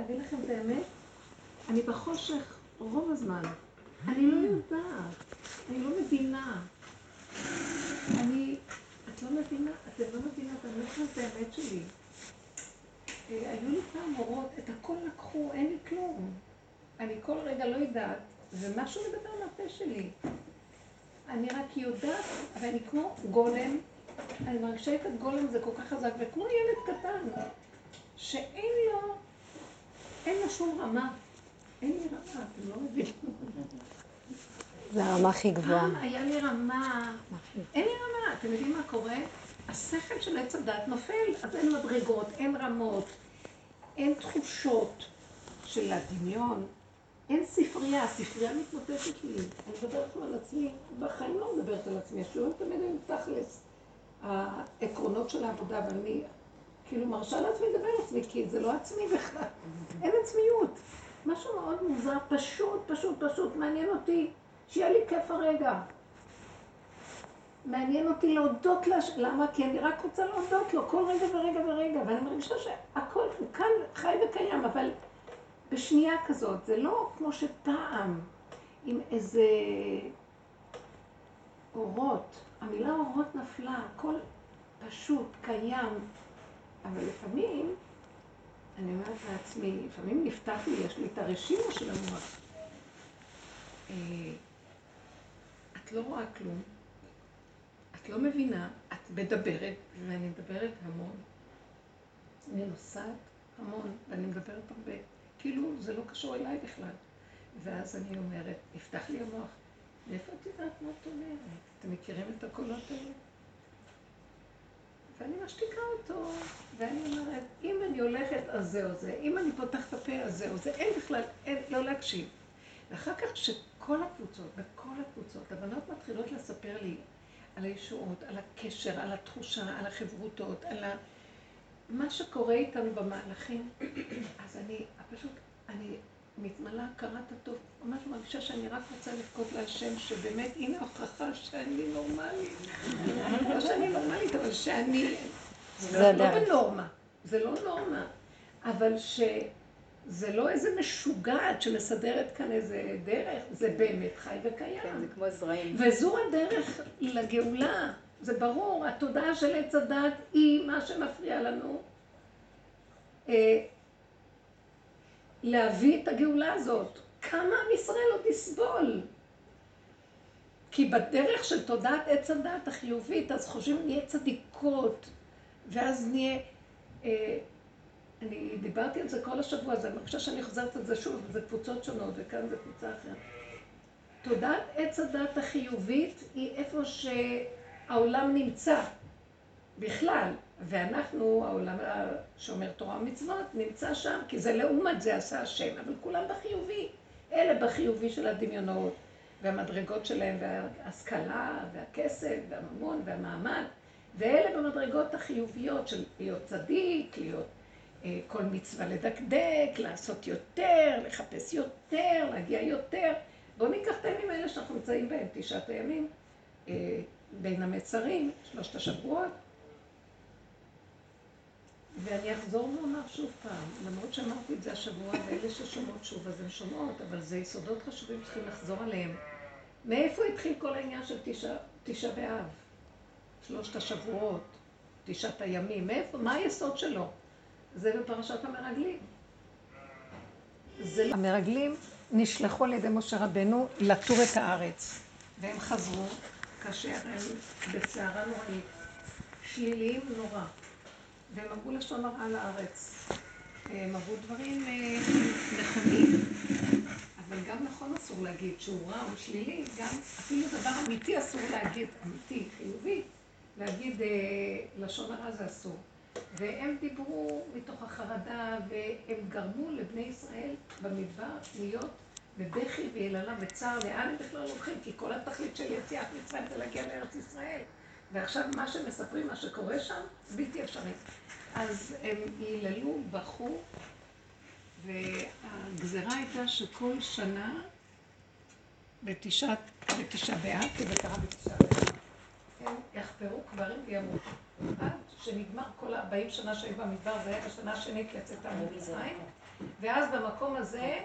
אגיד לכם את האמת, אני בחושך רוב הזמן. אני לא יודעת, אני לא מבינה. אני, את לא מבינה, אתם לא מבינות, אני לא יודעת את האמת שלי. אה, היו לי פעם מורות, את הכל לקחו, אין לי כלום. אני כל רגע לא יודעת, ומשהו מדבר מהפה שלי. אני רק יודעת, אבל אני כמו גולם, אני מרגישה את הגולם הזה כל כך חזק, וכמו ילד קטן, שאין לו, אין לו שום רמה. אין לי רמה, אתם לא מבינים. זה הרמה הכי גבוהה. היה לי רמה, אין לי רמה, אתם יודעים מה קורה? השכל של עץ הדת נופל, אז אין מדרגות, אין רמות, אין תחושות של הדמיון, אין ספרייה, הספרייה מתמוטטת לי. אני מדברת על עצמי, בחיים לא מדברת על עצמי, השיעורים תמיד היו תכלס. העקרונות של העבודה, ואני כאילו מרשה לעצמי לדבר על עצמי, כי זה לא עצמי בכלל, אין עצמיות. משהו מאוד מוזר, פשוט, פשוט, פשוט, מעניין אותי שיהיה לי כיף הרגע. מעניין אותי להודות לה, למה? כי אני רק רוצה להודות לו כל רגע ורגע ורגע, ואני מרגישה שהכל כאן חי וקיים, אבל בשנייה כזאת, זה לא כמו שפעם, עם איזה אורות, המילה אורות נפלה, הכל פשוט, קיים, אבל לפעמים, אני אומרת לעצמי, לפעמים נפתח לי, יש לי את הרשימו של המוח. אה, את לא רואה כלום, את לא מבינה, את מדברת, ואני מדברת המון. אני נוסעת המון, ואני מדברת הרבה. כאילו זה לא קשור אליי בכלל. ואז אני אומרת, נפתח לי המוח, מאיפה את יודעת מה את אומרת? אתם מכירים את הקולות האלה? ואני משתיקה אותו, ואני אומרת, אם אני הולכת, אז זהו זה, אם אני פותחת את הפה, אז זהו זה, אין בכלל, אין, לא להקשיב. ואחר כך שכל הקבוצות, בכל הקבוצות, הבנות מתחילות לספר לי על הישועות, על הקשר, על התחושה, על החברותות, על ה... מה שקורה איתנו במהלכים, אז אני פשוט, אני מתמלאה הכרת הטוב, ממש מרגישה שאני רק רוצה לבכות להשם, שבאמת, הנה הוכחה שאני נורמלית. לא שאני נורמלית, אבל שאני... זה לא בנורמה, זה לא נורמה, אבל שזה לא איזה משוגעת שמסדרת כאן איזה דרך, זה באמת חי וקיים. כן, זה כמו זרעים. וזו הדרך לגאולה. זה ברור, התודעה של עץ הדת היא מה שמפריע לנו אה, להביא את הגאולה הזאת. כמה עם ישראל עוד יסבול? כי בדרך של תודעת עץ הדת החיובית, אז חושבים נהיה צדיקות, ואז נהיה... אה, אני דיברתי על זה כל השבוע, אז אני חושבת שאני חוזרת על זה שוב, זה קבוצות שונות, וכאן זה קבוצה אחרת. תודעת עץ הדת החיובית היא איפה שהעולם נמצא, בכלל. ואנחנו, העולם השומר תורה ומצוות, נמצא שם, כי זה לעומת זה עשה השם, אבל כולם בחיובי. אלה בחיובי של הדמיונות, והמדרגות שלהם, וההשכלה, והכסף, והממון, והמעמד, ואלה במדרגות החיוביות של להיות צדיק, להיות אה, כל מצווה לדקדק, לעשות יותר, לחפש יותר, להגיע יותר. בואו ניקח את הימים האלה שאנחנו נמצאים בהם, תשעת הימים, אה, בין המצרים, שלושת השבועות. ואני אחזור ואומר שוב פעם, למרות שאמרתי את זה השבוע, ואלה ששומעות שוב, אז הן שומעות, אבל זה יסודות חשובים צריכים לחזור עליהם. מאיפה התחיל כל העניין של תשעה באב? שלושת השבועות, תשעת הימים, מאיפה, מה היסוד שלו? זה בפרשת המרגלים. זה... המרגלים נשלחו על ידי משה רבנו לתור את הארץ, והם חזרו כאשר הם בסערה נוראית, שליליים נורא. והם אמרו לשון הרע לארץ. הם אמרו דברים אה, נכונים, אבל גם נכון אסור להגיד שהוא רע או שלילי, גם אפילו דבר אמיתי אסור להגיד, אמיתי, חיובי, להגיד אה, לשון הרע זה אסור. והם דיברו מתוך החרדה, והם גרמו לבני ישראל במדבר להיות בבכי ויללה וצער, לאן הם בכלל הולכים? כי כל התכלית של יציאת מצרים זה להגיע לארץ ישראל. ועכשיו מה שמספרים, מה שקורה שם, בלתי אפשרי. אז הם היללו, בכו, והגזרה הייתה שכל שנה, בתשעה באב, כי זה קרה בתשעה באב, הם יחפרו קברים וימותו. עד שנגמר כל ה-40 שנה שהיו במדבר, זה היה בשנה השנית לצאתם ממצרים, ואז במקום הזה,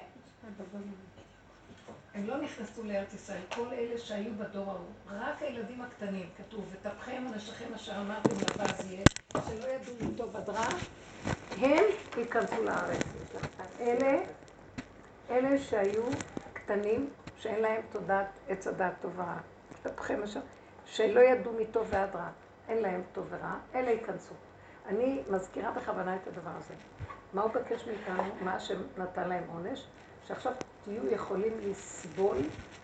הם לא נכנסו לארץ ישראל, כל אלה שהיו בדור ההוא, רק הילדים הקטנים, כתוב, ותפכם ונשכם אשר אמרתם לפז יהיה, שלא ידעו עד רע, הם ייכנסו לארץ. אלה, אלה שהיו קטנים, שאין להם תודעת עץ הדעת טוב ורע. אשר, שלא ידעו מטוב ועד רע, אין להם טוב ורע, אלה ייכנסו. אני מזכירה בכוונה את הדבר הזה. מה הוא מבקש מאיתנו? מה השם נתן להם עונש? שעכשיו תהיו יכולים לסבול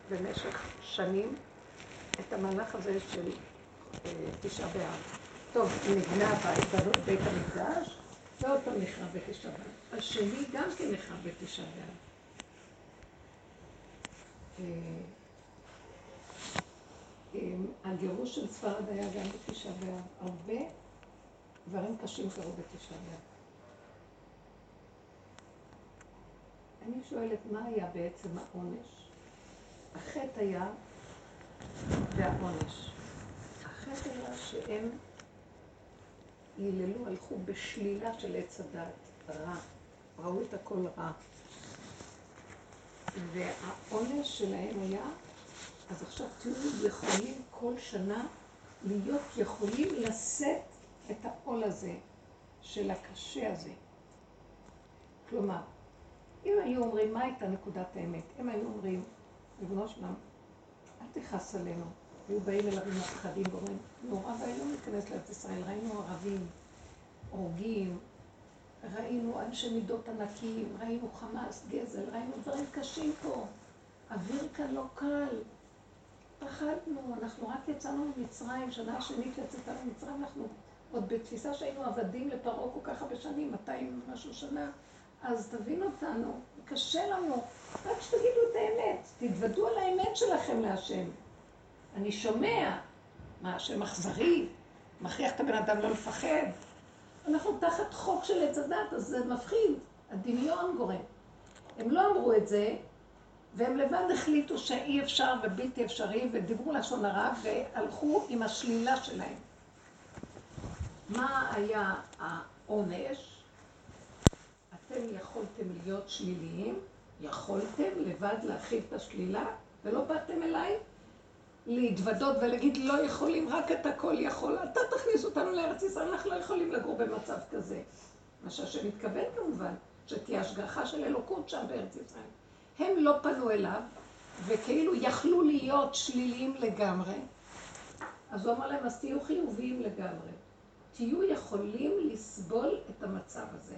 במשך שנים את המהלך הזה של אה, תשעה באב. טוב, הבית, בית המקדש, ועוד פעם נחרב בתשעה באב. השני גם כן נחרב בתשעה באב. אה, אה, הגירוש של ספרד היה גם בתשעה באב. הרבה דברים קשים קרו בתשעה באב. אני שואלת, מה היה בעצם העונש? החטא היה והעונש. החטא היה שהם היללו, הלכו בשלילה של עץ הדת, רע. ראו את הכל רע. והעונש שלהם היה, אז עכשיו תהיו יכולים כל שנה להיות יכולים לשאת את העול הזה של הקשה הזה. כלומר, אם היו אומרים, מה הייתה נקודת האמת? אם היו אומרים, ריבונו שלם, אל תכעס עלינו. היו באים אליו עם הפחדים ואומרים, נורא ואיום להיכנס לארץ ישראל, ראינו ערבים, הורגים, ראינו אנשי מידות ענקיים, ראינו חמאס, גזל, ראינו דברים קשים פה. אוויר כאן לא קל. פחדנו, אנחנו רק יצאנו ממצרים, שנה שנית לצאתנו ממצרים, אנחנו עוד בתפיסה שהיינו עבדים לפרעה כל כך הרבה שנים, 200 ומשהו שנה. אז תבין אותנו, קשה לנו, רק שתגידו את האמת, תתוודו על האמת שלכם להשם. אני שומע, מה השם אכזרי, מכריח את הבן אדם לא לפחד. אנחנו תחת חוק של עץ הדת, אז זה מפחיד, הדמיון גורם. הם לא אמרו את זה, והם לבד החליטו שאי אפשר ובלתי אפשרי, ודיברו לשון הרע, והלכו עם השלילה שלהם. מה היה העונש? אתם יכולתם להיות שליליים, יכולתם לבד להכיל את השלילה, ולא באתם אליי להתוודות ולהגיד לא יכולים, רק אתה כל יכול. אתה תכניס אותנו לארץ ישראל, אנחנו לא יכולים לגור במצב כזה. מה שהשם מתכוון כמובן, שתהיה השגחה של אלוקות שם בארץ ישראל. הם לא פנו אליו, וכאילו יכלו להיות שליליים לגמרי. אז הוא אמר להם, אז תהיו חיוביים לגמרי. תהיו יכולים לסבול את המצב הזה.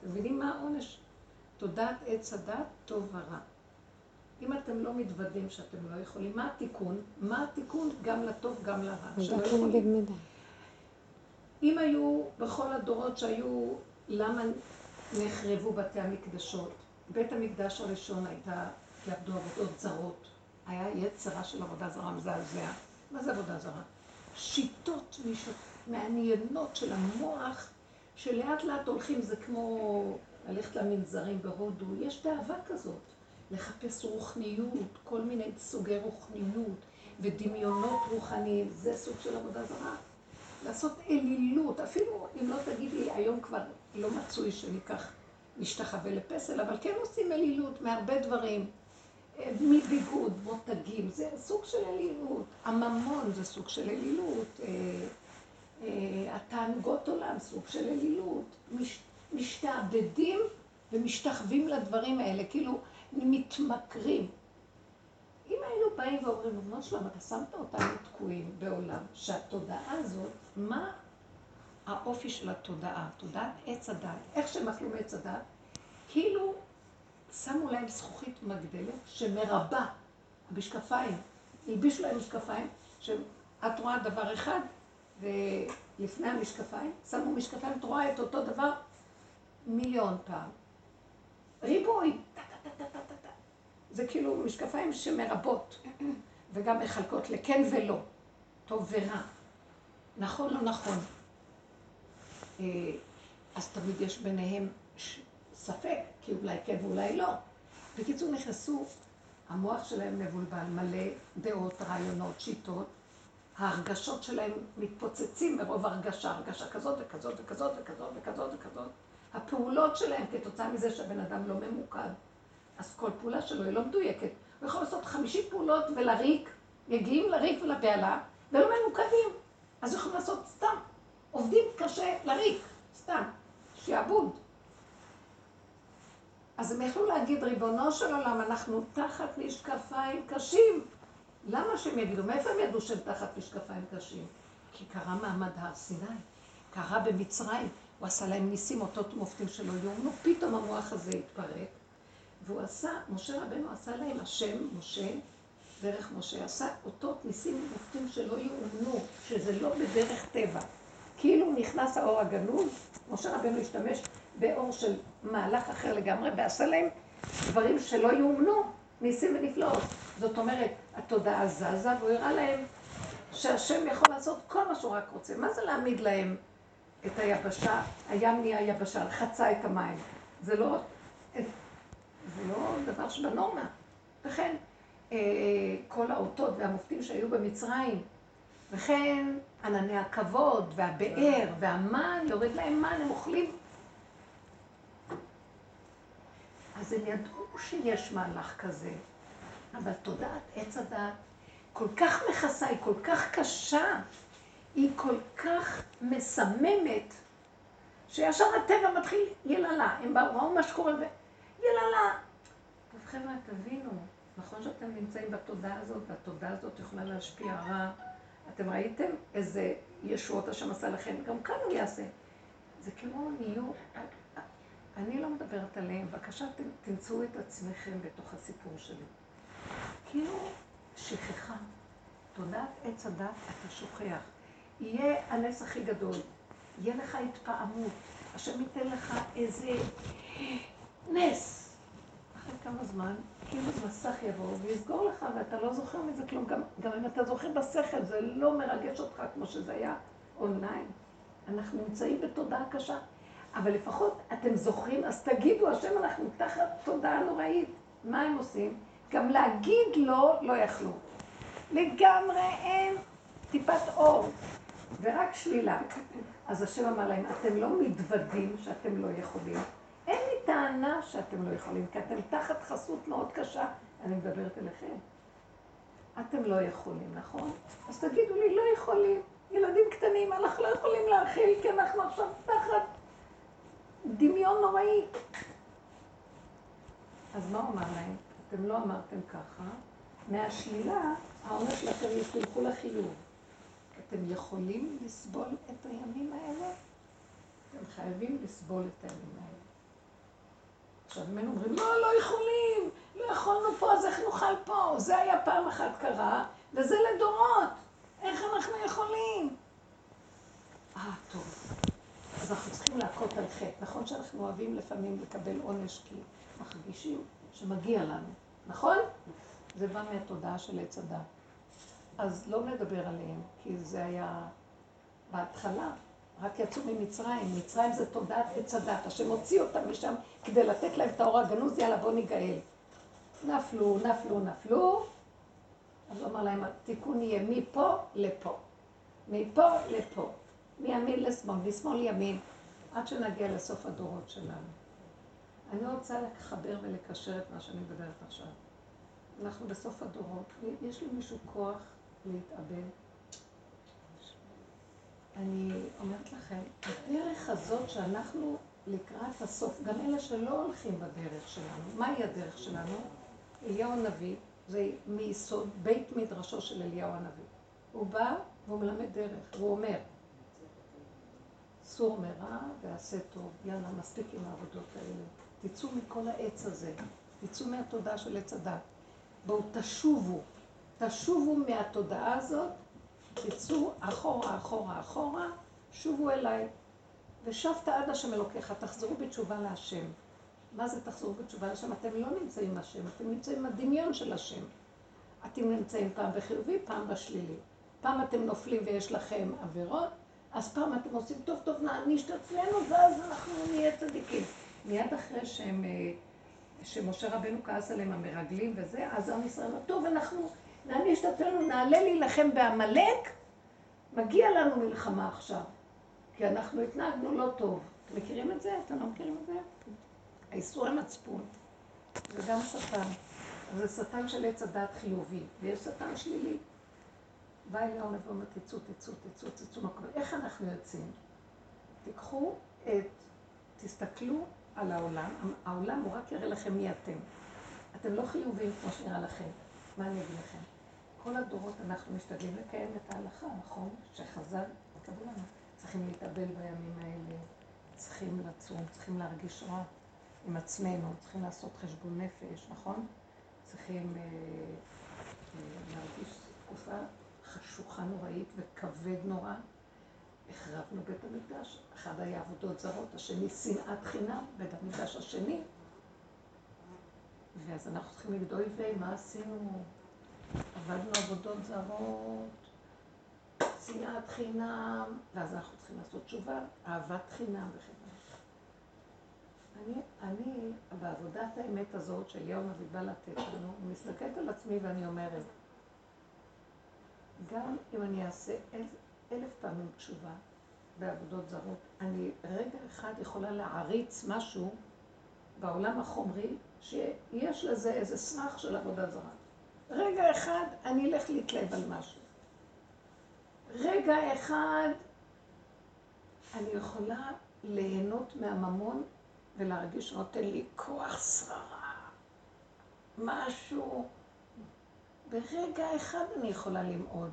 אתם מבינים מה העונש? תודעת עץ הדת, טוב ורע. אם אתם לא מתוודים שאתם לא יכולים, מה התיקון? מה התיקון גם לטוב, גם לרע? אם היו בכל הדורות שהיו, למה נחרבו בתי המקדשות? בית המקדש הראשון הייתה, כי עבדו עבודות זרות. היה יצרה של עבודה זרה מזעזע. מה זה עבודה זרה? שיטות מעניינות של המוח שלאט לאט הולכים, זה כמו ללכת למנזרים בהודו, יש תאווה כזאת, לחפש רוחניות, כל מיני סוגי רוחניות ודמיונות רוחניים, זה סוג של עבודה זרה. לעשות אלילות, אפילו אם לא תגידי, היום כבר לא מצוי שניקח, נשתחווה לפסל, אבל כן עושים אלילות מהרבה דברים. מביגוד, מותגים, זה סוג של אלילות. הממון זה סוג של אלילות. אה, התענוגות עולם, סוג של אלילות, מש, משתעבדים ומשתחווים לדברים האלה, כאילו מתמכרים. אם היינו באים ואומרים, בנות שלום, אתה שמת אותנו תקועים בעולם, שהתודעה הזאת, מה האופי של התודעה, תודעת עץ הדת, איך שהם אכלו מעץ הדת, כאילו שמו להם זכוכית מגדלת שמרבה, המשקפיים, הלבישו להם משקפיים, שאת רואה דבר אחד, ולפני המשקפיים, שמו משקפיים, את רואה את אותו דבר מיליון פעם. ריבוי, זה כאילו משקפיים שמרבות, וגם מחלקות לכן ולא, טוב ורע, נכון לא נכון. אה, אז תמיד יש ביניהם ספק, כי אולי כן ואולי לא. בקיצור, נכנסו, המוח שלהם מבולבל, מלא דעות, רעיונות, שיטות, ההרגשות שלהם מתפוצצים מרוב הרגשה, הרגשה כזאת וכזאת וכזאת וכזאת וכזאת וכזאת. הפעולות שלהם כתוצאה מזה שהבן אדם לא ממוקד. אז כל פעולה שלו היא לא מדויקת. הוא יכול לעשות חמישים פעולות ולריק, מגיעים לריק ולבהלה, ולא ממוקדים. אז יכולים לעשות סתם. עובדים קשה לריק, סתם. שיעבוד. אז הם יכלו להגיד, ריבונו של עולם, אנחנו תחת משקפיים קשים. למה שהם יגידו? מאיפה הם ידעו שהם תחת משקפיים קשים? כי קרה מעמד הר סיני, קרה במצרים, הוא עשה להם ניסים, אותות מופתים שלא יאומנו, פתאום המוח הזה התפרק, והוא עשה, משה רבנו עשה להם, השם, משה, דרך משה, עשה אותות ניסים מופתים שלא יאומנו, שזה לא בדרך טבע. כאילו נכנס האור הגנוז, משה רבנו השתמש באור של מהלך אחר לגמרי, ועשה להם דברים שלא יאומנו, ניסים ונפלאות. זאת אומרת, התודעה זזה, והוא הראה להם שהשם יכול לעשות כל מה שהוא רק רוצה. מה זה להעמיד להם את היבשה, הים נהיה יבשה, חצה את המים. זה לא, זה לא דבר שבנורמה. וכן, אה, כל האותות והמופתים שהיו במצרים, וכן ענני הכבוד והבאר והמן, יורד להם מן, הם אוכלים. אז הם ידעו שיש מהלך כזה, אבל תודעת עץ הדעת כל כך מכסה, היא כל כך קשה, היא כל כך מסממת, שישר הטבע מתחיל יללה. הם ראו מה שקורה ב... יללה. טוב חבר'ה, תבינו, נכון שאתם נמצאים בתודעה הזאת, והתודעה הזאת יכולה להשפיע רע. אתם ראיתם איזה ישועות השם עשה לכם, גם כאן הוא יעשה. זה כמו נהיו, אני לא מדברת עליהם, בבקשה תמצאו את עצמכם בתוך הסיפור שלי. כאילו שכחה. תודעת עץ הדת אתה שוכח. יהיה הנס הכי גדול, יהיה לך התפעמות, השם ייתן לך איזה נס. אחרי כמה זמן, כאילו מסך יבוא ויסגור לך ואתה לא זוכר מזה כלום. גם, גם אם אתה זוכר בשכל, זה לא מרגש אותך כמו שזה היה אונליין. אנחנו נמצאים בתודעה קשה, אבל לפחות אתם זוכרים, אז תגידו, השם, אנחנו תחת תודעה נוראית. מה הם עושים? גם להגיד לא, לא יכלו. לגמרי אין טיפת אור, ורק שלילה. אז השם אמר להם, אתם לא מתוודים שאתם לא יכולים. אין לי טענה שאתם לא יכולים, כי אתם תחת חסות מאוד קשה. אני מדברת אליכם. אתם לא יכולים, נכון? אז תגידו לי, לא יכולים. ילדים קטנים, אנחנו לא יכולים להכיל, כי אנחנו עכשיו תחת דמיון נוראי. אז מה הוא אמר להם? אתם לא אמרתם ככה. מהשלילה העונש שלכם יחלקו לחיוב. אתם יכולים לסבול את הימים האלה? אתם חייבים לסבול את הימים האלה. עכשיו, אם היינו אומרים, לא, לא יכולים, לא יכולנו פה, אז איך נאכל פה? זה היה פעם אחת קרה, וזה לדורות. איך אנחנו יכולים? אה, טוב. אז אנחנו צריכים להכות על חטא. נכון שאנחנו אוהבים לפעמים לקבל עונש כי מרגישים שמגיע לנו, נכון? זה בא מהתודעה של עץ הדת. אז לא נדבר עליהם, כי זה היה בהתחלה, רק יצאו ממצרים. מצרים זה תודעת עץ הדת, השם הוציא אותם משם כדי לתת להם את האור הגנוז, יאללה בוא ניגאל. נפלו, נפלו, נפלו, אז הוא אמר להם, התיקון יהיה מפה לפה. מפה לפה. מימין לשמאל, משמאל ימין, עד שנגיע לסוף הדורות שלנו. אני רוצה לחבר ולקשר את מה שאני מדברת עכשיו. אנחנו בסוף הדורות, יש למישהו כוח להתאבד. אני אומרת לכם, הדרך הזאת שאנחנו לקראת הסוף, גם אלה שלא הולכים בדרך שלנו, מהי הדרך שלנו? אליהו הנביא, זה מיסוד בית מדרשו של אליהו הנביא. הוא בא והוא מלמד דרך, והוא אומר, סור מרע ועשה טוב, יאללה, מספיק עם העבודות האלה. תצאו מכל העץ הזה, תצאו מהתודעה של עץ הדת. בואו תשובו, תשובו מהתודעה הזאת, תצאו אחורה, אחורה, אחורה, שובו אליי. ושבת עד השם אלוקיך, תחזרו בתשובה להשם. מה זה תחזרו בתשובה להשם? אתם לא נמצאים השם, אתם נמצאים הדמיון של השם. אתם נמצאים פעם בחיובי, פעם בשלילי. פעם אתם נופלים ויש לכם עבירות, אז פעם אתם עושים טוב טוב נעניש את עצמנו, ואז אנחנו נהיה צדיקים. מיד אחרי שהם... אה, שמשה רבנו כעס עליהם המרגלים וזה, אז עם ישראל אמר, טוב, אנחנו נעניש את עצמנו, נעלה להילחם בעמלק, מגיע לנו מלחמה עכשיו, כי אנחנו התנהגנו לא טוב. אתם מכירים את זה? אתם לא מכירים את זה? האיסור המצפון. זה גם שטן. זה שטן של עץ הדת חיובי, ויש שטן שלילי. בא אליהו הנביא ואומר, תצאו, תצאו, תצאו, תצאו. איך אנחנו יוצאים? תיקחו את, תסתכלו על העולם, העולם הוא רק יראה לכם מי אתם. אתם לא חיוביים כמו שנראה לכם. מה אני אגיד לכם? כל הדורות אנחנו משתדלים לקיים את ההלכה, נכון? שחז"ל קבעו לנו. צריכים להתאבל בימים האלה, צריכים לצום, צריכים להרגיש רע עם עצמנו, צריכים לעשות חשבון נפש, נכון? צריכים אה, אה, להרגיש תקופה חשוכה נוראית וכבד נורא. החרבנו בית המקדש, אחד היה עבודות זרות, השני שנאת חינם, בית המקדש השני. ואז אנחנו צריכים להגיד, אוי ויי, מה עשינו? עבדנו עבודות זרות, שנאת חינם, ואז אנחנו צריכים לעשות תשובה, אהבת חינם וכן אני, אני, בעבודת האמת הזאת שאליהו נביא בא לתת לנו, אני מסתכלת על עצמי ואני אומרת, גם אם אני אעשה אל, אלף פעמים תשובה בעבודות זרות, אני רגע אחד יכולה להעריץ משהו בעולם החומרי, שיש לזה איזה סמך של עבודה זרה. רגע אחד אני אלך להתלהב על משהו. רגע אחד אני יכולה ליהנות מהממון ולהרגיש שנותן לי כוח שררה, משהו. ברגע אחד אני יכולה למעוד.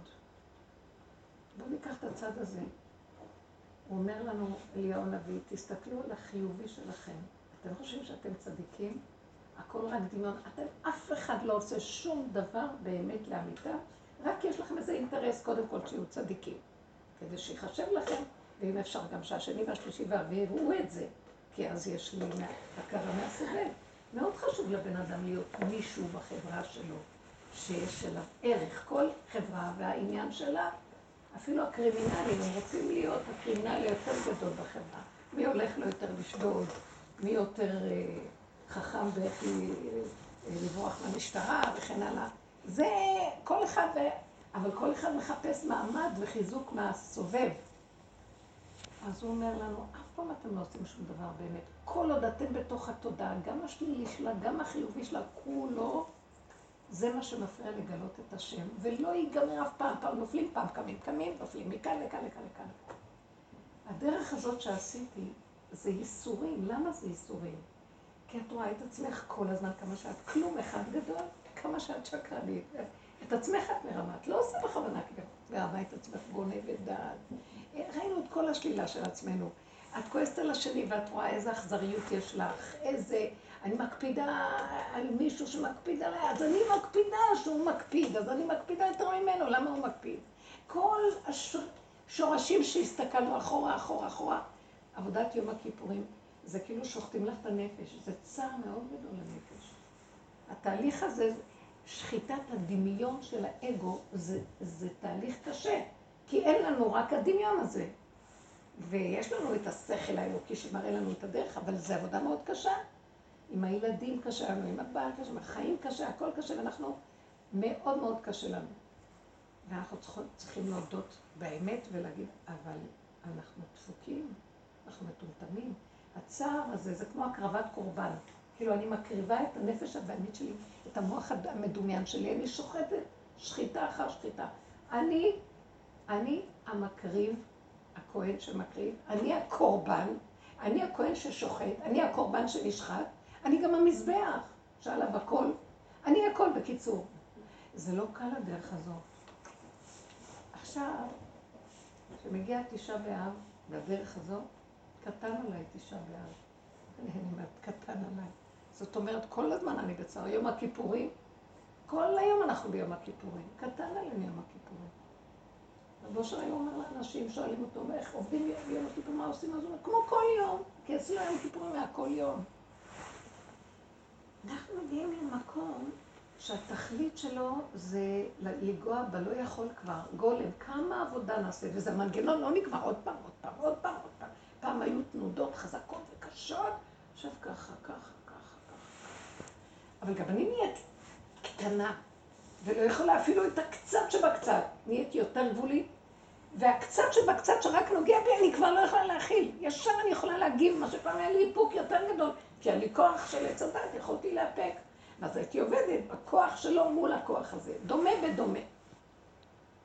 בואו ניקח את הצד הזה. הוא אומר לנו, אליהו הנביא, תסתכלו על החיובי שלכם. אתם חושבים שאתם צדיקים? הכל רק דמיון. אתם, אף אחד לא עושה שום דבר באמת לאמיתה, רק יש לכם איזה אינטרס, קודם כל, שיהיו צדיקים. כדי שיחשב לכם, ואם אפשר גם שהשני והשלישי והרביעי יראו את זה. כי אז יש לי הכרה מהסובב. מאוד חשוב לבן אדם להיות מישהו בחברה שלו, שיש אליו ערך. כל חברה והעניין שלה, אפילו הקרימינלים, הם רוצים להיות הקרימינל היותר גדול בחברה. מי הולך לו יותר לשדוד, מי יותר אה, חכם באיך אה, לברוח מהמשטרה וכן הלאה. זה כל אחד, אבל כל אחד מחפש מעמד וחיזוק מהסובב. אז הוא אומר לנו, אף פעם אתם לא עושים שום דבר באמת. כל עוד אתם בתוך התודעה, גם השלילי שלה, גם החיובי שלה, כולו, זה מה שמפריע לגלות את השם, ולא ייגמר אף פעם, פעם נופלים, פעם קמים, קמים, נופלים מכאן לכאן, לכאן, לכאן. הדרך הזאת שעשיתי, זה ייסורים. למה זה ייסורים? כי את רואה את עצמך כל הזמן כמה שאת כלום אחד גדול, כמה שאת שקרנית. את עצמך את מרמה, את לא עושה בכוונה מרמה את עצמך גונבת דעת. ראינו את כל השלילה של עצמנו. את כועסת על השני ואת רואה איזה אכזריות יש לך, איזה... אני מקפידה על מישהו שמקפיד עליי, אז אני מקפידה שהוא מקפיד, אז אני מקפידה יותר ממנו, למה הוא מקפיד? כל השורשים שהסתכלנו אחורה, אחורה, אחורה, עבודת יום הכיפורים, זה כאילו שוחטים לך את הנפש, זה צער מאוד גדול לנפש. התהליך הזה, שחיטת הדמיון של האגו, זה, זה תהליך קשה, כי אין לנו רק הדמיון הזה. ויש לנו את השכל האלוקי שמראה לנו את הדרך, אבל זו עבודה מאוד קשה. עם הילדים קשה לנו, עם הבעל קשה, עם החיים קשה, הכל קשה, ואנחנו, מאוד מאוד קשה לנו. ואנחנו צריכים, להודות באמת ולהגיד, אבל אנחנו דפוקים, אנחנו מטומטמים. הצער הזה זה כמו הקרבת קורבן. כאילו, אני מקריבה את הנפש הבעמית שלי, את המוח המדומיין שלי, אני שוחטת שחיטה אחר שחיטה. אני, אני המקריב הכהן שמקריב, אני הקורבן, אני הכהן ששוחט, אני הקורבן שנשחט, אני גם המזבח שעליו הכל, אני הכל בקיצור. זה לא קל הדרך הזאת. עכשיו, כשמגיע תשעה באב, בדרך הזאת, קטן עליי תשעה באב. אני אומרת, קטן עליי. זאת אומרת, כל הזמן אני בצער. יום הכיפורים, כל היום אנחנו ביום הכיפורים. קטן עלינו יום הכיפורים. רבו של היום אומר לאנשים, שואלים אותו, איך עובדים יום הכיפור, מה עושים? אז הוא אומר, כמו כל יום, כי אצלנו יום הכיפורים היה כל יום. אנחנו מגיעים למקום שהתכלית שלו זה לנגוע בלא יכול כבר, גולם, כמה עבודה נעשה, וזה מנגנון לא נגמר עוד פעם, עוד פעם, עוד פעם, עוד פעם. פעם היו תנודות חזקות וקשות, עכשיו ככה, ככה, ככה, ככה. אבל גם אני נהיית קטנה, ולא יכולה אפילו את הקצת שבקצת, נהיית יותר גבולית, והקצת שבקצת שרק נוגע בי, אני כבר לא יכולה להכיל. ישר אני יכולה להגיב, מה שפעם היה לי איפוק יותר גדול, כי לי כוח של עץ הדת, יכולתי לאפק. ואז הייתי עובדת בכוח שלו מול הכוח הזה, דומה בדומה.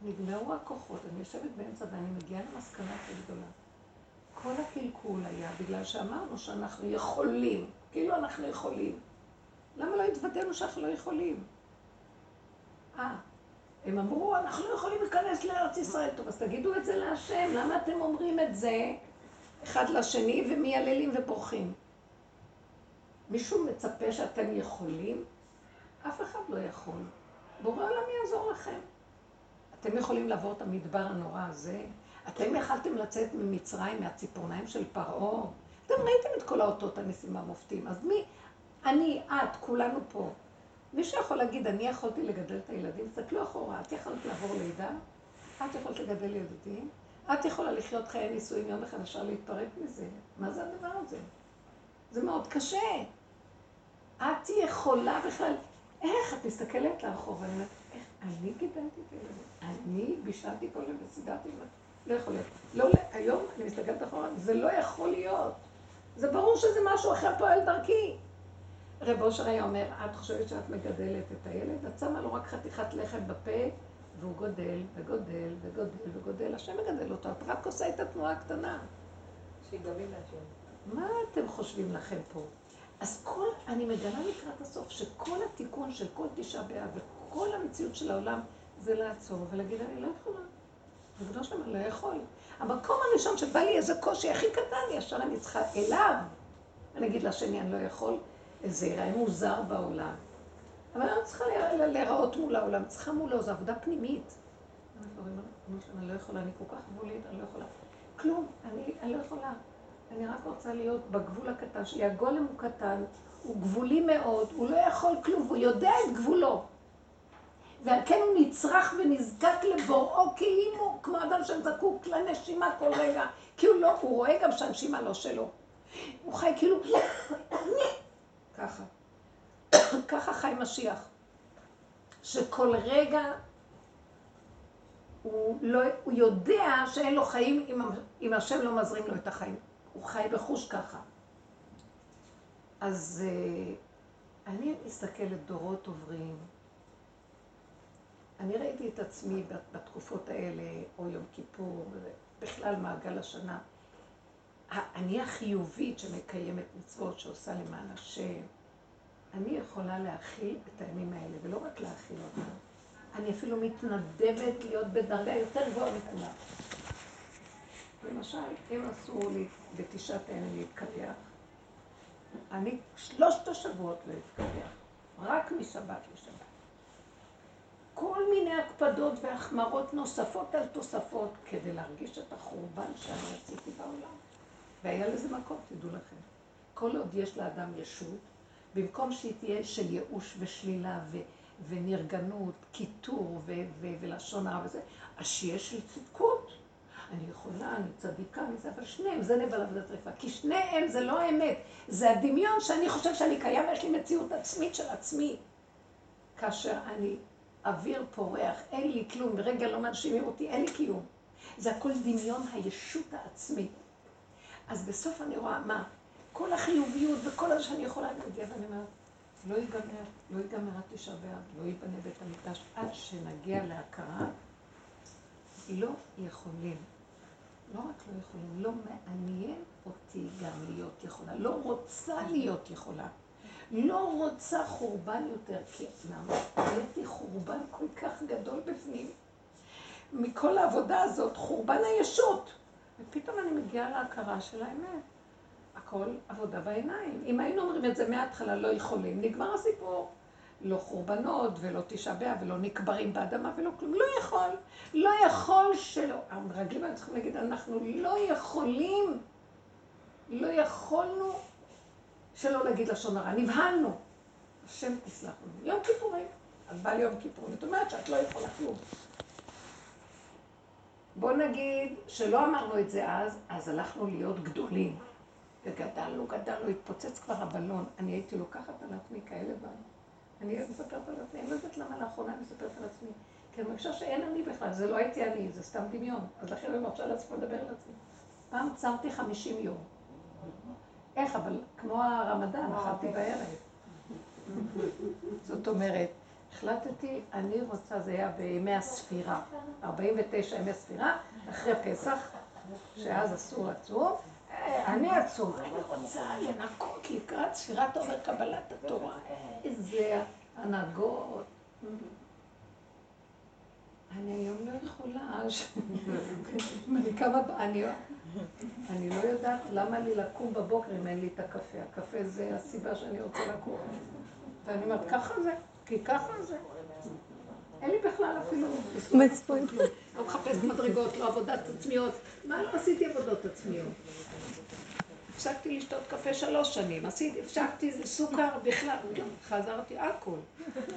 נגמרו הכוחות, אני יושבת באמצע ואני מגיעה למסקנה הכי גדולה. כל הקלקול היה בגלל שאמרנו שאנחנו יכולים, כאילו אנחנו יכולים. למה לא התוודענו שאנחנו לא יכולים? אה, הם אמרו, אנחנו לא יכולים להיכנס לארץ ישראל. טוב, אז תגידו את זה להשם, למה אתם אומרים את זה אחד לשני ומייללים ובורחים? מישהו מצפה שאתם יכולים? אף אחד לא יכול. בורא עולם יעזור לכם. אתם יכולים לעבור את המדבר הנורא הזה? אתם יכלתם לצאת ממצרים, מהציפורניים של פרעה? אתם ראיתם את כל האותות הניסים והמופתים, אז מי, אני, את, כולנו פה. מי שיכול להגיד, אני יכולתי לגדל את הילדים, תסתכלו אחורה, את יכולת לעבור לידה? את יכולת לגדל ילדים? את יכולה לחיות חיי נישואים, יום אחד אפשר להתפרק מזה. מה זה הדבר הזה? זה מאוד קשה. את יכולה בכלל, איך את מסתכלת לאחור ואני אומרת, איך אני גידלתי את הילדים? אני בישלתי כל יום וסידרתי, לא יכול להיות. לא, היום אני מסתכלת אחורה, זה לא יכול להיות. זה ברור שזה משהו אחר פועל דרכי. רב אושר היה אומר, את חושבת שאת מגדלת את הילד? את שמה לו רק חתיכת לחם בפה, והוא גודל וגודל וגודל וגודל. השם מגדל אותו, את רק עושה את התנועה הקטנה. שיגבים להשם. מה אתם חושבים לכם פה? אז כל, אני מגלה לקראת הסוף שכל התיקון של כל תשעה באב וכל המציאות של העולם זה לעצור ולהגיד, אני לא יכולה. ריבונו שלמה, לא יכול. המקום הראשון שבא לי איזה קושי הכי קטן, ישר אני צריכה אליו. אני אגיד לשני, אני לא יכול, זה יראה מוזר בעולם. אבל אני לא צריכה להיראות מול העולם, צריכה מולו, זו עבודה פנימית. אני לא יכולה, אני כל כך גבולית, אני לא יכולה. כלום, אני, אני לא יכולה. אני רק רוצה להיות בגבול הקטן שלי. הגולם הוא קטן, הוא גבולי מאוד, הוא לא יכול כלום, הוא יודע את גבולו. ועל כן הוא נצרך ונזקק לבוראו כאילו כמו אדם שזקוק לנשימה כל רגע, כי הוא לא, הוא רואה גם שהנשימה לא שלו. הוא חי כאילו, ככה. ככה חי משיח. שכל רגע הוא, לא, הוא יודע שאין לו חיים אם, אם השם לא מזרים לו את החיים. הוא חי בחוש ככה. אז uh, אני מסתכלת דורות עוברים. אני ראיתי את עצמי בתקופות האלה, או יום כיפור, בכלל מעגל השנה. אני החיובית שמקיימת מצוות, שעושה למען השם. אני יכולה להכיל את הימים האלה, ולא רק להכיל אותם. אני אפילו מתנדבת להיות בדרגה יותר גבוהה מכולם. למשל, אם אסור לי בתשעת הימים להתקלח, אני שלושת השבועות לא אתקלח, רק משבת לשבת. כל מיני הקפדות והחמרות נוספות על תוספות כדי להרגיש את החורבן שאני עשיתי בעולם. והיה לזה מקום, תדעו לכם. כל עוד יש לאדם ישות, במקום שהיא תהיה של ייאוש ושלילה ו- ונרגנות, קיטור ו- ו- ולשון הרע וזה, אז שיהיה של צדקות. אני יכולה, אני צדיקה מזה, אבל שניהם זה נבל עבודת טריפה. כי שניהם זה לא האמת, זה הדמיון שאני חושב שאני קיים ויש לי מציאות עצמית של עצמי. כאשר אני אוויר פורח, אין לי כלום, ברגע לא מנשימים אותי, אין לי קיום. זה הכל דמיון הישות העצמית. אז בסוף אני רואה, מה? כל החיוביות וכל הזה שאני יכולה, מגיעה ואני אומרת, לא ייגמר, לא ייגמר עד תשעה באב, לא ייבנה בית המקדש, עד שנגיע להכרה, לא יכולים. לא רק לא יכולים, לא מעניין אותי גם להיות יכולה, לא רוצה להיות יכולה. לא רוצה חורבן יותר, כי נהייתי חורבן כל כך גדול בפנים. מכל העבודה הזאת, חורבן הישות. ופתאום אני מגיעה להכרה של האמת. הכל עבודה בעיניים. אם היינו אומרים את זה מההתחלה, לא יכולים, נגמר הסיפור. לא חורבנות, ולא תשעה באב, ולא נקברים באדמה, ולא כלום. לא יכול. לא יכול שלא. המרגלים היו צריכים להגיד, אנחנו לא יכולים, לא יכולנו שלא להגיד לשון הרע. נבהלנו. השם תסלח לנו. יום כיפורים. אז בא לי יום כיפורים. זאת אומרת שאת לא יכולה כלום. בוא נגיד שלא אמרנו את זה אז, אז הלכנו להיות גדולים. וגדלנו, גדלנו, התפוצץ כבר הבלון. אני הייתי לוקחת על עצמי כאלה דברים. אני מספרת על עצמי, אני לא יודעת למה לאחרונה אני מספרת על עצמי. כי אני מרגישה שאין אני בכלל, זה לא הייתי אני, זה סתם דמיון. אז לכן אני מרשה לעצמי לדבר על עצמי. פעם צמתי 50 יום. איך, אבל כמו הרמדאן, אכלתי בערב. זאת אומרת, החלטתי, אני רוצה, זה היה בימי הספירה, 49 ימי ספירה, אחרי פסח, שאז אסור לצום, אני אצום, אני רוצה לנקות לקראת ספירת עומר קבלת התורה, איזה הנהגות. אני היום לא יכולה, אני קמה, אני לא יודעת למה לי לקום בבוקר אם אין לי את הקפה. הקפה זה הסיבה שאני רוצה לקום. ואני אומרת, ככה זה, כי ככה זה. אין לי בכלל אפילו... מצפון. לא מחפש מדרגות, לא עבודת עצמיות. מה לא עשיתי עבודות עצמיות? הפסקתי לשתות קפה שלוש שנים, עשיתי, הפסקתי סוכר בכלל, חזרתי הכל.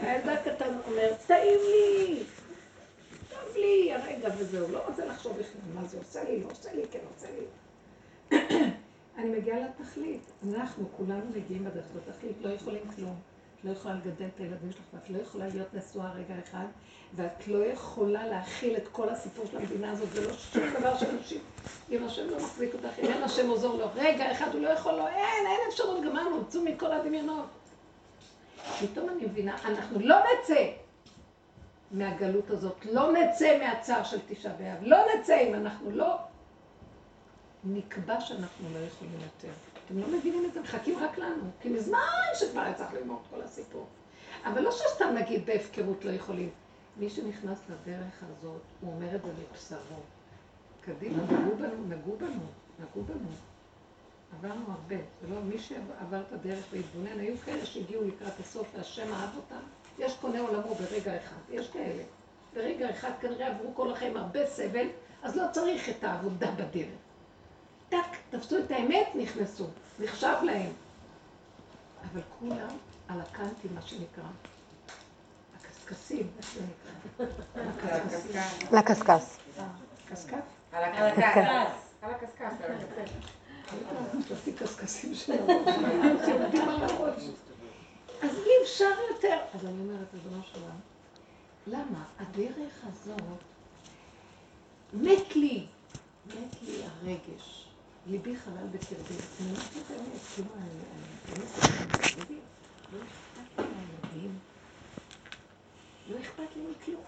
הילדה הקטן אומר, טעים לי, טוב לי הרגע וזהו, לא רוצה לחשוב בכלל מה זה עושה לי, לא עושה לי, כן עושה לי. אני מגיעה לתכלית, אנחנו כולנו מגיעים בדרך לתכלית, לא יכולים כלום. לא יכולה לגדל את הילדים שלך, ואת לא יכולה להיות נשואה רגע אחד, ואת לא יכולה להכיל את כל הסיפור של המדינה הזאת, זה לא שום דבר שאנשים, אם השם לא מחזיק אותך, אם אין השם עוזר לו, רגע אחד הוא לא יכול לו, אין, אין אפשרות, גמרנו, צאו מכל הדמיונות. פתאום אני מבינה, אנחנו לא נצא מהגלות הזאת, לא נצא מהצער של תשעה באב, לא נצא אם אנחנו לא נקבע שאנחנו לא יכולים יותר. אתם לא מבינים את זה, מחכים רק לנו. כי מזמן שכבר היה צריך ללמוד כל הסיפור. אבל לא שסתם נגיד בהפקרות לא יכולים. מי שנכנס לדרך הזאת, הוא אומר את זה מבשרו. קדימה, נגעו בנו, נגעו בנו, נגעו בנו. עברנו הרבה. זה לא מי שעבר את הדרך והתבונן, היו כאלה שהגיעו לקראת הסוף והשם אהב אותם. יש קונה עולמו ברגע אחד, יש כאלה. ברגע אחד כנראה עברו כל החיים הרבה סבל, אז לא צריך את העבודה בדרך. טק, תפסו את האמת, נכנסו. נחשב להם. אבל כולם על הקנטים, מה שנקרא. הקשקשים, איך זה נקרא? לקשקש. קשקש? על הקשקש. על הקשקש, על הקשקש. אז אי אפשר יותר. אז אני אומרת, אדונו שלנו, למה? הדרך הזאת, מת לי, מת לי הרגש. ליבי חלל בקרבי. אני אומרת את האמת, כאילו, אני באמת, לא אכפת לי מהילדים, לא אכפת לי מכלום.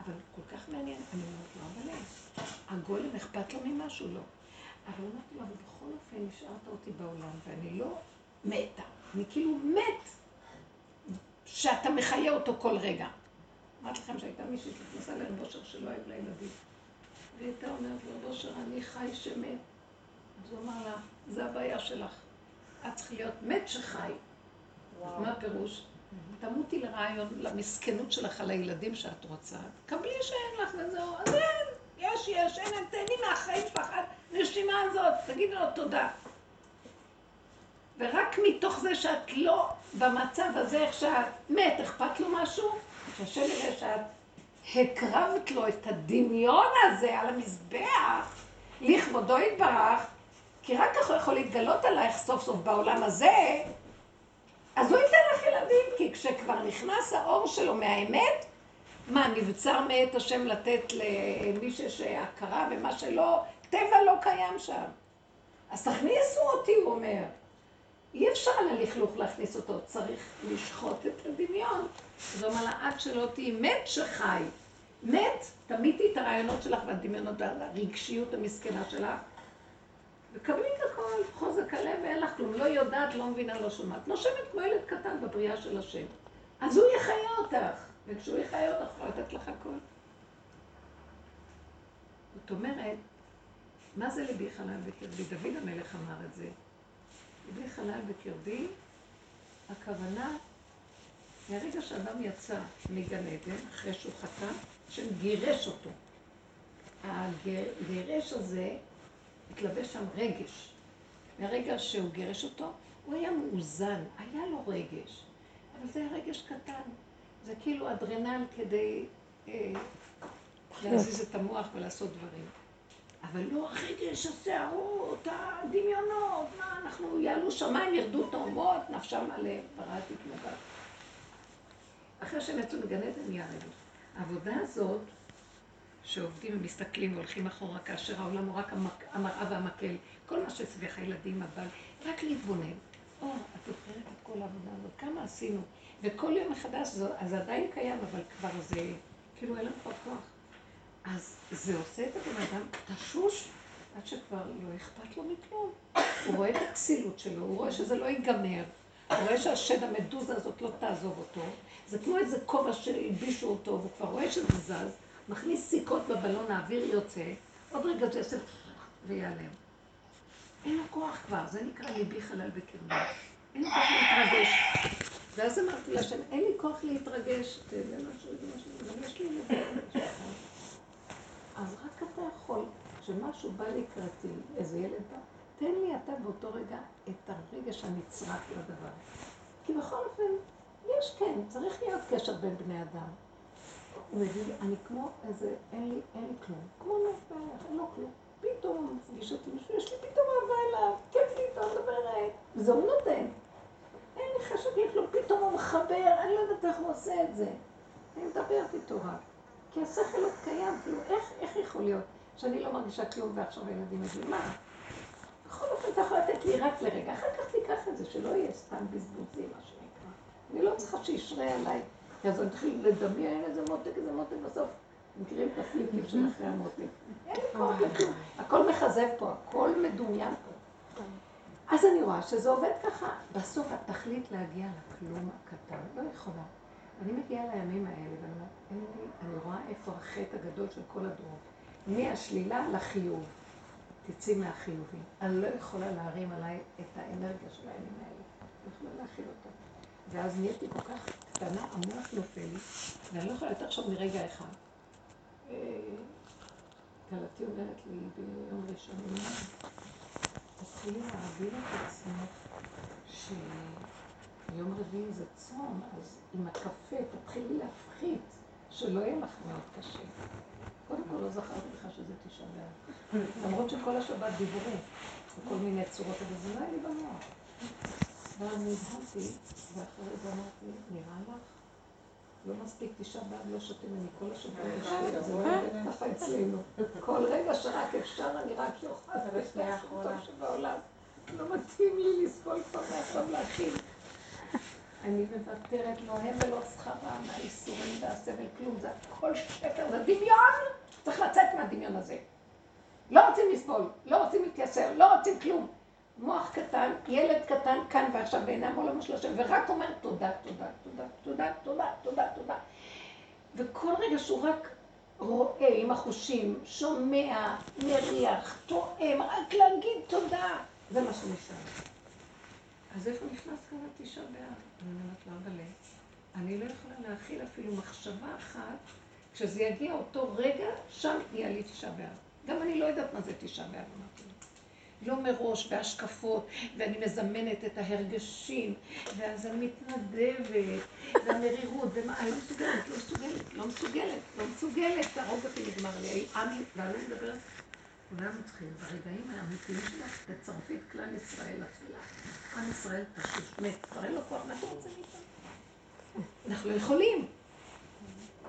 אבל כל כך מעניין, אני אומרת לו, אבל הגולם אכפת לו ממשהו? לא. אבל אמרתי לו, אבל בכל אופן נשארת אותי בעולם, ואני לא מתה. אני כאילו מת שאתה מחיה אותו כל רגע. אמרתי לכם שהייתה מישהי שנכנסה לרב אושר שלא היו לה ילדים. והיא הייתה אומרת לו, רב אושר, אני חי שמת. אז הוא אמר לה, זה הבעיה שלך. את צריכה להיות מת שחי. מה הפירוש? תמותי לרעיון, למסכנות שלך על הילדים שאת רוצה. קבלי שאין לך וזהו, אז אין, יש, יש, אין, אין, תהני מהחיים שלך, הנשימה הזאת, תגידי לו תודה. ורק מתוך זה שאת לא במצב הזה, איך שאת מת, אכפת לו משהו, שהשם יראה שאת הקרבת לו את הדמיון הזה על המזבח, לכבודו יתברך, כי רק ככה הוא יכול להתגלות עלייך סוף סוף בעולם הזה, אז הוא ייתן לך ילדים, כי כשכבר נכנס האור שלו מהאמת, מה, נבצר מאת השם לתת למי שיש הכרה ומה שלא, טבע לא קיים שם. אז תכניסו אותי, הוא אומר. אי אפשר על הלכלוך להכניס אותו, צריך לשחוט את הדמיון. אז הוא אומר לה, עד שלא תהיי מת שחי. מת, תמיתי את הרעיונות שלך והדמיונות והרגשיות המסכנה שלך, וקבלי את הכל, חוזק הלב ואין לך כלום, לא יודעת, לא מבינה, לא שומעת. נושמת כמו ילד קטן בבריאה של השם. אז הוא יחיה אותך, וכשהוא יחיה אותך, הוא לתת לך הכל. זאת אומרת, מה זה ליבי חלל בקרבי? דוד המלך אמר את זה. ליבי חלל בקרבי, הכוונה, מהרגע שאדם יצא מגן עדן, אחרי שהוא חטא, השם גירש אותו. הגירש הזה התלבש שם רגש. מהרגע שהוא גירש אותו, הוא היה מאוזן, היה לו רגש. אבל זה היה רגש קטן. זה כאילו אדרנל כדי אה, להזיז את המוח ולעשות דברים. אבל לא הרגש, הסערות, הדמיונות, מה אנחנו, יעלו שמיים, ירדו תאומות, נפשם עליהם, פרעתי כמובן. אחרי שהם יצאו מגן עדן רגש. העבודה הזאת, שעובדים ומסתכלים והולכים אחורה, כאשר העולם הוא רק. המראה והמקל, כל מה שסביבך, הילדים, הבעל, רק להתבונן. או, את זוכרת את כל העבודה הזאת, כמה עשינו, וכל יום מחדש, זה, זה עדיין קיים, אבל כבר זה, כאילו אין לנו כבר כוח. אז זה עושה את הבן אדם תשוש עד שכבר לא אכפת לו מכלום. הוא רואה את הכסילות שלו, הוא רואה שזה לא ייגמר, הוא רואה שהשד המדוזה הזאת לא תעזוב אותו. זה כמו איזה כובע שהלבישו אותו, והוא כבר רואה שזה זז, מכניס סיכות בבלון, האוויר יוצא, עוד רגע זה יעשה ויעלם. אין לו כוח כבר, זה נקרא ליבי חלל בקרבה. אין לו כוח להתרגש. ואז אמרתי להשם, אין לי כוח להתרגש. זה משהו, זה משהו, יש לי ילדים. אז רק אתה יכול, כשמשהו בא לקראתי, איזה ילד בא, תן לי אתה באותו רגע את הרגש הנצרך לדבר. כי בכל אופן, יש כן, צריך להיות קשר בין בני אדם. הוא מביא לי, אני כמו איזה, אין לי, אין לי כלום. כמו נוף אין לו כלום. פתאום מפגיש אותי מישהו, יש לי פתאום אהבה אליו, כיף לי איתו מדברת. וזה הוא נותן. אין לי חשק לכלום, פתאום הוא מחבר, אני לא יודעת איך הוא עושה את זה. אני מדברת איתו רק. כי השכל עוד קיים, כאילו, איך, איך יכול להיות שאני לא מרגישה כלום ועכשיו הילדים יגידו, מה? בכל אופן אתה יכול לתת לי רק לרגע, אחר כך תיקח את זה, שלא יהיה סתם בזבוזי, מה שנקרא. אני לא צריכה שישרה עליי, אז אני אתחיל לדמיין איזה מותק, איזה מותק, בסוף מכירים את הפליפים של אחרי המותק. אין לי כוח לכלום, הכל מכזב פה, הכל מדומיין פה. אז אני רואה שזה עובד ככה. בסוף התכלית להגיע לכלום הקטן, לא יכולה. אני מגיעה לימים האלה ואני אומרת, אין לי, אני רואה איפה החטא הגדול של כל הדורות. מהשלילה לחיוב. תצאי מהחיובים. אני לא יכולה להרים עליי את האנרגיה של הימים האלה. לא יכולה להכיל אותה. ואז נהייתי כל כך קטנה, המוח נופל לי, ואני לא יכולה יותר עכשיו מרגע אחד. אה, כלתי אומרת לי ביום ראשון, תתחילי להעביר את עצמך שיום רביעי זה צום, אז עם הקפה תתחילי להפחית, שלא יהיה לך מאוד קשה. קודם כל לא זכרתי לך שזה תשעה באב. למרות שכל השבת דיבורים, בכל מיני צורות, אבל זה לא היה לי במוח. ואז נדהמתי, ואחרי זה אמרתי, נראה לך? לא מספיק תשעה באב, לא שותים אני כל השבוע ישתים, זה לא עובד ככה אצלנו. כל רגע שרק אפשר, אני רק יאכל, זה הכי טוב שבעולם. לא מתאים לי לסבול כבר מעכשיו להכין. אני מוותרת לא הם ולא שכרם מהאיסורים והסבל, כלום, זה הכל שקר, זה דמיון! צריך לצאת מהדמיון הזה. לא רוצים לסבול, לא רוצים להתייסר, לא רוצים כלום. מוח קטן, ילד קטן כאן ועכשיו בעיניים עולמו של השם, ורק אומר תודה, תודה, תודה, תודה, תודה, תודה, תודה. וכל רגע שהוא רק רואה עם החושים, שומע, מריח, טועם, רק להגיד תודה, זה מה שנשאר. אז איפה נכנס כאן התשעה באב? אני אומרת לו, אבל אני לא יכולה להכיל אפילו מחשבה אחת, כשזה יגיע אותו רגע, שם יהיה לי תשעה באב. גם אני לא יודעת מה זה תשעה באב, אמרתי לו. לא מראש, בהשקפות, ואני מזמנת את ההרגשים, ואז אני מתנדבת, והמרירות, ומה, אני לא מסוגלת, לא מסוגלת, לא מסוגלת, לא מסוגלת, תהרוג אותי נגמר לי. אני, ואני מדברת כולנו צריכים, ברגעים האמיתיים שלך, תצרפי את כלל ישראל לתפילה. עם ישראל פשוט מת, כבר אין לו כוח, מה אתה רוצה מאיתנו? אנחנו לא יכולים.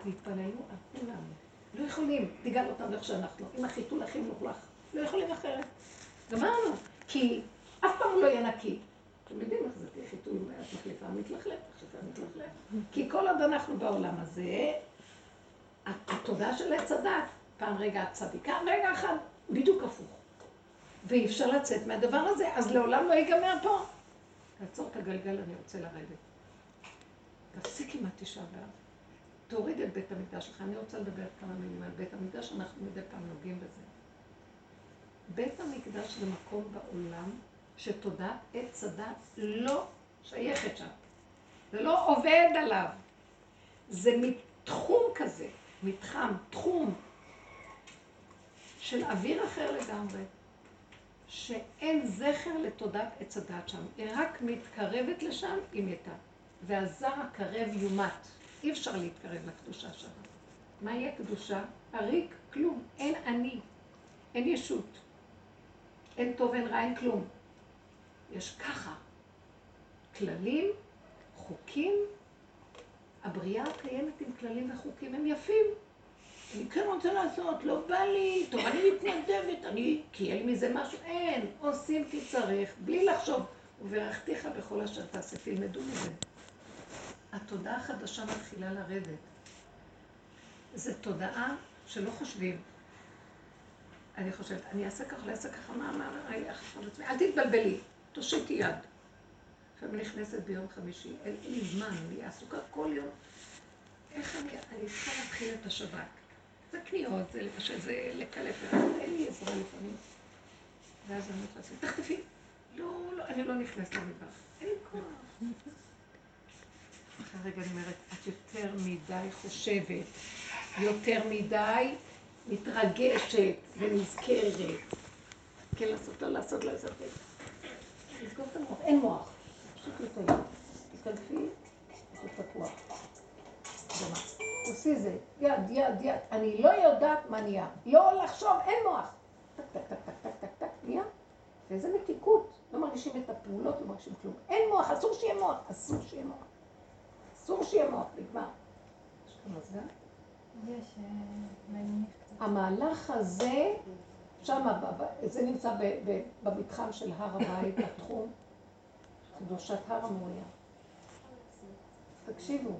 תתפללו על כולם. לא יכולים, תגאל אותם איך שאנחנו. אם החיתול הכי מלוכלך, לא יכולים אחרת. גמרנו, כי אף פעם הוא לא יהיה נקי. אתם יודעים איך זה חיתול, את מחליפה מתלכלך, מחליפה מתלכלך. כי כל עוד אנחנו בעולם הזה, התודעה של עץ הדת, פעם רגע הצדיקה, רגע אחד בדיוק הפוך. ואי אפשר לצאת מהדבר הזה, אז לעולם לא ייגמר פה. תעצור את הגלגל, אני רוצה לרדת. תפסיק עם התשעה באב. תוריד את בית המקדש שלך. אני רוצה לדבר כמה מילים על בית המקדש, אנחנו מדי פעם נוגעים בזה. בית המקדש זה מקום בעולם שתודעת עץ הדת לא שייכת שם. זה לא עובד עליו. זה מתחום כזה, מתחם, תחום, של אוויר אחר לגמרי, שאין זכר לתודעת עץ הדת שם, היא רק מתקרבת לשם, היא מתה. והזר הקרב יומת. אי אפשר להתקרב לקדושה שם. מה יהיה קדושה? הריק, כלום. אין אני. אין ישות. אין טוב, אין רע, אין כלום. יש ככה. כללים, חוקים, הבריאה קיימת עם כללים וחוקים, הם יפים. אני כן רוצה לעשות, לא בא לי, טוב, אני מתנדבת, אני, כי לי מזה משהו, אין, עושים כי צריך, בלי לחשוב. וברכתיך בכל אשר תעשה, תלמדו מזה. התודעה החדשה מתחילה לרדת. זו תודעה שלא חושבים. אני חושבת, אני אעשה ככה, אעשה ככה, מה, מה, מה, אל תתבלבלי, תושיטי יד. עכשיו אני נכנסת ביום חמישי, אין לי זמן, אני עסוקה כל יום. איך אני, אני צריכה להתחיל את השבת. זה קניות, זה לבשל, זה לקלף, אין לי עזרה לפעמים. ואז אני נכנסת, תחטפי. לא, לא, אני לא נכנסת למטבח. אין לי כוח. אחרי רגע אני אומרת, את יותר מדי חושבת, יותר מדי מתרגשת ונזכרת. כן לעשות, לא לעשות, לא לעשות. לסגור את המוח, אין מוח. פשוט לטייל. תתקלפי, זה פתוח. עושי זה, יד, יד, יד. אני לא יודעת מה נהיה. לא לחשוב, אין מוח. טק, טק, טק, טק, טק, טק, נהיה. ואיזה מתיקות. לא מרגישים את הפעולות, לא מרגישים כלום. אין מוח, אסור שיהיה מוח. אסור שיהיה מוח. אסור שיהיה מוח, נגמר. יש לך מזגן? אה, המהלך הזה, שם, זה נמצא במתחם של הר הבית, בתחום, קדושת הר המוריה. תקשיבו,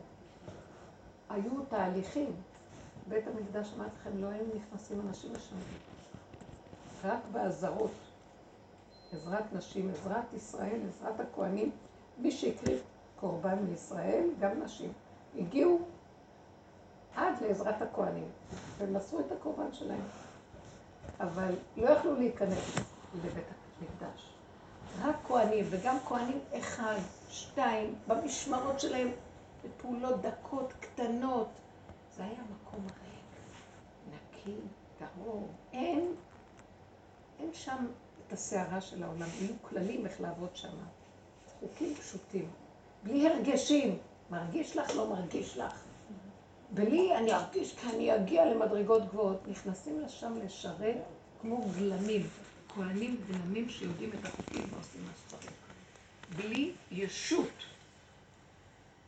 היו תהליכים. בית המקדש, אמרתי לכם, לא היו נכנסים אנשים לשם. רק באזהרות. עזרת נשים, עזרת ישראל, עזרת הכוהנים. מי שהקריב קורבן מישראל, גם נשים. הגיעו עד לעזרת הכוהנים, ומסרו את הקורבן שלהם. אבל לא יכלו להיכנס לבית המקדש. רק כהנים, וגם כהנים אחד, שתיים, במשמרות שלהם, בפעולות דקות, קטנות. זה היה מקום ריק, נקי, טהור. אין, אין שם את הסערה של העולם. היו כללים איך לעבוד שם. חוקים פשוטים. בלי הרגשים. מרגיש לך, לא מרגיש לך. בלי אני ארגיש כי אני אגיע למדרגות גבוהות. נכנסים לשם לשרת כמו גלמים. כהנים גלמים שיודעים את החוקים ועושים מה שצריך. בלי ישות.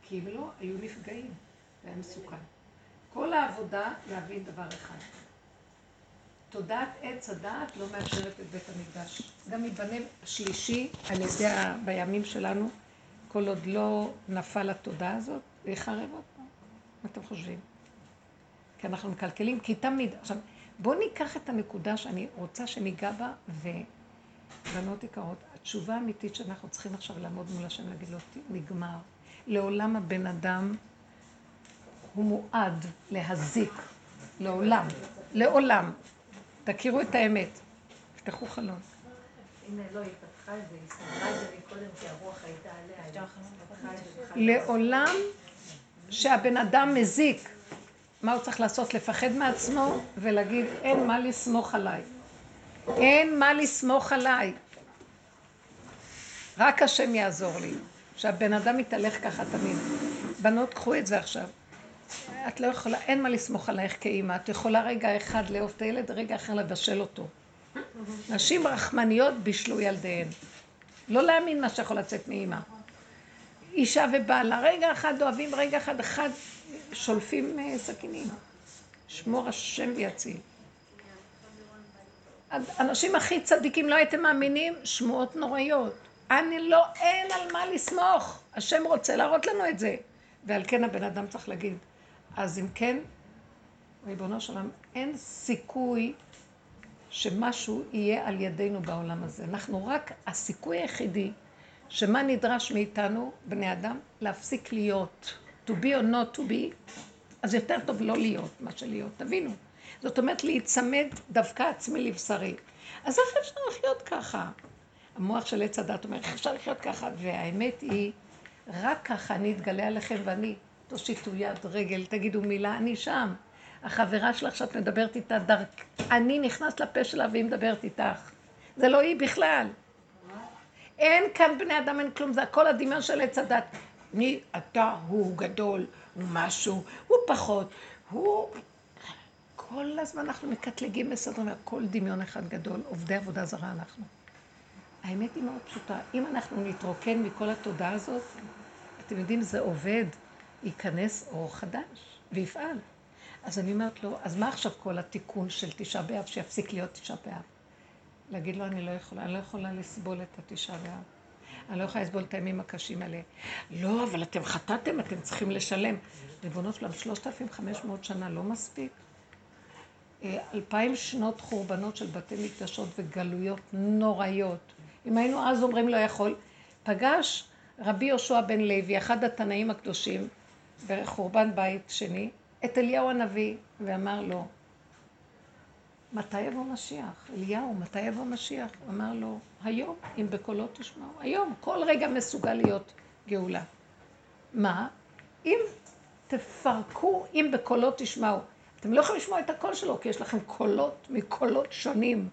כי אם לא, היו נפגעים. זה היה מסוכן. כל העבודה להבין דבר אחד. תודעת עץ הדעת לא מאפשרת את בית המקדש. גם ייבנה שלישי על ידי, בימים שלנו, כל עוד לא נפל התודעה הזאת, זה יחרב פעם. מה אתם חושבים? כי אנחנו מקלקלים, כי תמיד, עכשיו, בואו ניקח את הנקודה שאני רוצה שניגע בה, ובנות יקרות, התשובה האמיתית שאנחנו צריכים עכשיו לעמוד מול השם, להגיד לו, נגמר. לעולם הבן אדם הוא מועד להזיק, לעולם, לעולם. תכירו את האמת. תפתחו חלון. לא. לעולם שהבן אדם מזיק, מה הוא צריך לעשות? לפחד מעצמו ולהגיד, אין מה לסמוך עליי. אין מה לסמוך עליי. רק השם יעזור לי. שהבן אדם יתהלך ככה תמיד. בנות, קחו את זה עכשיו. את לא יכולה, אין מה לסמוך עלייך כאימא. את יכולה רגע אחד לאהוב את הילד, רגע אחר לבשל אותו. נשים רחמניות בישלו ילדיהן. לא להאמין מה שיכול לצאת מאימא. אישה ובעלה, רגע אחד אוהבים, רגע אחד, אחד שולפים אה, סכינים. שמור השם ויציל. אנשים הכי צדיקים, לא הייתם מאמינים, שמועות נוראיות. אני לא, אין על מה לסמוך. השם רוצה להראות לנו את זה. ועל כן הבן אדם צריך להגיד, אז אם כן, ריבונו של עולם, אין סיכוי שמשהו יהיה על ידינו בעולם הזה. אנחנו רק, הסיכוי היחידי, שמה נדרש מאיתנו, בני אדם, להפסיק להיות. to be or not to be, אז יותר טוב לא להיות מה שלהיות, תבינו. זאת אומרת להיצמד דווקא עצמי לבשרי. אז איך אפשר לחיות ככה? המוח של עץ הדת אומר, איך אפשר לחיות ככה? והאמת היא, רק ככה אני אתגלה עליכם ואני, תושיטו יד, רגל, תגידו מילה, אני שם. החברה שלך שאת מדברת איתה, דרכ... אני נכנס לפה שלה והיא מדברת איתך. זה לא היא בכלל. אין כאן בני אדם, אין כלום, זה הכל הדמיון של עץ הדת. מי אתה, הוא גדול, הוא משהו, הוא פחות, הוא... כל הזמן אנחנו מקטלגים בסדר, הכל דמיון אחד גדול, עובדי עבודה זרה אנחנו. האמת היא מאוד פשוטה. אם אנחנו נתרוקן מכל התודעה הזאת, אתם יודעים, זה עובד. ייכנס אור חדש ויפעל. אז אני אומרת לו, אז מה עכשיו כל התיקון של תשעה באב שיפסיק להיות תשעה באב? להגיד לו, אני לא יכולה, אני לא יכולה לסבול את התשעה באב. אני לא יכולה לסבול את הימים הקשים האלה. לא, אבל אתם חטאתם, אתם צריכים לשלם. ריבונו שלם, 3,500 שנה לא מספיק? אה, אלפיים שנות חורבנות של בתי מקדשות וגלויות נוראיות. אם היינו אז אומרים לא יכול, פגש רבי יהושע בן לוי, אחד התנאים הקדושים, בחורבן בית שני, את אליהו הנביא, ואמר לו, מתי יבוא משיח? אליהו, מתי יבוא משיח? אמר לו, היום, אם בקולו תשמעו. היום, כל רגע מסוגל להיות גאולה. מה? אם תפרקו, אם בקולו תשמעו. אתם לא יכולים לשמוע את הקול שלו, כי יש לכם קולות מקולות שונים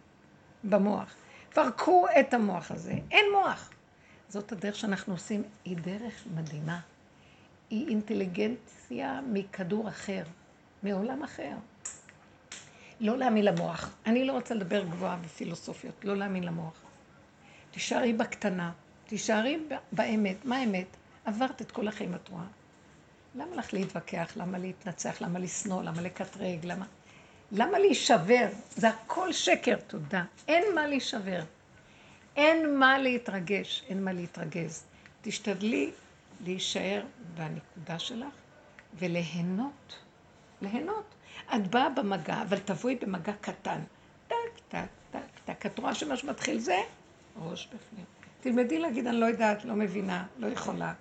במוח. פרקו את המוח הזה. אין מוח. זאת הדרך שאנחנו עושים, היא דרך מדהימה. היא אינטליגנציה מכדור אחר, מעולם אחר. לא להאמין למוח. אני לא רוצה לדבר גבוהה בפילוסופיות, לא להאמין למוח. תישארי בקטנה, תישארי באמת. מה האמת? עברת את כל החיים, את רואה. למה לך להתווכח? למה להתנצח? למה לשנוא? למה לקטרג? למה... למה להישבר? זה הכל שקר, תודה. אין מה להישבר. אין מה להתרגש, אין מה להתרגז. תשתדלי להישאר בנקודה שלך וליהנות. ליהנות. את באה במגע, אבל תבואי במגע קטן. טק, טק, טק, טק. את רואה שמה שמתחיל זה ראש בפנים. תלמדי להגיד, אני לא יודעת, לא מבינה, לא יכולה.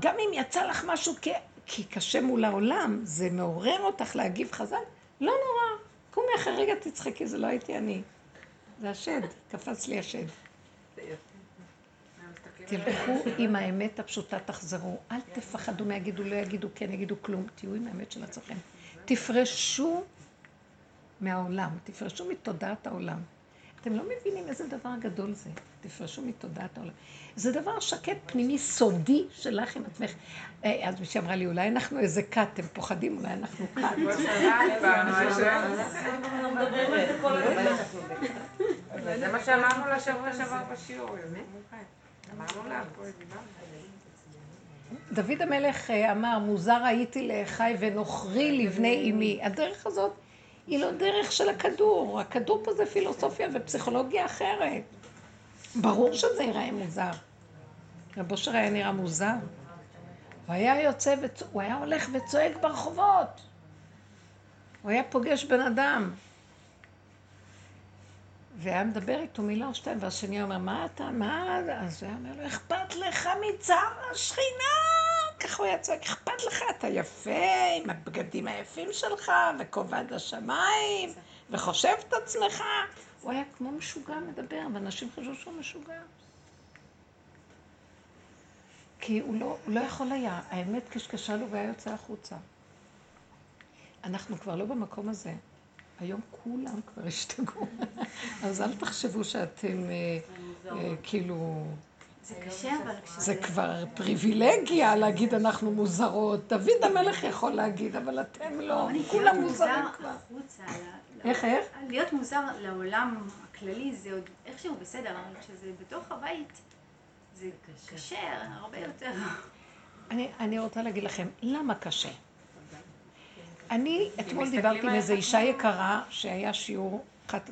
גם אם יצא לך משהו כ... כי קשה מול העולם, זה מעורר אותך להגיב חזק, לא נורא. קומי אחרי רגע תצחקי, זה לא הייתי אני. זה השד, קפץ לי השד. תלכו עם האמת הפשוטה, תחזרו. אל תפחדו מה יגידו, לא יגידו, כן יגידו כלום. תהיו עם האמת של עצמכם. תפרשו מהעולם, תפרשו מתודעת העולם. אתם לא מבינים איזה דבר גדול זה. תפרשו מתודעת העולם. זה דבר שקט פנימי סודי שלך עם עצמך. אה, אז מישהי אמרה לי, אולי אנחנו איזה כת, אתם פוחדים, אולי אנחנו כת. זה מה שאמרנו לשבוע שעבר בשיעור. דוד המלך אה, אמר, מוזר הייתי לאחי ונוכרי לבני אמי. הדרך הזאת היא לא דרך של הכדור. הכדור פה זה פילוסופיה ופסיכולוגיה אחרת. ברור שזה ייראה מוזר. רב היה נראה מוזר. הוא היה יוצא, וצ... הוא היה הולך וצועק ברחובות. הוא היה פוגש בן אדם. והיה מדבר איתו מילה או שתיים, והשני אומר, מה אתה, מה, אז הוא היה אומר לו, אכפת לך מצער השכינה? ככה הוא היה צועק, אכפת לך, אתה יפה, עם הבגדים היפים שלך, וכובד השמיים, וחושב את עצמך. הוא היה כמו משוגע מדבר, ואנשים חשבו שהוא משוגע. כי הוא לא, הוא לא יכול היה, האמת קשקשה לו והיה יוצא החוצה. אנחנו כבר לא במקום הזה. היום כולם כבר השתגעו. אז אל תחשבו שאתם אה, אה, כאילו... זה קשה, אבל כשזה... זה כבר פריבילגיה להגיד אנחנו מוזרות. דוד המלך יכול להגיד, אבל אתם לא. כולם מוזרים כבר. איך, איך? להיות מוזר לעולם הכללי זה עוד איכשהו בסדר, אבל כשזה בתוך הבית, זה קשה הרבה יותר. אני, אני רוצה להגיד לכם, למה קשה? אני אתמול דיברתי עם איזו אישה יקרה שהיה שיעור, אחת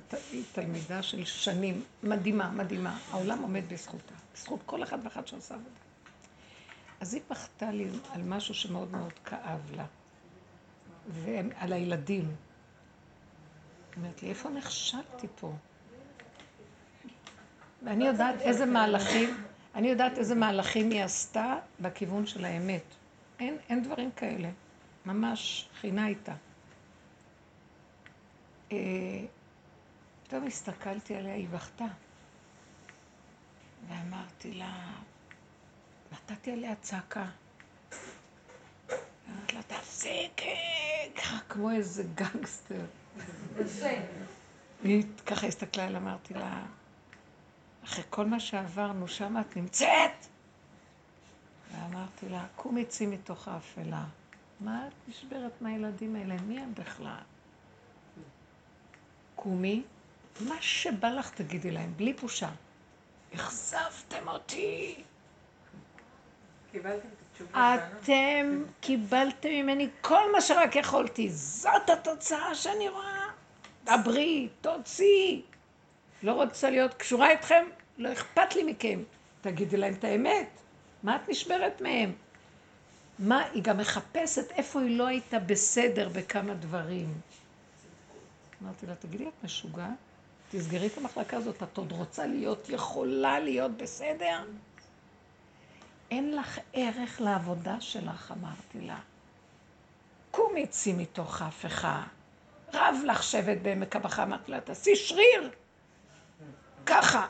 תלמידה של שנים, מדהימה, מדהימה. העולם עומד בזכותה, בזכות כל אחד ואחד שעושה עבודה. אז היא פחתה לי על משהו שמאוד מאוד כאב לה, ועל הילדים. היא אומרת לי, איפה נכשלתי פה? ואני יודעת איזה מהלכים, אני יודעת איזה מהלכים היא עשתה בכיוון של האמת. אין, אין דברים כאלה. ממש חינה איתה. אה, פתאום הסתכלתי עליה, היא בכתה. ואמרתי לה, נתתי עליה צעקה. אמרתי לה, תפסיק, ככה כמו איזה גנגסטר. היא ככה הסתכלה עליה, אמרתי לה, אחרי כל מה שעברנו, שם את נמצאת? ואמרתי לה, קומי צאי מתוך האפלה. מה את נשברת מהילדים האלה? מי הם בכלל? קומי, מה שבא לך תגידי להם, בלי בושה. אכזבתם אותי. אתם קיבלתם ממני כל מה שרק יכולתי. זאת התוצאה שאני רואה. דברי, תוציאי. לא רוצה להיות קשורה איתכם, לא אכפת לי מכם. תגידי להם את האמת. מה את נשברת מהם? מה, היא גם מחפשת איפה היא לא הייתה בסדר בכמה דברים. אמרתי לה, תגידי, את משוגעת? תסגרי את המחלקה הזאת, את עוד רוצה להיות, יכולה להיות בסדר? אין לך ערך לעבודה שלך, אמרתי לה. קומי צי מתוך ההפכה. רב לך שבט בעמק הבכה, אמרתי לה, תעשי שריר. ככה.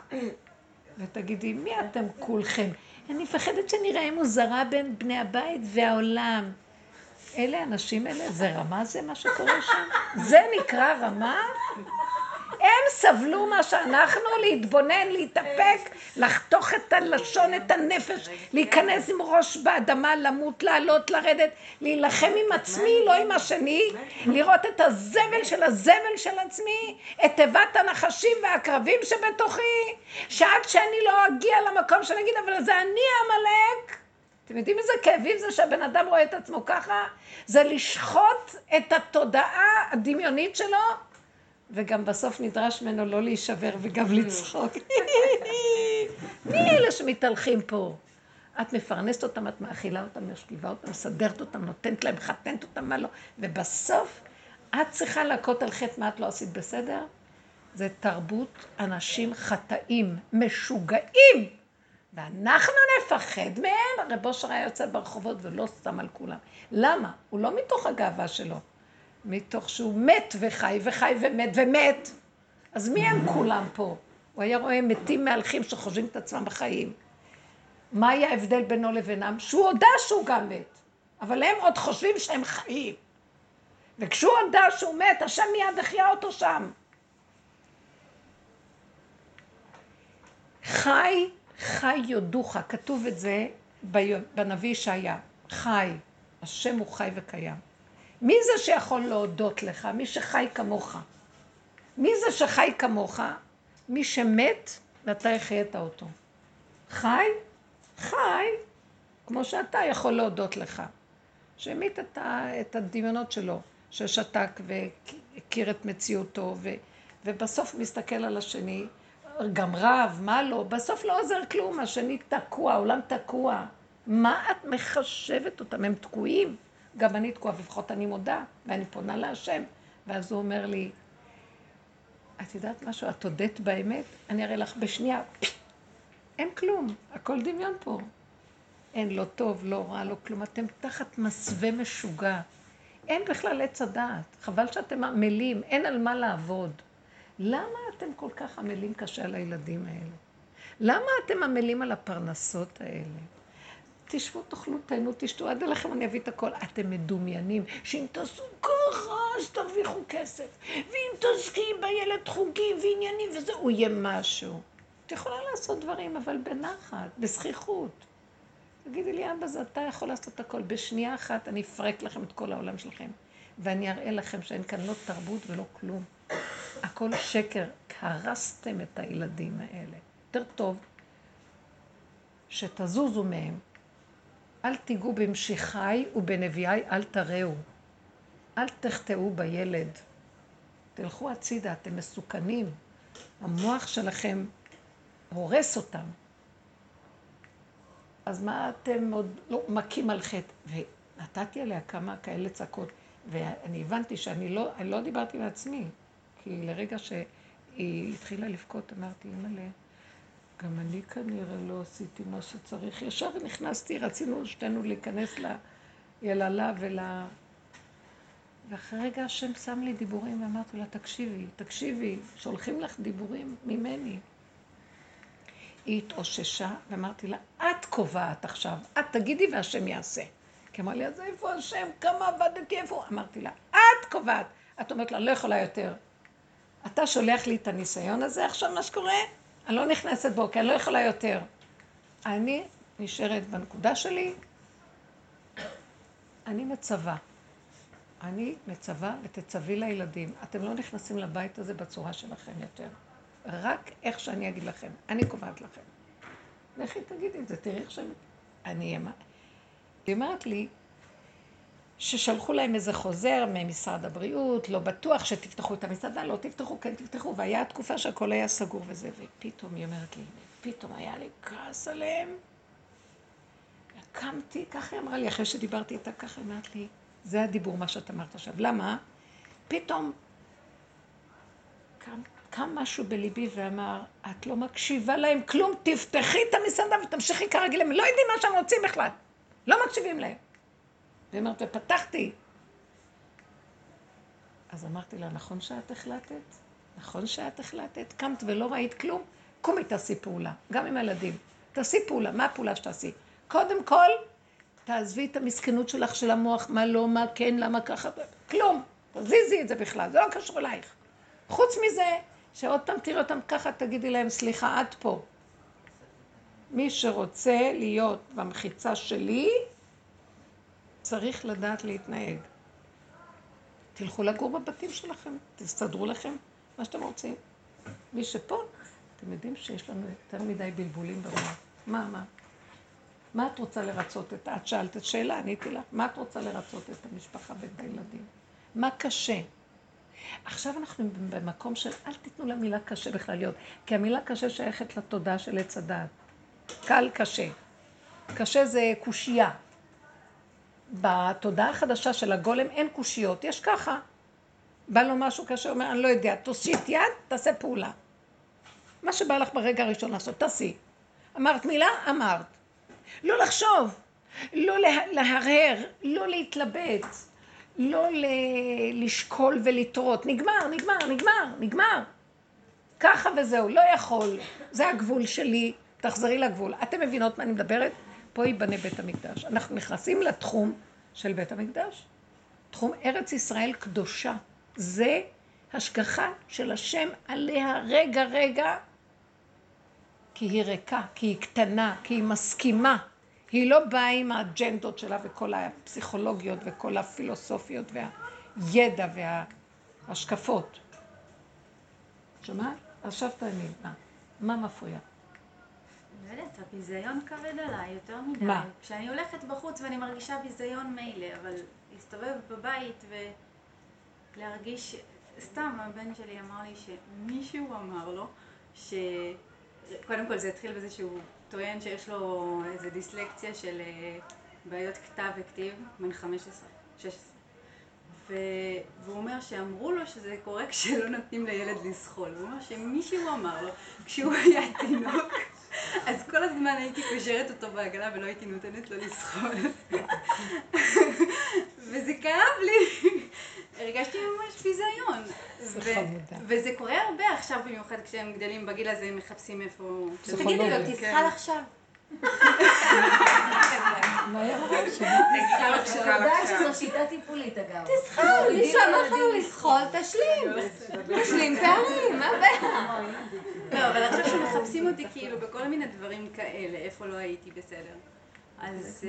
ותגידי, מי אתם כולכם? אני מפחדת שנראה מוזרה בין בני הבית והעולם. אלה האנשים האלה, זה רמה זה מה שקורה שם? זה נקרא רמה? הם סבלו מה שאנחנו, להתבונן, להתאפק, לחתוך את הלשון, את הנפש, להיכנס עם ראש באדמה, למות, לעלות, לרדת, להילחם עם עצמי, לא עם השני, לראות את הזבל של הזבל של עצמי, את תיבת הנחשים והעקרבים שבתוכי, שעד שאני לא אגיע למקום שאני אגיד, אבל זה אני עמלק. אתם יודעים איזה כאבים זה שהבן אדם רואה את עצמו ככה? זה לשחוט את התודעה הדמיונית שלו וגם בסוף נדרש ממנו לא להישבר וגם לצחוק. מי אלה שמתהלכים פה? את מפרנסת אותם, את מאכילה אותם, משכיבה אותם, מסדרת אותם, נותנת להם, מחתנת אותם, מה לא, ובסוף את צריכה להכות על חטא מה את לא עשית בסדר? זה תרבות אנשים חטאים, משוגעים, ואנחנו נפחד מהם. רב אושר היה יוצא ברחובות ולא שם על כולם. למה? הוא לא מתוך הגאווה שלו. מתוך שהוא מת וחי וחי ומת ומת. אז מי הם כולם פה? הוא היה רואה מתים מהלכים שחושבים את עצמם בחיים. מה היה ההבדל בינו לבינם? שהוא הודה שהוא גם מת, אבל הם עוד חושבים שהם חיים. וכשהוא הודה שהוא מת, השם מיד החיה אותו שם. חי, חי יודוך, כתוב את זה בנביא ישעיה. חי, השם הוא חי וקיים. מי זה שיכול להודות לך? מי שחי כמוך. מי זה שחי כמוך? מי שמת ואתה החיית אותו. חי? חי, כמו שאתה יכול להודות לך. שהמית את, את הדמיונות שלו, ששתק והכיר את מציאותו, ו, ובסוף מסתכל על השני, גם רב, מה לא, בסוף לא עוזר כלום, השני תקוע, העולם תקוע. מה את מחשבת אותם? הם תקועים. גם אני תקועה, לפחות אני מודה, ואני פונה להשם. ואז הוא אומר לי, את יודעת משהו? את הודית באמת? אני אראה לך בשנייה. אין כלום, הכל דמיון פה. אין לא טוב, לא רע, לא כלום. אתם תחת מסווה משוגע. אין בכלל עץ הדעת. חבל שאתם עמלים, אין על מה לעבוד. למה אתם כל כך עמלים קשה על הילדים האלה? למה אתם עמלים על הפרנסות האלה? תשבו, תאכלו, תהנו, תשתו, עד אליכם אני אביא את הכל. אתם מדומיינים שאם תעשו ככה, אז תרוויחו כסף. ואם תעסקי בילד חוגים ועניינים וזה, הוא יהיה משהו. את יכולה לעשות דברים, אבל בנחת, בזכיחות. תגידי לי, אבא, זה אתה יכול לעשות הכל. בשנייה אחת אני אפרק לכם את כל העולם שלכם. ואני אראה לכם שאין כאן לא תרבות ולא כלום. הכל שקר. הרסתם את הילדים האלה. יותר טוב שתזוזו מהם, אל תיגעו במשיחי ובנביאי אל תראו. אל תחטאו בילד. תלכו הצידה, אתם מסוכנים. המוח שלכם הורס אותם. אז מה אתם עוד לא מכים על חטא? ונתתי עליה כמה כאלה צעקות, ואני הבנתי שאני לא, לא דיברתי לעצמי, כי לרגע שהיא התחילה לבכות, אמרתי, אימא'לה, גם אני כנראה לא עשיתי מה שצריך. ישר נכנסתי, רצינו שתינו להיכנס ליללה ול... ואחרי רגע השם שם לי דיבורים ואמרתי לה, תקשיבי, תקשיבי, שולחים לך דיבורים ממני. היא התאוששה ואמרתי לה, את קובעת עכשיו, את תגידי והשם יעשה. כי אמרה לי, אז איפה השם? כמה עבדתי, איפה? אמרתי לה, את קובעת. את אומרת לה, לא יכולה יותר. אתה שולח לי את הניסיון הזה עכשיו, מה שקורה? אני לא נכנסת בו, כי אני לא יכולה יותר. אני נשארת בנקודה שלי, אני מצווה. אני מצווה ותצווי לילדים. אתם לא נכנסים לבית הזה בצורה שלכם יותר. רק איך שאני אגיד לכם. אני קובעת לכם. לכי תגידי את זה, תראי איך שאני... אני היא אומרת לי, ששלחו להם איזה חוזר ממשרד הבריאות, לא בטוח שתפתחו את המסעדה, לא תפתחו, כן תפתחו, והיה תקופה שהכל היה סגור וזה, ופתאום היא אומרת לי, פתאום היה לי כעס עליהם. קמתי, ככה היא אמרה לי, אחרי שדיברתי איתה, ככה היא אמרת לי, זה הדיבור, מה שאת אמרת עכשיו. למה? פתאום קם, קם משהו בליבי ואמר, את לא מקשיבה להם כלום, תפתחי את המסעדה ותמשיכי כרגיל, הם לא יודעים מה שהם רוצים בכלל, לא מקשיבים להם. והיא אומרת, ופתחתי. אז אמרתי לה, נכון שאת החלטת? נכון שאת החלטת? קמת ולא ראית כלום? קומי תעשי פעולה, גם עם הילדים. תעשי פעולה, מה הפעולה שתעשי? קודם כל, תעזבי את המסכנות שלך של המוח, מה לא, מה כן, למה ככה, כלום. תזיזי את זה בכלל, זה לא קשור אלייך. חוץ מזה, שעוד פעם תראי אותם ככה, תגידי להם, סליחה, עד פה. מי שרוצה להיות במחיצה שלי, צריך לדעת להתנהג. תלכו לגור בבתים שלכם, תסתדרו לכם מה שאתם רוצים. מי שפה, אתם יודעים שיש לנו יותר מדי בלבולים במוח. מה, מה? מה את רוצה לרצות את... את שאלת את שאלה, עניתי לך. מה את רוצה לרצות את המשפחה ואת הילדים? מה קשה? עכשיו אנחנו במקום של אל תיתנו למילה קשה בכלל להיות, כי המילה קשה שייכת לתודעה של עץ הדעת. קל קשה. קשה זה קושייה. בתודעה החדשה של הגולם אין קושיות, יש ככה. בא לו משהו קשה, אומר, אני לא יודע, תושיט יד, תעשה פעולה. מה שבא לך ברגע הראשון לעשות, תעשי. אמרת מילה, אמרת. לא לחשוב, לא להרהר, לא להתלבט, לא ל- לשקול ולטרות. נגמר, נגמר, נגמר, נגמר. ככה וזהו, לא יכול. זה הגבול שלי, תחזרי לגבול. אתם מבינות מה אני מדברת? פה ייבנה בית המקדש. אנחנו נכנסים לתחום של בית המקדש. תחום ארץ ישראל קדושה. זה השגחה של השם עליה רגע רגע, כי היא ריקה, כי היא קטנה, כי היא מסכימה. היא לא באה עם האג'נדות שלה וכל הפסיכולוגיות וכל הפילוסופיות והידע וההשקפות. שמעת? עכשיו תעני, מה? מה מפריע? לא יודעת, הביזיון כבד עליי יותר מדי. מה? כשאני הולכת בחוץ ואני מרגישה ביזיון מילא, אבל להסתובב בבית ולהרגיש... סתם, הבן שלי אמר לי שמישהו אמר לו ש... קודם כל זה התחיל בזה שהוא טוען שיש לו איזה דיסלקציה של אה, בעיות כתב וכתיב, בן 15, 16. ו... והוא אומר שאמרו לו שזה קורה כשלא נותנים לילד לזחול. הוא אומר שמישהו אמר לו, כשהוא היה תינוק, אז כל הזמן הייתי קושרת אותו בעגלה ולא הייתי נותנת לו לזחול. וזה כאב לי. הרגשתי ממש ביזיון. וזה קורה הרבה עכשיו, במיוחד כשהם גדלים בגיל הזה, הם מחפשים איפה... תגידי לו, כן. תזחל עכשיו. יודעת שזו שיטה טיפולית אגב. תזחל, מישהו אמר לך לא לזחול, תשלים. תשלים פערים, מה הבעיה? לא, אבל עכשיו שמחפשים אותי כאילו בכל מיני דברים כאלה, איפה לא הייתי בסדר. אז...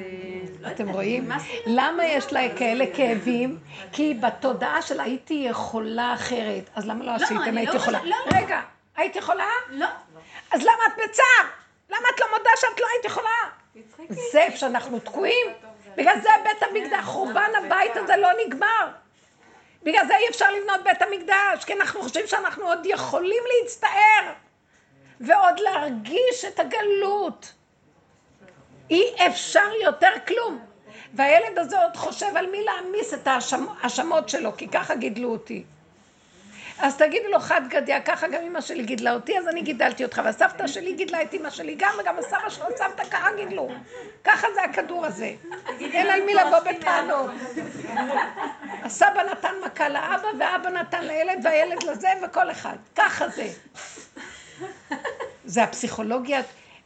אתם רואים? למה יש לה כאלה כאבים? כי בתודעה של הייתי יכולה אחרת. אז למה לא עשיתם הייתי יכולה? רגע, היית יכולה? לא. אז למה את בצער? למה את לא מודה שאת לא היית יכולה? זה שאנחנו תקועים. בגלל זה בית המקדש, חורבן הבית הזה לא נגמר. בגלל זה אי אפשר לבנות בית המקדש, כי אנחנו חושבים שאנחנו עוד יכולים להצטער ועוד להרגיש את הגלות. אי אפשר יותר כלום. והילד הזה עוד חושב על מי להעמיס את ההאשמות שלו, כי ככה גידלו אותי. אז תגידו לו חד גדיא, ככה גם אמא שלי גידלה אותי, אז אני גידלתי אותך, והסבתא שלי גידלה את אמא שלי גם, וגם הסבא שלו, סבתא ככה גידלו. ככה זה הכדור הזה. אין על מי לבוא בטענות. הסבא נתן מכה לאבא, ואבא נתן לילד, והילד לזה, וכל אחד. ככה זה. זה הפסיכולוגיה,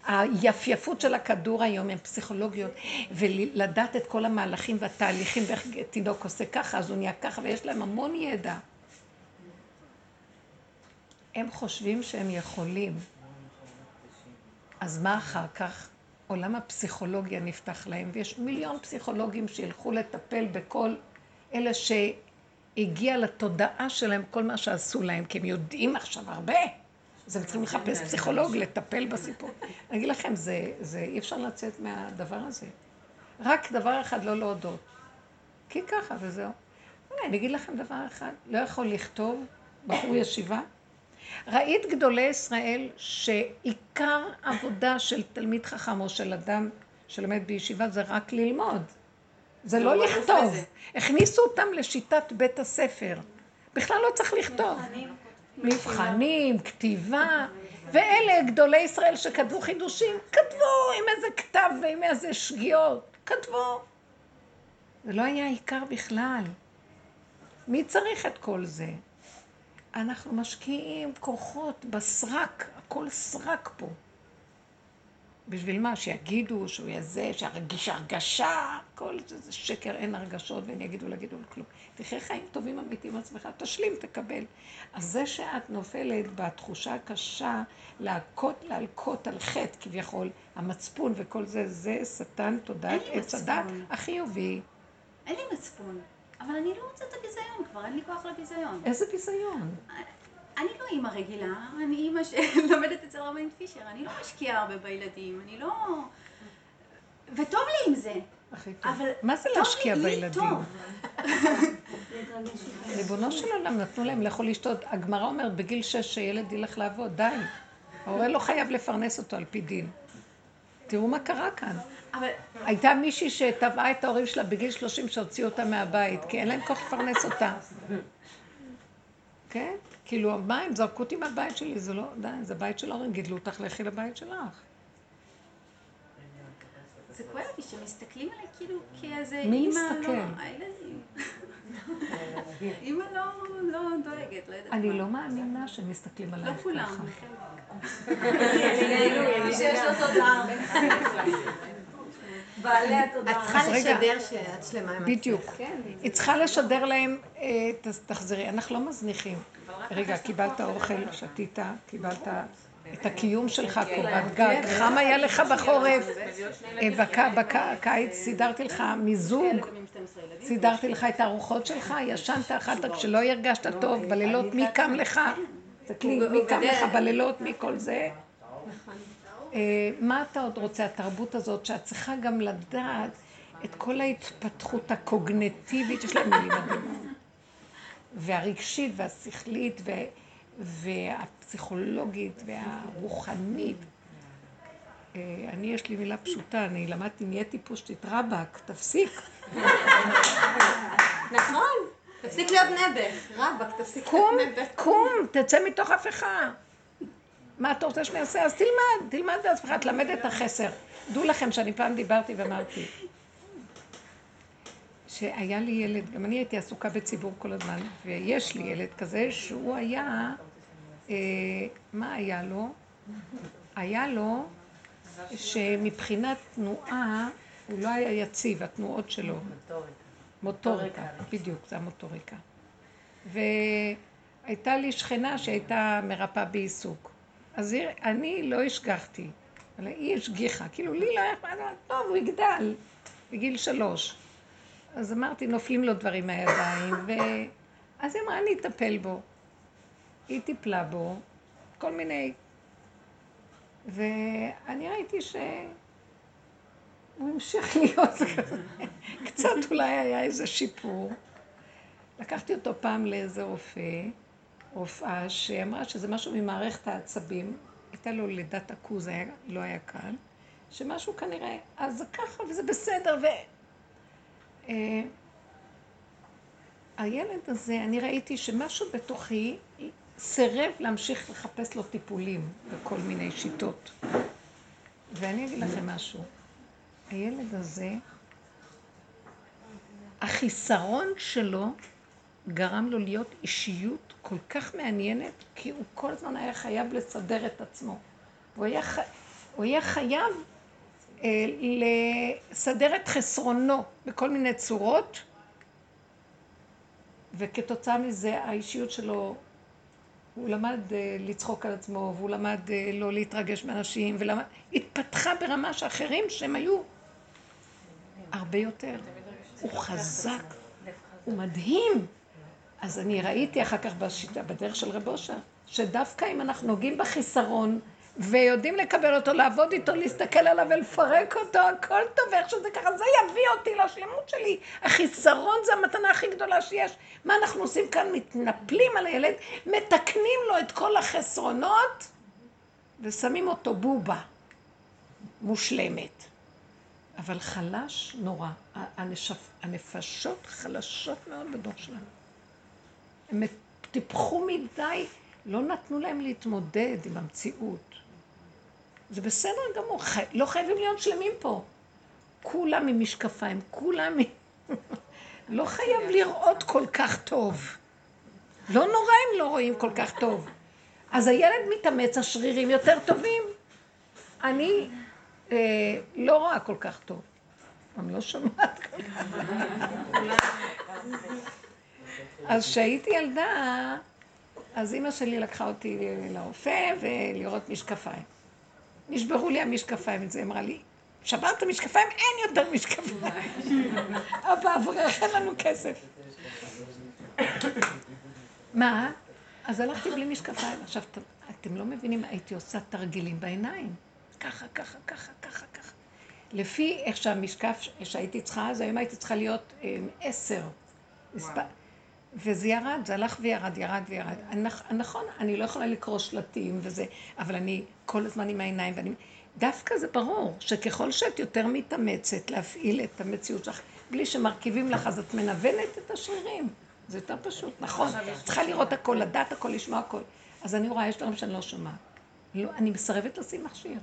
היפייפות של הכדור היום הם פסיכולוגיות, ולדעת את כל המהלכים והתהליכים, ואיך תינוק עושה ככה, אז הוא נהיה ככה, ויש להם המון ידע. הם חושבים שהם יכולים. אז מה אחר כך? עולם הפסיכולוגיה נפתח להם, ויש מיליון פסיכולוגים שילכו לטפל בכל אלה שהגיע לתודעה שלהם כל מה שעשו להם, כי הם יודעים עכשיו הרבה. אז הם צריכים לחפש פסיכולוג, לטפל בסיפור. אני אגיד לכם, זה, זה, אי אפשר לצאת מהדבר הזה. רק דבר אחד לא להודות. כי ככה וזהו. אני אגיד לכם דבר אחד, לא יכול לכתוב בחור ישיבה. ראית גדולי ישראל שעיקר עבודה של תלמיד חכם או של אדם שלומד בישיבה זה רק ללמוד. זה לא לכתוב. הכניסו אותם לשיטת בית הספר. בכלל לא צריך לכתוב. מבחנים, כתיבה, ואלה גדולי ישראל שכתבו חידושים, כתבו עם איזה כתב ועם איזה שגיאות, כתבו. זה לא היה עיקר בכלל. מי צריך את כל זה? אנחנו משקיעים כוחות בסרק, הכל סרק פה. בשביל מה? שיגידו שהוא יהיה זה, שירגיש הרגשה, כל זה, זה שקר, אין הרגשות, והם יגידו, לא יגידו כלום. תחיה חיים טובים אמיתיים עם עצמך, תשלים, תקבל. אז זה שאת נופלת בתחושה הקשה להכות, להלקות על חטא כביכול, המצפון וכל זה, זה שטן תודעת עץ הדת החיובי. אין לי מצפון, אבל אני לא רוצה את הביזיון כבר, אין לי כוח לביזיון. איזה ביזיון? אני לא אימא רגילה, אני אימא שלומדת אצל רבנית פישר, אני לא משקיעה הרבה בילדים, אני לא... וטוב לי עם זה. הכי טוב. אבל מה זה להשקיע בילדים? ריבונו של עולם, נתנו להם לאכול לשתות. הגמרא אומרת, בגיל שש שילד ילך לעבוד, די. ההורה לא חייב לפרנס אותו על פי דין. תראו מה קרה כאן. אבל... הייתה מישהי שטבעה את ההורים שלה בגיל שלושים שהוציאו אותה מהבית, כי אין להם כוח לפרנס אותה. כן? כאילו, מה, הם זרקו אותי מהבית שלי, זה לא, די, זה בית של ההורים, גידלו אותך, לכי לבית שלך. זה כואב לי שמסתכלים עליי כאילו כאיזה אימא לא... מי מסתכל? אימא לא, לא דואגת, לא יודעת מה. אני לא מאמינה שמסתכלים עליי ככה. לא כולם. מי שיש לו תודעה. בעלי התודעה. את צריכה לשדר שאת שלמה עם עצמך. בדיוק. היא צריכה לשדר להם, אה, תחזרי, אנחנו לא מזניחים. רגע, קיבלת אוכל, שתית, קיבלת את הקיום שלך, קורת גג, חם היה לך בחורף, אה, בקיץ סידרתי לך מיזוג, סידרתי לך את הארוחות שלך, ישנת אחת כשלא הרגשת טוב, בלילות מי קם לך? תסתכלי, מי קם לך בלילות, מי כל זה? אה, מה אתה עוד רוצה, התרבות הזאת, שאת צריכה גם לדעת את כל ההתפתחות הקוגנטיבית, יש להם מילים מדהימות, והרגשית והשכלית והפסיכולוגית והרוחנית. אה, אני, יש לי מילה פשוטה, אני למדתי, נהייתי פושטית רבאק, תפסיק. נכון, תפסיק להיות נעבך, רבאק, תפסיק להיות נעבך. קום, תצא מתוך הפכה. מה אתה רוצה שאני אעשה? אז תלמד, תלמד בעצמך, תלמד את החסר. דעו לכם שאני פעם דיברתי ואמרתי, שהיה לי ילד, גם אני הייתי עסוקה בציבור כל הזמן, ויש לי ילד כזה שהוא היה, אה, מה היה לו? היה לו שמבחינת תנועה הוא לא היה יציב, התנועות שלו. מוטוריקה. מוטוריקה, בדיוק, זה המוטוריקה. והייתה לי שכנה שהייתה מרפאה בעיסוק. אז אני לא השגחתי, אבל היא השגיחה, כאילו לי לא היה אכפת, טוב, הוא יגדל בגיל שלוש. אז אמרתי, נופלים לו דברים מהידיים, ואז היא אמרה, אני אטפל בו. היא טיפלה בו, כל מיני... ואני ראיתי שהוא המשיך להיות כזה. קצת אולי היה איזה שיפור. לקחתי אותו פעם לאיזה רופא, רופאה שאמרה שזה משהו ממערכת העצבים, הייתה לו לידת עכוז, לא היה קל, שמשהו כנראה, אז זה ככה וזה בסדר, ו... אה, הילד הזה, אני ראיתי שמשהו בתוכי סירב להמשיך לחפש לו טיפולים בכל מיני שיטות. ואני אגיד לכם משהו, הילד הזה, החיסרון שלו גרם לו להיות אישיות כל כך מעניינת, כי הוא כל הזמן היה חייב לסדר את עצמו. הוא היה, ח... הוא היה חייב אה, לסדר את חסרונו בכל מיני צורות, וכתוצאה מזה האישיות שלו, הוא למד אה, לצחוק על עצמו, והוא למד אה, לא להתרגש מאנשים, ולמד... התפתחה ברמה שאחרים שהם היו הרבה יותר. הוא חזק, הוא מדהים. אז אני ראיתי אחר כך בשיטה, בדרך של רב אושר, שדווקא אם אנחנו נוגעים בחיסרון ויודעים לקבל אותו, לעבוד איתו, להסתכל עליו ולפרק אותו, הכל טוב, ואיך שזה ככה, זה יביא אותי לשלמות שלי. החיסרון זה המתנה הכי גדולה שיש. מה אנחנו עושים כאן? מתנפלים על הילד, מתקנים לו את כל החסרונות, ושמים אותו בובה מושלמת. אבל חלש נורא. הנפשות חלשות מאוד בדור שלנו. הם טיפחו מדי, לא נתנו להם להתמודד עם המציאות. זה בסדר גמור, חי... לא חייבים להיות שלמים פה. כולם עם משקפיים, כולם... לא חייב לראות כל כך טוב. לא נורא אם לא רואים כל כך טוב. אז הילד מתאמץ, השרירים יותר טובים. אני אה, לא רואה כל כך טוב. אני לא שומעת כל כך. אז כשהייתי ילדה, אז אימא שלי לקחה אותי לרופא ולראות משקפיים. נשברו לי המשקפיים, את זה אמרה לי, שברת משקפיים? אין יותר משקפיים. אבא אברך, אין לנו כסף. מה? אז הלכתי בלי משקפיים. עכשיו, אתם לא מבינים, הייתי עושה תרגילים בעיניים. ככה, ככה, ככה, ככה, ככה. לפי איך שהמשקף שהייתי צריכה, אז היום הייתי צריכה להיות אה, עשר. וזה ירד, זה הלך וירד, ירד וירד. נכון, אני לא יכולה לקרוא שלטים וזה, אבל אני כל הזמן עם העיניים, ואני... דווקא זה ברור, שככל שאת יותר מתאמצת להפעיל את המציאות שלך, בלי שמרכיבים לך, אז את מנוונת את השרירים. זה יותר פשוט, נכון. צריכה לראות הכל, לדעת הכל, לשמוע הכל. אז אני רואה, יש דברים שאני לא שומעת. לא, אני מסרבת לשים מכשיר.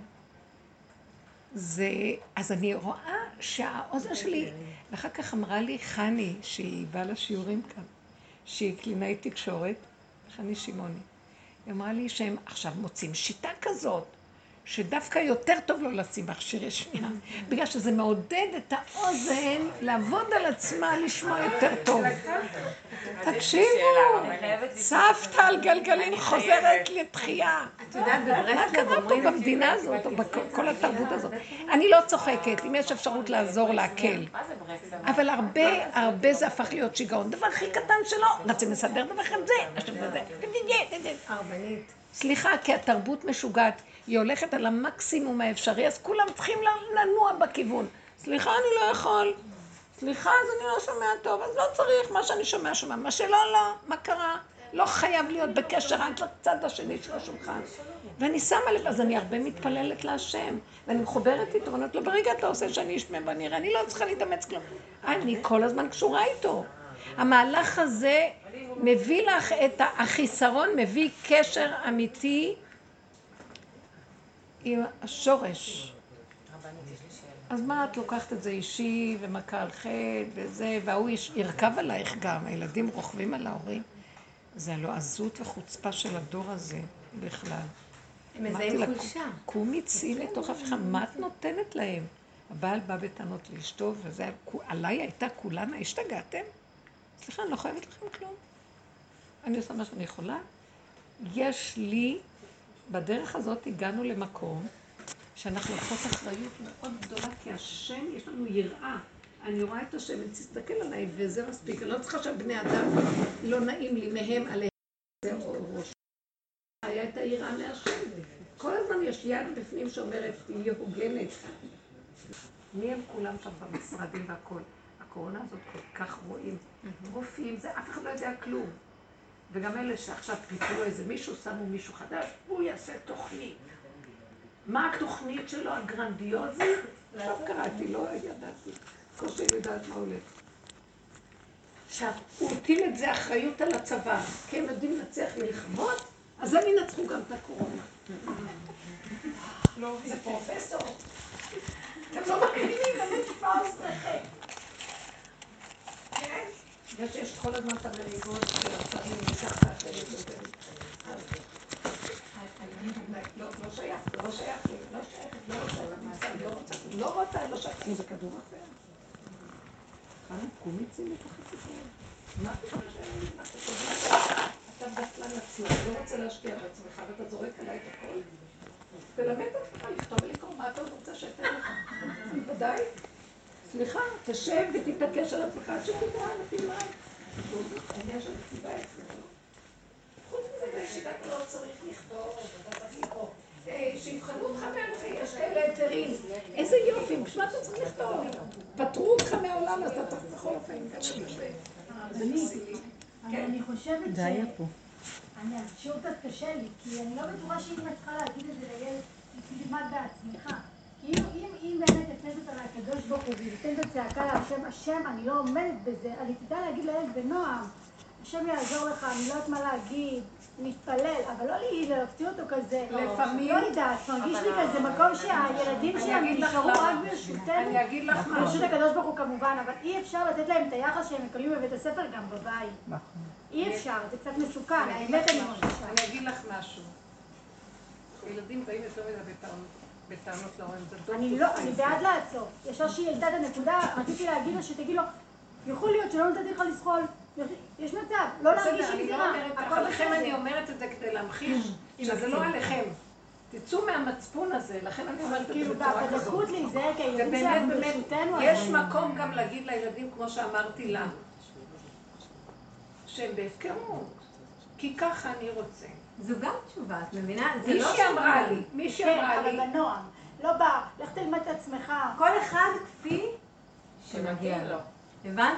זה, אז אני רואה שהאוזן שלי, ואחר כך אמרה לי חני, שהיא באה לשיעורים כאן, שהיא קלינאית תקשורת, חני שמעוני. היא אמרה לי שהם עכשיו מוצאים שיטה כזאת, שדווקא יותר טוב לא לשים מכשירי שמיעה, בגלל שזה מעודד את האוזן לעבוד על עצמה, לשמוע יותר טוב. תקשיבו, סבתא על גלגלים חוזרת לתחייה. את יודעת, בברסלב אומרים... מה קרה פה במדינה הזאת, או בכל התרבות הזאת? אני לא צוחקת, אם יש אפשרות לעזור להקל. אבל הרבה, הרבה זה הפך להיות שיגעון. דבר הכי קטן שלא, רוצים לסדר דבר אחד זה, סליחה, כי התרבות משוגעת. היא הולכת על המקסימום האפשרי, אז כולם צריכים לנוע בכיוון. סליחה, אני לא יכול. סליחה, אז אני לא שומע טוב, אז לא צריך, מה שאני שומע, שומע. מה שלא, לא. מה קרה? לא חייב להיות בקשר רק לצד השני של השולחן. ואני שמה לב, אז אני הרבה מתפללת להשם, ואני מחוברת איתו, ואני אומרת לו, ברגע אתה עושה שאני אשמע בנראה, אני לא צריכה להתאמץ כלום. אני כל הזמן קשורה איתו. המהלך הזה מביא לך את החיסרון, מביא קשר אמיתי עם השורש. אז מה את לוקחת את זה אישי ומכה על חטא וזה, וההוא ירכב עלייך גם, הילדים רוכבים על ההורים. זה הלא עזות וחוצפה של הדור הזה בכלל. הם מזהים חולשה. קומי צאי לתוך אף אחד, מה את נותנת להם? הבעל בא בטענות לאשתו, וזה עליי הייתה כולנה, השתגעתם? סליחה, אני לא חייבת לכם כלום. אני עושה מה שאני יכולה. יש לי בדרך הזאת הגענו למקום שאנחנו לוקחות אחריות מאוד גדולה, כי השם, יש לנו יראה. אני רואה את השם, אני תסתכל עליי, וזה מספיק. אני לא צריכה שהבני אדם לא נעים לי מהם עליהם. היה את היראה מהשם. כל הזמן יש יד בפנים שאומרת, תהיי הוגנת. מי הם כולם שם במשרדים והכול? הקורונה הזאת כל כך רואים. רופאים, זה אף אחד לא יודע כלום. וגם אלה שעכשיו פיתרו איזה מישהו, שמו מישהו חדש, הוא יעשה תוכנית. מה התוכנית שלו הגרנדיוזית? עכשיו קראתי, לא ידעתי. קושי לדעת מה הולך. עכשיו, הוא הטיל את זה אחריות על הצבא, כי הם יודעים לנצח מלחמות, אז הם ינצחו גם את הקורונה. לא, זה פרופסור. אתם לא מבינים, אני נשמע אוזניכם. כן? יש כל הזמן את המריבות של השרים מתחת לא שייך, לא שייך לי, לא שייך, לא רוצה, לא רוצה, לא רוצה, לא שייך, אני בכדור אחר. חנה, קומי צאי מתוך הסיפור. מה פתאום אתה בטלן עצמך, לא רוצה להשקיע בעצמך, ואתה זורק עליי את הכל. תלמד אותך לכתוב ולקרוא מה אתה רוצה שאתן לך. ודאי. סליחה, תשב ותתעקש על עצמך, שתדע, ותלמד. העניין של כתיבה אצלנו. חוץ מזה, בישיבה לא צריך לכתוב, אתה צריך לקרוא. אה, שיבחנו אותך בערך, יש כאלה היתרים. איזה יופי, בשביל מה אתה צריך לכתוב? פטרו אותך מהעולם, אז אתה צריך בכל אופן. אני חושבת ש... אני השיעור קצת קשה לי, כי אני לא בטוחה שאם את צריכה להגיד את זה לילד, תלמד בעצמך. כאילו אם, אם באמת הפנית אותה לקדוש ברוך הוא וניתן את הצעקה להשם, השם, אני לא עומדת בזה, אני תדע להגיד לילד בנועם, השם יעזור לך, אני לא יודעת מה להגיד, נתפלל, אבל לא להוציא אותו כזה, לפעמים- לא יודעת, מרגיש לי כזה מקום שהילדים לך נשארו. רק ברשותנו, אני אגיד לך ברשות משהו. הקדוש ברוך הוא כמובן, אבל אי אפשר לתת להם את היחס שהם מקבלים בבית הספר גם בבית. אי אפשר, זה קצת מסוכן, האמת אני. מרגישה. אני אגיד לך משהו. ילדים באים יותר מדי בטענות- בטענות להורים, זה אני לא, אני. בעד לעצור. ישר שהיא העלתה את הנקודה, רציתי להגיד לה שתגיד לו, יכול להיות שלא נתתי לך לזחול. יש מצב, לא להרגיש בסדר, אני לא לכם אני. אומרת את זה כדי להמחיש שזה לא עליכם. תצאו מהמצפון הזה, לכן אני אומרת את זה כאילו, בצורה כזאת. שלנו באמת, ברשותנו. יש מקום גם להגיד לילדים, כמו שאמרתי לה, שהם בהפקרות, כי ככה אני רוצה. זו גם תשובה, את מבינה? זה לא מישהי אמרה תשובה. לי, מישהי כן, אמרה אבל לי, בנועם. לא בא, לך תלמד את עצמך. כל אחד כפי שמגיע לו. הבנת?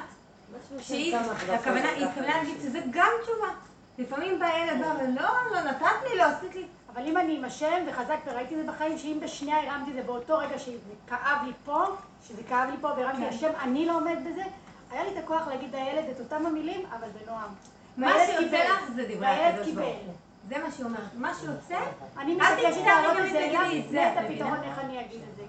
שהיא, הכוונה, היא התכוונה להגיד שזה גם תשובה. לפעמים בא ילד בא ולא, לא נתת לי, לא עשית לי. אבל אם אני עם השם וחזק וראיתי את זה בחיים, שאם בשנייה הרמתי את זה באותו רגע שזה כאב לי פה, שזה כאב לי פה והרמתי כן. השם, אני לא עומד בזה, היה לי את הכוח להגיד לילד את אותם המילים, אבל בנועם. מה שיוצא. לך זה דברי הקדוש. ברוך הוא. זה מה שהיא אומרת. מה שיוצא, אני להעלות גם את זה את לפני את הפתרון? איך אני אגיד את זה.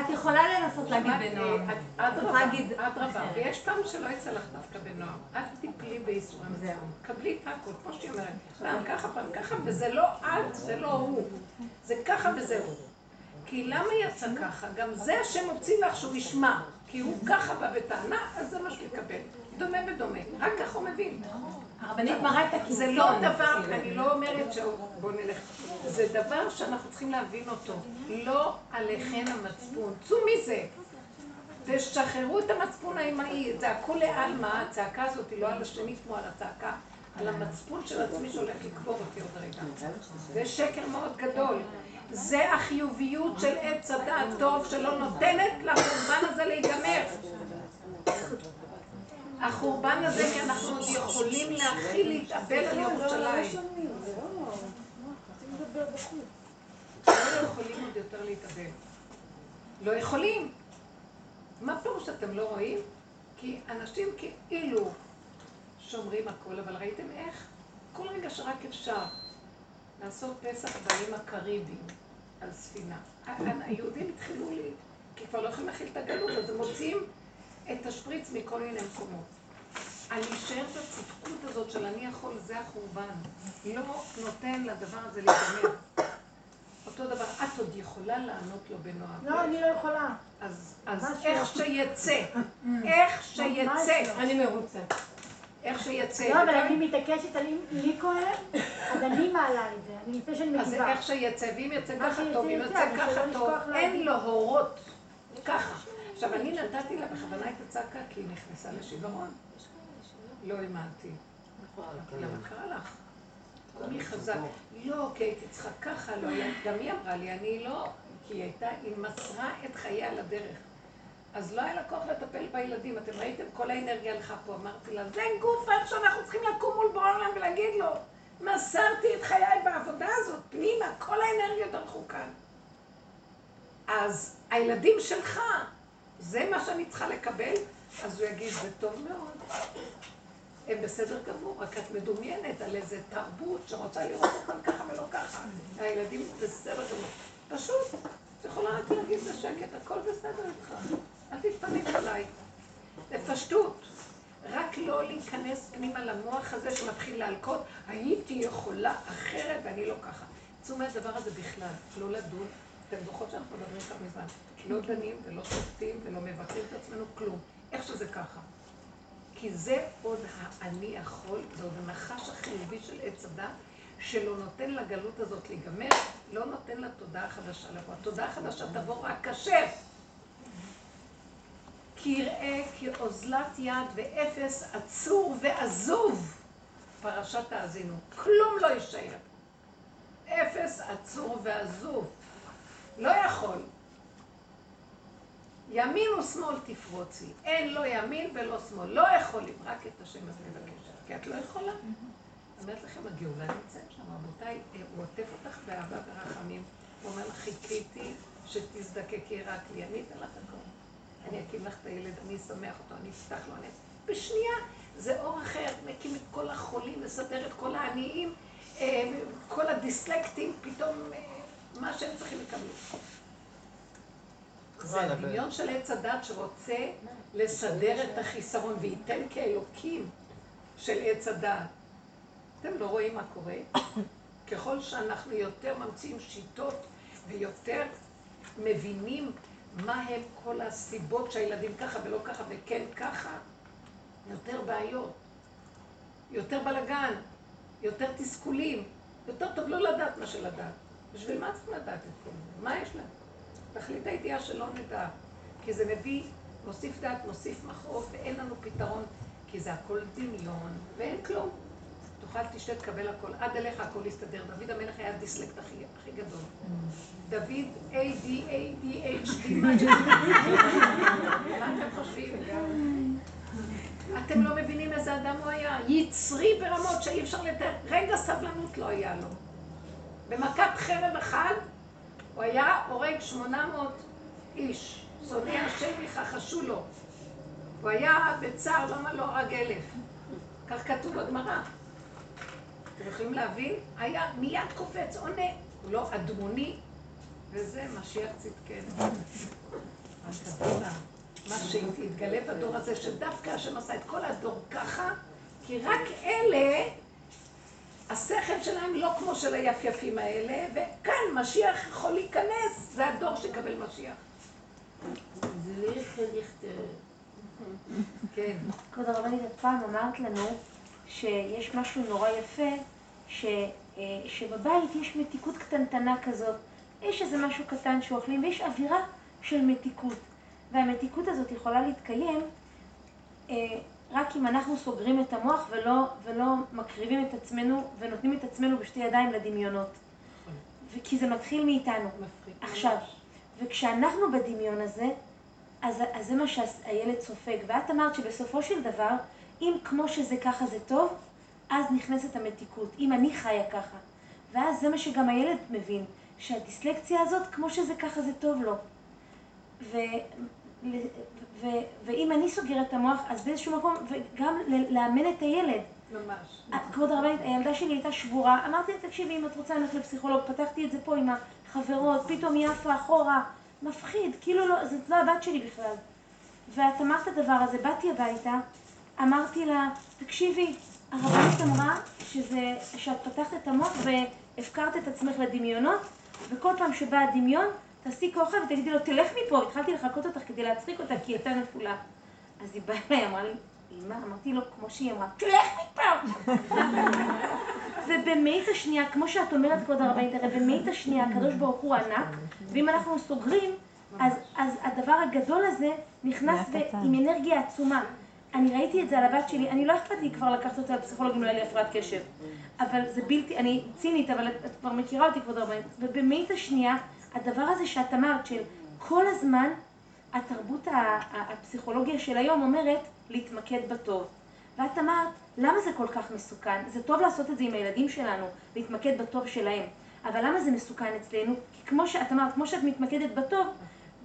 את יכולה לנסות להגיד את- בנועם. אדרבה, יכולה להגיד אדרבה, אחרת. ויש פעם שלא יצא לך דווקא בנועם. אל תיפלי בייסורי זהו. מצפון. קבלי את הכל, כמו שהיא אומרת. פעם ככה, פעם ככה, וזה לא את, זה לא הוא. זה ככה וזהו. כי למה יצא ככה? גם זה השם מוציא לך שהוא ישמע. כי הוא ככה בא בטענה, אז זה מה שהוא יקבל. דומה בדומה. רק ככה הוא מבין. הרבנית מראה את הקיצון. זה לא דבר. אני לא אומרת ש... בוא נלך. זה דבר שאנחנו צריכים להבין אותו. לא עליכם המצפון. צאו מזה. תשחררו את המצפון האמהי. זה הכולי עלמא, הצעקה הזאת היא לא על השני כמו על הצעקה. על המצפון של עצמי שהולך לקבור אותי עוד רגע. זה שקר מאוד גדול. זה החיוביות של עץ הדעת טוב שלא נותנת לחורבן הזה להיגמר. החורבן הזה, כי אנחנו עוד יכולים להכיל להתאבל על ירושלים. לא יכולים. מה פירוש שאתם לא רואים? כי אנשים כאילו שומרים הכל, אבל ראיתם איך? כל רגע שרק אפשר לעשות פסח באיים הקריביים על ספינה. היהודים התחילו לי, כי כבר לא יכולים להכיל את הגלות, אז הם מוציאים את השפריץ מכל מיני מקומות. על להישאר בצדקות הזאת של אני יכול, זה החורבן. לא נותן לדבר הזה להיגמר. אותו דבר, את עוד יכולה לענות לו בנועם. לא, אני לא יכולה. אז, אז איך. שיצא, איך שיצא. אני מרוצה. איך שיצא. לא, אבל אני מתעקשת לי כואב, אז אני מעלה את זה. אני לפני שאני אז מגיבה. איך שיצא, ואם יצא ככה טוב, אם יצא, ככה טוב, אין. לו הורות. ככה. עכשיו, אני נתתי לה בכוונה את הצעקה, כי היא נכנסה לשיוורון. לא האמנתי. אמרתי לה, מה קרה לך? קומי חזק. לא, כי הייתי צריכה ככה, לא. גם היא אמרה לי, אני לא... כי היא הייתה, היא מסרה את חייה לדרך. אז לא היה לה כוח לטפל בילדים. אתם ראיתם, כל האנרגיה הלכה פה. אמרתי לה, זה גוף איך שאנחנו צריכים לקום מול בורא עולם ולהגיד לו, מסרתי את חיי בעבודה הזאת, פנימה, כל האנרגיות הלכו כאן. אז הילדים שלך, זה מה שאני צריכה לקבל, אז הוא יגיד, זה טוב מאוד. הם בסדר גמור, רק את מדומיינת על איזה תרבות שרוצה לראות אותם ככה ולא ככה. הילדים בסדר גמור. פשוט, את יכולה רק להגיד בשקט, הכל בסדר איתך. אל תתפנק עליי. זה פשטות. רק לא להיכנס פנימה למוח הזה שמתחיל להלקות, הייתי יכולה אחרת ואני לא ככה. צאו מהדבר הזה בכלל, לא לדון. אתם זוכרות שאנחנו מדברים כאן מזמן. לא דנים ולא שופטים ולא מבקרים את עצמנו, כלום. איך שזה ככה. כי זה עוד האני יכול, זה עוד הנחש החיובי של עץ הדת, שלא נותן לגלות הזאת להיגמר, לא נותן לתודעה החדשה לבוא. התודעה החדשה תבוא רק כשר. כי יראה כאוזלת יד ואפס עצור ועזוב. פרשת האזינו. כלום לא יישאר. אפס, עצור ועזוב. לא יכול. ימין ושמאל תפרוצי. אין לא ימין ולא שמאל. לא יכולים. רק את השם הזה לבקש. כי את לא יכולה. אומרת לכם, הגאולה נמצאת שם. רבותיי, הוא עוטף אותך באהבה ורחמים. הוא אומר לך, חיכיתי שתזדקקי רק לי. אני אתן לך הכל. אני אקים לך את הילד, אני אשמח אותו, אני אפתח לו, אני... בשנייה זה אור אחר, מקים את כל החולים, מסדר את כל העניים, אה, כל הדיסלקטים, פתאום אה, מה שהם צריכים לקבל. זה הדמיון של עץ הדת שרוצה לסדר את החיסרון וייתן כאלוקים של עץ הדת. אתם לא רואים מה קורה? ככל שאנחנו יותר ממציאים שיטות ויותר מבינים מה הם כל הסיבות שהילדים ככה ולא ככה וכן ככה, יותר בעיות, יותר בלגן, יותר תסכולים, יותר טוב לא לדעת מה שלדעת. בשביל מה צריכים לדעת את כל זה? מה יש להם? תכלית הידיעה שלא נדע, כי זה מביא, מוסיף דעת, מוסיף מכאוב, ואין לנו פתרון, כי זה הכל דמיון, ואין כלום. תאכל, תשתה, תקבל הכל. עד אליך הכל יסתדר. דוד המלך היה הדיסלקט הכי, הכי גדול. דוד ADADHD, מה אתם חושבים? אתם לא מבינים איזה אדם הוא היה. יצרי ברמות שאי אפשר לתאר. רגע סבלנות לא היה לו. במכת חרב אחד, הוא היה הורג 800 איש. שונאי השם יכחשו לו. הוא היה בצער, למה לא הרג אלף? כך כתוב בגמרא. אתם יכולים להבין? היה מיד קופץ, עונה. הוא לא אדמוני, וזה משיח צדקנו. מה שהתגלה בדור הזה, שדווקא השם עשה את כל הדור ככה, כי רק אלה, השכל שלהם לא כמו של היפיפים האלה, וכאן משיח יכול להיכנס, זה הדור שיקבל משיח. זה ליכטר ליכטר. כן. כבוד הרבנית, את פעם אמרת לנו שיש משהו נורא יפה, ש, אה, שבבית יש מתיקות קטנטנה כזאת. יש איזה משהו קטן שאוכלים, ויש אווירה של מתיקות. והמתיקות הזאת יכולה להתקיים אה, רק אם אנחנו סוגרים את המוח ולא, ולא מקריבים את עצמנו ונותנים את עצמנו בשתי ידיים לדמיונות. כי זה מתחיל מאיתנו. עכשיו, וכשאנחנו בדמיון הזה, אז, אז זה מה שהילד סופג. ואת אמרת שבסופו של דבר, אם כמו שזה ככה זה טוב, אז נכנסת המתיקות. אם אני חיה ככה. ואז זה מה שגם הילד מבין, שהדיסלקציה הזאת, כמו שזה ככה זה טוב לו. ו, ו, ואם אני סוגרת את המוח, אז באיזשהו מקום, וגם לאמן את הילד. ממש. כבוד הרבנית, הילדה שלי הייתה שבורה, אמרתי לה, תקשיבי, אם את רוצה ללכת לפסיכולוג, פתחתי את זה פה עם החברות, פתאום היא עפה אחורה, מפחיד, כאילו לא, זאת לא הבת שלי בכלל. ואת אמרת את הדבר הזה, באתי הביתה, אמרתי לה, תקשיבי, הרבנית אמרה שזה, שאת פתחת את המוח והפקרת את עצמך לדמיונות, וכל פעם שבא הדמיון, תעשי כוחה ותגידי לו, תלך מפה, התחלתי לחקות אותך כדי להצחיק אותה, כי היא הייתה נפולה. אז היא באה אליי, אמרה לי, אמא, אמרתי לו, כמו שהיא אמרה, תלך מפה! ובמאית השנייה, כמו שאת אומרת, כבוד הרבנית, הרי במאית השנייה הקדוש ברוך הוא ענק, ואם אנחנו סוגרים, אז, אז הדבר הגדול הזה נכנס עם אנרגיה עצומה. אני ראיתי את זה על הבת שלי, אני לא אכפת לי כבר לקחת אותה לפסיכולוג אם לא היה לי הפרעת קשב. אבל זה בלתי, אני צינית, אבל את, את כבר מכירה אותי כבוד הרבנית. ובמאית השנייה, הדבר הזה שאת אמרת, של כל הזמן, התרבות הפסיכולוגיה של היום אומרת להתמקד בטוב. ואת אמרת, למה זה כל כך מסוכן? זה טוב לעשות את זה עם הילדים שלנו, להתמקד בטוב שלהם. אבל למה זה מסוכן אצלנו? כי כמו שאת אמרת, כמו שאת מתמקדת בטוב,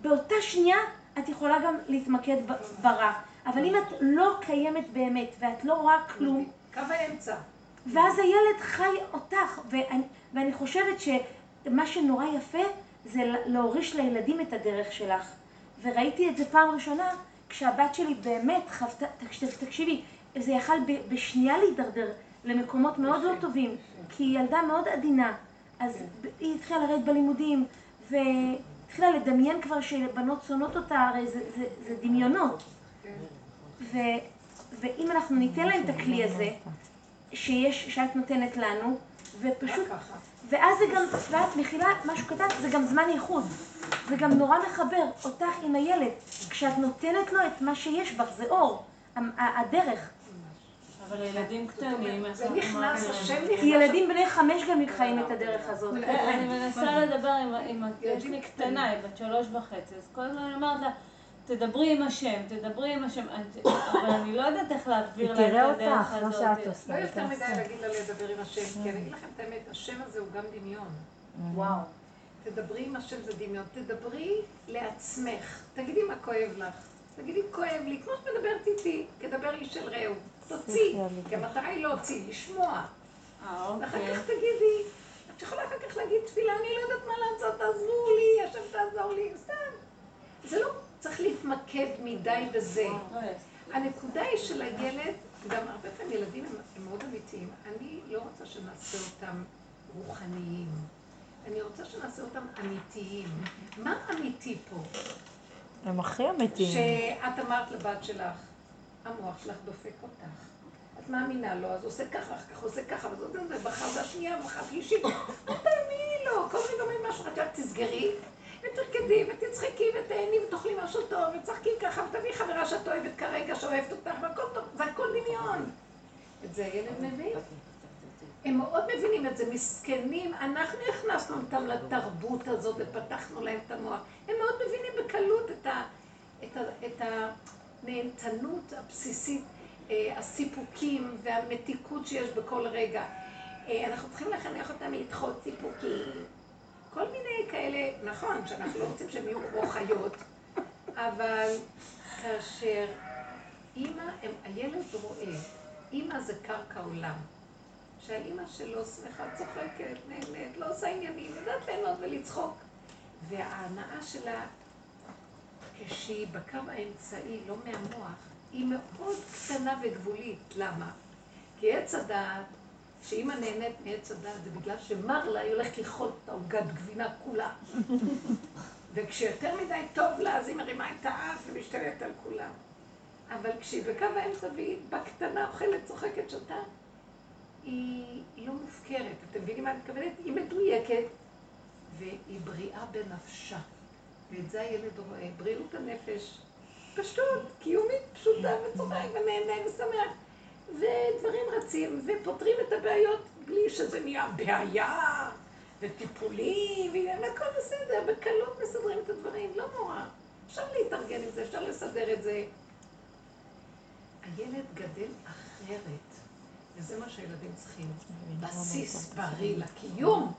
באותה שנייה את יכולה גם להתמקד ברע. אבל אם את לא קיימת באמת, ואת לא רואה כלום... קו האמצע. ואז הילד חי אותך, ואני, ואני חושבת שמה שנורא יפה זה להוריש לילדים את הדרך שלך. וראיתי את זה פעם ראשונה, כשהבת שלי באמת חוותה, תקשיבי, זה יכל בשנייה להידרדר למקומות מאוד לא טובים, כי היא ילדה מאוד עדינה. אז היא התחילה לרדת בלימודים, והתחילה לדמיין כבר שבנות שונאות אותה, הרי זה, זה, זה דמיונות. ו, ואם אנחנו ניתן להם את הכלי הזה, שיש, שאת נותנת לנו, ופשוט, ואז זה גם, ואת מכילה משהו קטן, זה גם זמן ייחוד. זה גם נורא מחבר אותך עם הילד. כשאת נותנת לו את מה שיש בך, זה אור, הדרך. אבל ילדים קטנים. ילדים בני חמש גם חיים את הדרך הזאת. אני מנסה לדבר עם, עם, יש לי קטנה, היא בת שלוש וחצי, אז כל הזמן אני אומרת לה, תדברי עם השם, תדברי עם השם, אבל אני לא יודעת איך להעביר לה תראה את הדרך אותך, לא הזאת. שאת עושה, לא יותר מדי. להגיד לה לדבר עם השם, כי אני אגיד לכם את האמת, השם הזה הוא גם דמיון. וואו. תדברי עם השם זה דמיון, תדברי לעצמך, תגידי מה כואב לך, תגידי כואב לי, כמו שאת מדברת איתי, כדבר איש של רעהו, תוציא, כי המטרה היא להוציא, לשמוע, אה, ואחר אוקיי. כך תגידי, את יכולה אחר כך להגיד תפילה, אני לא יודעת מה לעשות, תעזרו לי, השם תעזור לי, סתם. זה לא צריך להתמקד מדי בזה. הנקודה היא של הילד, גם הרבה פעמים ילדים הם, מאוד אמיתיים. אני לא רוצה שנעשה אותם רוחניים. אני רוצה שנעשה אותם אמיתיים. מה אמיתי פה? הם הכי אמיתיים. שאת אמרת לבת שלך, המוח שלך דופק אותך. את מאמינה לו, אז עושה ככה, אחר כך עושה ככה, וזה זה, ובחר זה השנייה, ובחר שלישית. תאמיני לו, כל רגע אומרים משהו, את יודעת, תסגרי, ותרקדי, ותצחקי, ותהני, ותאכלי משהו טוב, ותשחקי ככה, ותביאי חברה שאת אוהבת כרגע, שאוהבת אותך, והכל טוב, זה הכל דמיון. את זה הילד מבין. הם מאוד מבינים את זה, מסכנים, אנחנו הכנסנו אותם לתרבות הזאת ופתחנו להם את המוח. הם מאוד מבינים בקלות את, ה, את, ה, את הנהנתנות הבסיסית, אה, הסיפוקים והמתיקות שיש בכל רגע. אה, אנחנו צריכים לחנך אותם לדחות סיפוקים. כל מיני כאלה, נכון, שאנחנו לא רוצים שהם יהיו כמו חיות, אבל כאשר אימא, הם, הילד רואה, אימא זה קרקע עולם. שהאימא שלו שמחה, צוחקת, נהנית, לא עושה עניינים, יודעת ליהנות ולצחוק. וההנאה שלה, כשהיא בקו האמצעי, לא מהמוח, היא מאוד קטנה וגבולית. למה? כי עץ הדעת, שאימא נהנית מעץ הדעת, זה בגלל שמר לה, היא הולכת לאכול את העוגת גבינה כולה. וכשיותר מדי טוב לה, אז היא מרימה את האף ומשתלטת על כולם. אבל כשהיא בקו האמצע והיא בקטנה אוכלת, צוחקת, שותה, היא היא לא מופקרת. אתם מבינים מה אני מתכוונת? היא מדויקת, והיא בריאה בנפשה. ואת זה הילד רואה, בריאות הנפש, פשוט, קיומית פשוטה, וצוחק ונהנה ושמח. ודברים רצים, ופותרים את הבעיות בלי שזה נהיה בעיה, וטיפולים, והכל בסדר, בקלות מסדרים את הדברים, לא נורא. אפשר להתארגן עם זה, אפשר לסדר את זה. הילד גדל אחרת, וזה מה שהילדים צריכים. בסיס בריא לקיום.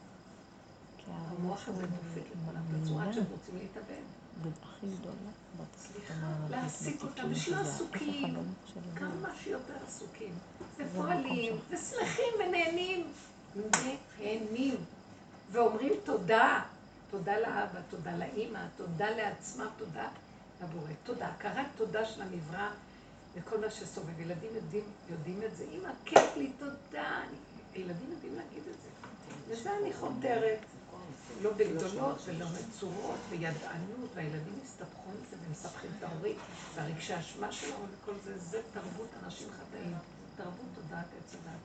המוח הזה דופק לכולם בצורה שהם רוצים להתאבד. הכי גדולה. סליחה, להעסיק אותם, ושלא עסוקים, כמה שיותר עסוקים, ופועלים, ושמחים ונהנים, נהנים, ואומרים תודה, תודה לאבא, תודה לאימא, תודה לעצמה, תודה לבורא, תודה, הכרת תודה של הנברא וכל מה שסובב. ילדים יודעים, יודעים את זה, אימא, כיף לי, תודה. ילדים יודעים להגיד את זה. לזה אני חותרת. לא בגדולות ולא מצורות וידענות, והילדים מסתבכו עם זה ומסבכים את ההורים, והרגשי האשמה שלנו וכל זה, זה תרבות אנשים חטאים, תרבות תודעת עץ הדת.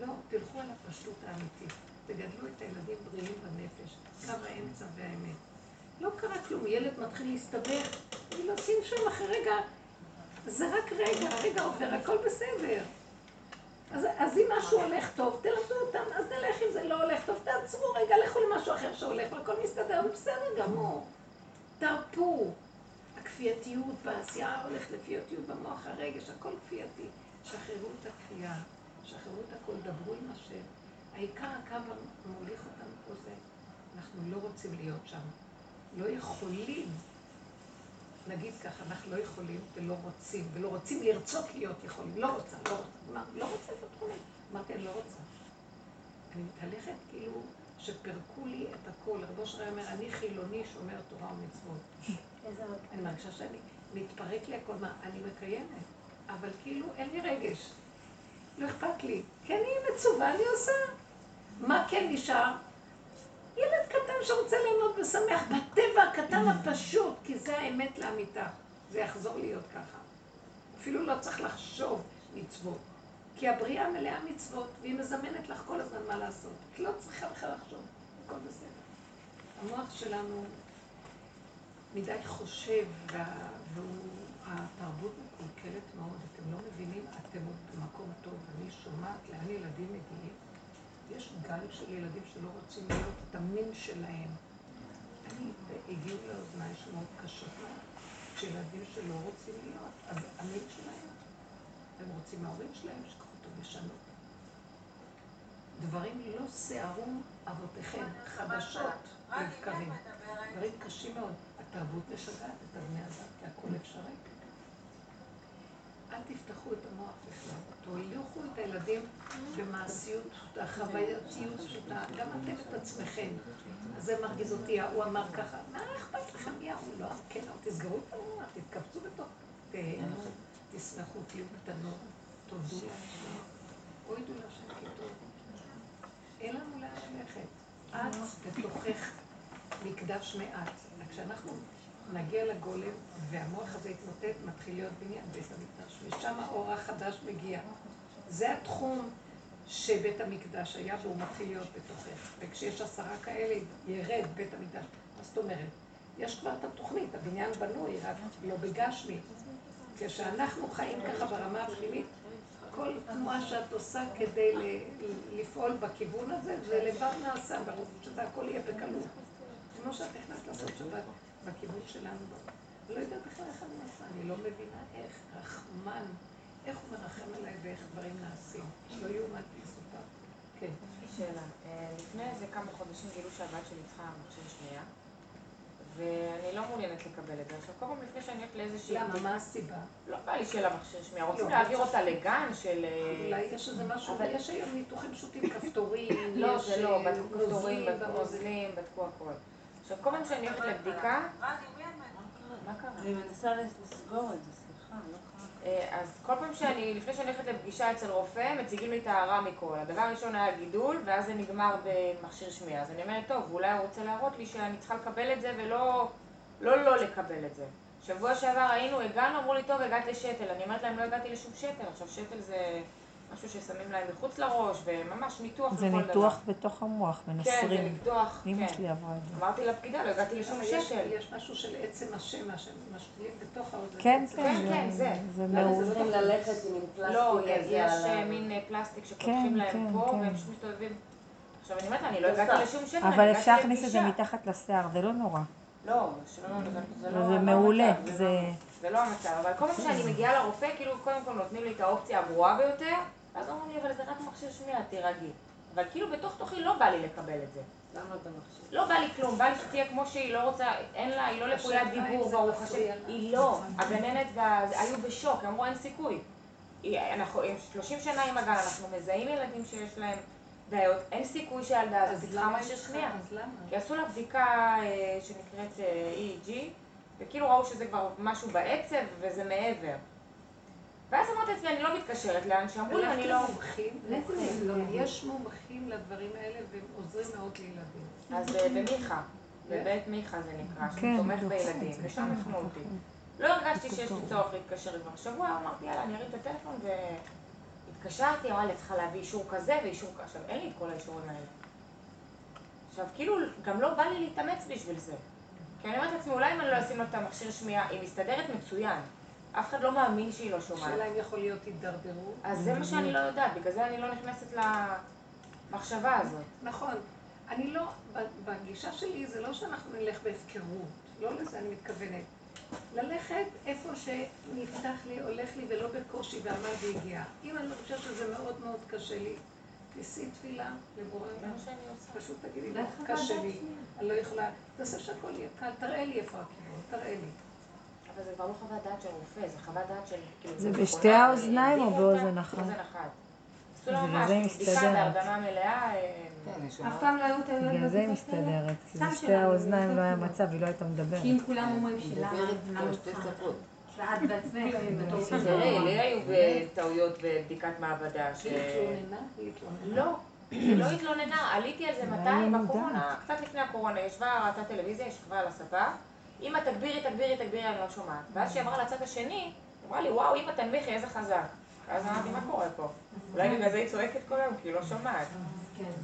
לא, תלכו על הפשטות האמיתית, תגדלו את הילדים בריאים בנפש, קו האמצע והאמת. לא קרה כלום, ילד מתחיל להסתבך, אני לא תנשום אחרי רגע, זה רק רגע, הרגע עובר, הכל בסדר. אז, אז אם משהו הולך טוב, תלמדו אותם, אז נלך אם זה לא הולך טוב, תעצרו רגע, לכו למשהו אחר שהולך, והכל מסתדר, בסדר גמור. תרפו. הכפייתיות בעשייה הולכת לכפייתיות במוח, הרגש, הכל כפייתי. שחררו את הכפייה, שחררו את הכל, דברו עם השם. העיקר הקו המוליך אותנו פה זה, אנחנו לא רוצים להיות שם. לא יכולים. נגיד ככה, אנחנו לא יכולים ולא רוצים, ולא רוצים לרצות להיות יכולים. לא רוצה, לא רוצה. לא רוצה את התחומים. אמרתי, אני לא רוצה. אני מתהלכת כאילו שפירקו לי את הכל. רבו שרי אומר, אני חילוני שומר תורה ומצוות. אני מרגישה שאני, מתפרק לי הכל, מה, אני מקיימת, אבל כאילו אין לי רגש. לא אכפת לי. כי אני מצווה, אני עושה. מה כן נשאר? ילד קטן שרוצה ליהנות ושמח בטבע הקטן הפשוט, כי זה האמת לאמיתה. זה יחזור להיות ככה. אפילו לא צריך לחשוב מצוות. כי הבריאה מלאה מצוות, והיא מזמנת לך כל הזמן מה לעשות. את לא צריכה בכלל לחשוב, הכל בסדר. המוח שלנו מדי חושב, והתרבות מקולקלת מאוד, אתם לא מבינים, אתם עוד במקום טוב. שומעת לאן ילדים מגיעים, יש גל של ילדים שלא רוצים להיות את המין שלהם. אני, הגיעו לאוזניי שמות קשות מאוד, שילדים שלא רוצים להיות, אז המין שלהם, הם רוצים מההורים שלהם, שיקחו אותו לשנות. דברים לא שערו אבותיכם, חדשות לבקרים. דברים קשים מאוד. התרבות משגעת את הבני אדם, כי הכל אפשרי. אל תפתחו את המוח בכלל. תוליכו את הילדים במעשיות פשוטה, פשוטה, גם אתם את עצמכם. אז זה מרגיז אותי, ההוא אמר ככה, מה אכפת לכם מי ההוא? לא, כן, אבל תסגרו את המוח, תתקבצו בתוך, תהנו, תשמחו, תהיו קטנות, תודו להשם, הוידו להשם כי. אין לנו לאן ללכת. את בתוכך מקדש מעט. כשאנחנו נגיע לגולם והמוח הזה יתמוטט, מתחיל להיות בניין בית המקדש, ושם האור החדש מגיע. זה התחום שבית המקדש היה והוא מתחיל להיות בתוכך. וכשיש עשרה כאלה, ירד בית המקדש. מה זאת אומרת? יש כבר את התוכנית, הבניין בנוי, רק לא בגשמי. כשאנחנו חיים ככה ברמה הפנימית, כל תנועה שאת עושה כדי לפעול בכיוון הזה, זה לבד נעשה, ברור שזה הכל יהיה בקלות. כמו שאת נכנסת לעשות שבת בכיוון שלנו. לא יודעת בכלל איך אני עושה, אני לא מבינה איך, רחמן, איך הוא מרחם עליי ואיך דברים נעשים. לא יאומן יסופר. כן. יש לי שאלה. אה, לפני איזה כמה חודשים גילו שהבת שלי צריכה מכשיר שמיעה, ואני לא מעוניינת לקבל את זה. עכשיו, כל פעם לפני שאני הולכת לאיזושהי... למה? מה הסיבה? לא בא לי שיהיה לה מכשיר שמיעה. רוצים לא, להעביר אותה לגן של... אה, אולי יש איזה משהו, אבל יש היום ניתוחים פשוטים, כפתורים, לא, זה לא, אה, בדקו כפתורים, בדקו באוזן. נוזלים, בדקו הכל. עכשיו, כל פעם שאני הולכת לבדיקה... מה קרה? אני מנסה לסגור את זה, סליחה, לא קרה. אה, אז כל פעם שאני, לפני שאני הולכת לפגישה אצל רופא, מציגים לי את ההערה מכל. הדבר הראשון היה גידול, ואז זה נגמר במכשיר שמיעה. אז אני אומרת, טוב, אולי הוא רוצה להראות לי שאני צריכה לקבל את זה ולא לא לא לקבל את זה. שבוע שעבר היינו, הגענו, אמרו לי, טוב, הגעת לשתל. אני אומרת להם, לא הגעתי לשום שתל. עכשיו, שתל זה משהו ששמים להם מחוץ לראש, וממש ניתוח זה לכל דבר. ניתוח בתוך המוח, כן, זה מנסרים. ניתוח, אמא כן. שלי עברה את זה. אמרתי לפקידה, לא הגעתי לשום אבל יש- משהו של עצם השם, מה שמשתילים בתוך האוזן. כן, כן, כן, כן, זה- זה. זה למה מעולה. זה לא צריכים ללכת עם מין לא, פלסטיק כזה יש אה. מין אה, פלסטיק כן, שפותחים להם כן, פה, כן. והם פשוט מסתובבים. עכשיו, אני אומרת לה, אני לא. הגעתי לשום אני אבל אפשר להכניס את זה. מתחת לשיער, זה לא נורא. לא, זה, זה לא זה לא מעולה, זה... לא- זה לא המצב, אבל כל פעם שאני מגיעה לרופא, כאילו קודם כל נותנים לי את האופציה הגרועה ביותר, ואז אומרים לי, אבל זה רק מכשיר שמיעה, תירגעי. אבל כאילו בתוך תוכי לא בא לי לקבל את זה. למה אתה מחשיב? לא בא לי כלום, בא לי שתהיה כמו שהיא, לא רוצה, אין לה, היא לא אם דיבור, ברוך השם. היא לא, הגננת. היו בשוק, אמרו אין סיכוי. אנחנו עם 30 שנה עם הגן, אנחנו מזהים ילדים שיש להם בעיות, אין סיכוי שהילדה הזאת למה מכשיר? שמיעה. אז למה? כי עשו לה בדיקה אה, שנקראת אה, EEG, וכאילו ראו שזה כבר משהו בעצב וזה מעבר. ואז אמרתי לעצמי, אני לא מתקשרת לאן שאמרו לי, אני לא... יש מומחים לדברים האלה והם עוזרים מאוד לילדים. אז אה, במיכה, בבית מיכה זה נקרא, כן, שתומך דוחים בילדים, זה, ושם כן, הפנו אותי. דוחים. לא הרגשתי שיש לי צורך להתקשר כבר שבוע, אמרתי יאללה, אני ארים את הטלפון והתקשרתי, אמרה לי, צריכה להביא אישור כזה ואישור כזה. עכשיו, אין לי את כל האישורים האלה. עכשיו, כאילו, גם לא בא לי להתאמץ בשביל זה. כי אני אומרת לעצמי, אולי אם אני לא אשים לה את המכשיר שמיעה, היא מסתדרת מצוין. אף אחד לא מאמין שהיא לא שומעת. השאלה אם יכול להיות הידרדרות. אז זה מה שאני לא יודעת, בגלל זה אני לא נכנסת למחשבה הזאת. נכון. אני לא, בגישה שלי זה לא שאנחנו נלך בהפקרות, לא לזה אני מתכוונת. ללכת איפה שנפתח לי, הולך לי ולא בקושי ועמד והגיע. אם אני חושבת שזה מאוד מאוד קשה לי, תישאי תפילה לבורא עולם. פשוט תגידי לו, קשה לי, אני לא יכולה, תעשה שהכל יהיה קל, תראה לי איפה הכיוון, תראה לי. אבל זה כבר לא חוות דעת של רופא, זה חוות דעת של... כאילו, זה בשתי האוזניים או באוזן אחת? באוזן אחת. עשו לה בגלל ממש זה היא בדיקה מסתדרת. בהרדמה מלאה. אה, כן, אף פעם לא היו טעויות בגלל זה היא? מסתדרת, כי זה סתם שתי שלנו, האוזניים לא היה. מצב, היא לא הייתה מדברת. כי אם כולם אומרים שלמה, מדברת למה כבר שתי? שפות. שאת בעצמך, בתור תראי, לי היו טעויות בבדיקת מעבדה. היא היא. לא, היא לא התלוננה, עליתי על זה מתי? היא בקורונה, קצת לפני הקורונה, ישבה, ראתה טלוויזיה, ישבה על הספה, אמא תגבירי, תגבירי, תגבירי, אני לא שומעת. ואז כשהיא עברה לצד השני, היא אמרה לי, וואו, אמא תנמיכי, איזה חזק. ואז אמרתי, מה קורה פה? אולי בגלל זה היא צועקת כל היום, כי היא לא שומעת.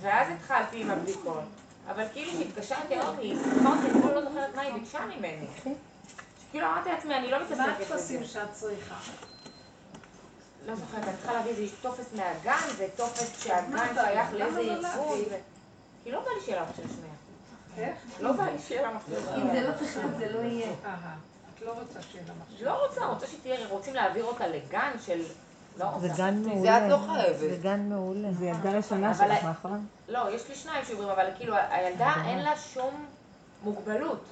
ואז התחלתי עם הבדיקות, אבל כאילו כשהתקשרתי היום, היא שיחקה אותי, אני לא זוכרת מה היא ביקשה ממני. כאילו אמרתי לעצמי, אני לא מה מתעסקת בזה. הטפסים שאת צריכה? לא זוכרת, אני צריכה להביא איזה טופס מהגן, וטופס שהגן מה שייך? לאיזה לא ארגון. להביא? ו- כי לא בא לי שיהיה לה מכשיר שמיעה. איך? לא בא לי שיהיה לה מכשיר אם. זה לא חשוב, זה לא יהיה. את לא רוצה שיהיה לה מכשיר. לא רוצה, רוצה שתהיה, רוצים להעביר אותה לגן של... לא זה. גן זה מעולה. את לא חייבת. זה גן מעולה. זה ילדה ראשונה שלך, נכון? לא, יש לי שניים שעוברים, אבל כאילו הילדה אין לה שום מוגבלות.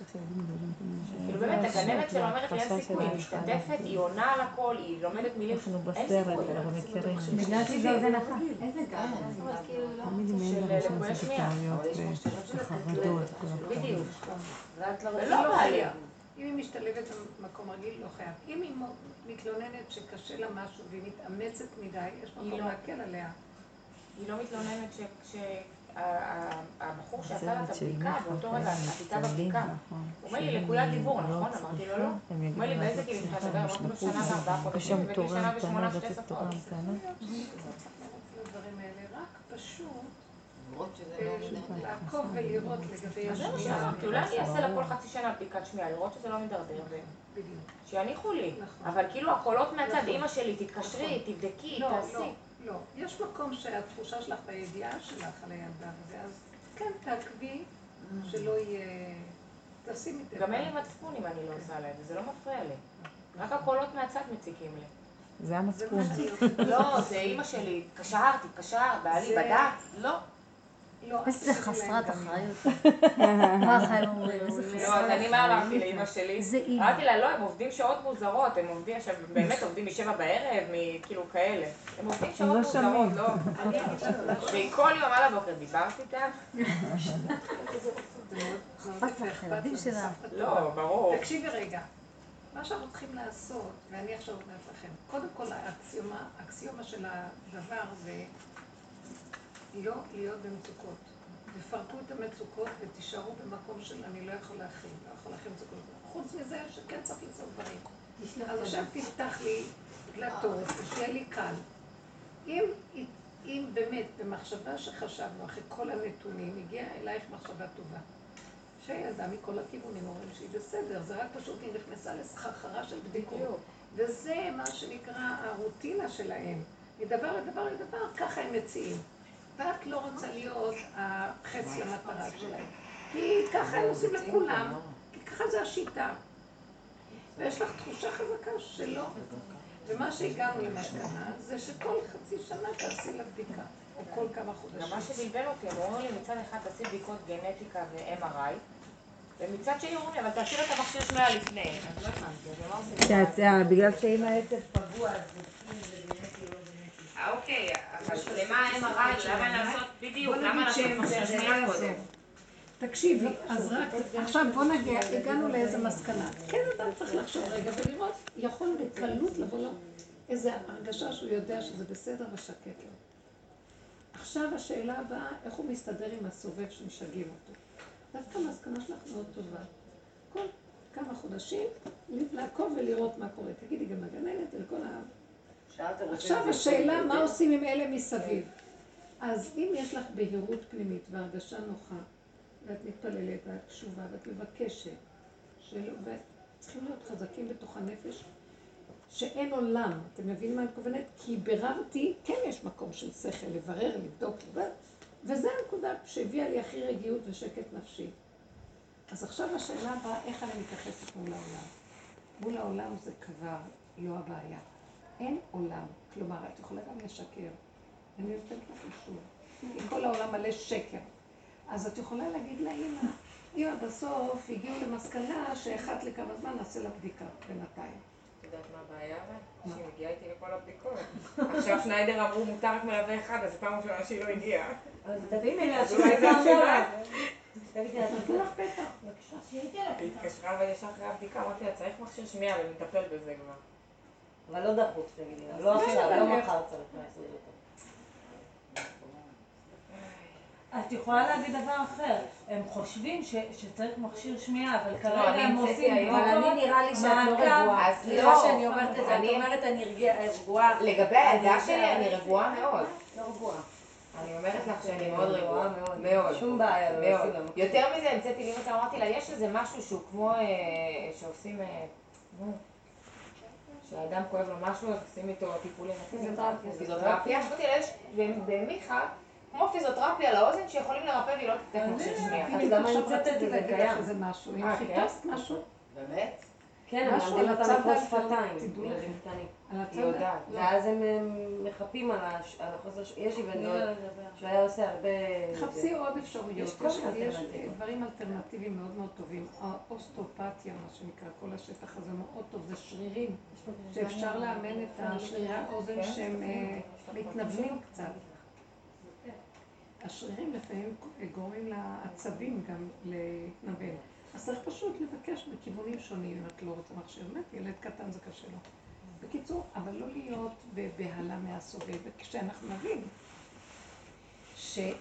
כאילו באמת, הגננת שלו אומרת לי, אין סיכוי, היא משתתפת, היא עונה על הכל, היא לומדת מילים, אין סיכוי. אנחנו מכירים. בגלל שזה אוזן אחת. איזה גן? כאילו לא של לקויי עשיתי שמיעה. כל הדברים. בדיוק. לא ולא בא לי. אם היא משתלבת במקום רגיל, לא חייב. אם היא מתלוננת שקשה לה משהו והיא מתאמצת מדי, יש מקום לא. להקל עליה. היא לא מתלוננת שהבחור שעשה לה את הבדיקה, מיכה, באותו רגע, מצטלמים, בבדיקה, נכון. הוא אומר לי, לקוית דיבור, לא נכון? אמרתי לו, לא. אומר לי, באיזה גיל אתה מדבר? אמרתי לו, שנה וארבעה חודשים, ובגיל שנה ושמונה שתי שפות. פשוט לא מדרדר. לעקוב ולראות לגבי אז זה מה. שאמרתי, אולי אני אעשה לה כל חצי שנה בדיקת שמיעה, לראות שזה לא מידרדר, בדיוק. ושיניחו לי. נכון. אבל כאילו הקולות מהצד, נכון. אימא שלי, תתקשרי, תבדקי, לא, תעשי. לא. יש מקום שהתחושה שלך והידיעה שלך על הילדה וזה, אז כן, תעקבי, שלא יהיה... תשימי את גם אין לי מצפון אם אני לא עושה לה את זה, זה לא מפריע לי. רק הקולות מהצד מציקים לי. זה זה המצפון. לא, זה אימא שלי, התקשרת, התקשרת, בעלי זה- בדק, לא. לא, איזה חסרת אחריות. ככה הם אומרים, איזה לא, חסרת אז אני מה אמרתי. לאימא שלי? אמרתי לה, לא, הם עובדים שעות מוזרות, הם עובדים עכשיו, באמת עובדים משבע בערב, כאילו כאלה. הם עובדים שעות לא מוזרות. לא. והיא כל יום על הבוקר, דיברת איתה? אכפת לך, הילדים שלה. לא, ברור. תקשיבי רגע, מה שאנחנו צריכים לעשות, ואני עכשיו אומרת לכם, קודם כל האקסיומה, האקסיומה של הדבר זה לא להיות במצוקות. תפרקו את המצוקות ותישארו במקום של אני לא יכול להכיל, לא יכול להכיל מצוקות. חוץ מזה שכן צריך לעשות דברים. אז עכשיו תפתח לי דלתות ושיהיה לי קל. אם, אם באמת במחשבה שחשבנו, אחרי כל הנתונים, הגיעה אלייך מחשבה טובה. שהילדה מכל הכיוונים אומרים שהיא בסדר, זה רק פשוט היא נכנסה לסחרחרה של בדיקות. וזה מה שנקרא הרוטינה שלהם. מדבר לדבר לדבר, ככה הם מציעים. ואת לא רוצה להיות החץ למטרה שלהם. כי ככה הם עושים לכולם, כי ככה זה השיטה. ויש לך תחושה חזקה שלא. ומה שהגענו למסקנה זה שכל חצי שנה תעשי לה בדיקה, או כל כמה חודשים. גם מה שבלבל אותי, הם אומרים לי מצד אחד תעשי בדיקות גנטיקה ו-MRI, ומצד שני אומרים לי, אבל תעשי לה את המכשיר שמיעה לפני. אז לא הבנתי, אז מה עושים? שאת- אה, בגלל שאם העצב פגוע, אז אוקיי, אבל למה ה-MRI? למה לעשות, בדיוק, למה לעשות מכשיר זה, קודם? תקשיבי, אז רק עכשיו בוא נגיע, הגענו לאיזה מסקנה. כן, אדם צריך לחשוב רגע ולראות, יכול בקלות לבוא לו איזו הרגשה שהוא יודע שזה בסדר ושקט לו. עכשיו השאלה הבאה, איך הוא מסתדר עם הסובב שמשגעים אותו. דווקא המסקנה שלך מאוד טובה. כל כמה חודשים לעקוב ולראות מה קורה. תגידי, גם הגננת ולכל ה... עכשיו השאלה, מה כן. עושים עם אלה מסביב? אז אם יש לך בהירות פנימית והרגשה נוחה, ואת מתפללת ואת קשובה ואת מבקשת, שלא, וצריכים להיות חזקים בתוך הנפש, שאין עולם, אתם מבינים מה אני מתכוונת? כי ביררתי, כן יש מקום של שכל, לברר, לבדוק, לבדוק, וזה הנקודה שהביאה לי הכי רגיעות ושקט נפשי. אז עכשיו השאלה הבאה, איך אני מתייחסת מול העולם? מול העולם זה כבר לא הבעיה. אין עולם. כלומר, את יכולה גם לשקר. אני נותנת לך אישור. כי כל העולם מלא שקר. אז את יכולה להגיד לאימא, אימא, בסוף הגיעו למסקנה שאחת לכמה זמן נעשה לה בדיקה, בינתיים. את יודעת מה הבעיה אבל? שהיא מגיעה איתי לכל הבדיקות. עכשיו שניידר אמרו מותר רק מלווה אחד, אז פעם ראשונה שהיא לא הגיעה. אז תביאי לי אז אולי זה השאלה. היא התקשרה וישר אחרי הבדיקה, אמרתי לה, צריך מכשיר שמיעה ונטפל בזה כבר. אבל לא דחוף, תגידי, לא עכשיו, לא מחר צריך לעשות אותו. את יכולה להגיד דבר אחר, הם חושבים ש- שצריך מכשיר שמיעה, אבל לא, כרגע הם עושים היום. אבל אני נראה לי שאת לא. רגועה. אז סליחה לא. שאני אומרת את זה, את אני- אומרת אני רגועה-. לגבי הילדה אני שלי אני רגועה מאוד. לא רגועה. אני אומרת לך שאני מאוד רגועה. מאוד. מאוד. שום בעיה, לא מאוד. יותר מזה, המצאתי לאמא אמרתי לה, יש איזה משהו שהוא כמו, אה, שעושים, שהאדם כואב לו משהו, אז עושים איתו טיפולים, פיזיותרפיה. במיכה, כמו פיזיותרפיה לאוזן, שיכולים לרפא והיא לא עכשיו המצאת את רציתי זה? זה להגיד. לך איזה משהו. אם אה, כן? חיפשת משהו, באמת? כן, הם משהו מלמדים אותם לקרוא שפתיים, ילדים. קטנים. על הצד היא יודעת. לא. ואז הם מחפים על החוסר... ש- יש לי בן דוד לדבר. שהיה עושה הרבה... חפשי. עוד אפשרויות. יש. דברים אלטרנטיביים מאוד מאוד טובים. האוסטאופתיה, מה שנקרא, כל השטח הזה מאוד טוב, זה שרירים, שאפשר לאמן את השרירי האוזן שהם אה, מתנוונים קצת. השרירים לפעמים גורמים לעצבים גם להתנוון. אז צריך פשוט לבקש בכיוונים שונים, אם את לא רוצה מכשיר. באמת, ילד קטן זה קשה לו. בקיצור, אבל לא להיות בבהלה מהסובב, וכשאנחנו נבין שאת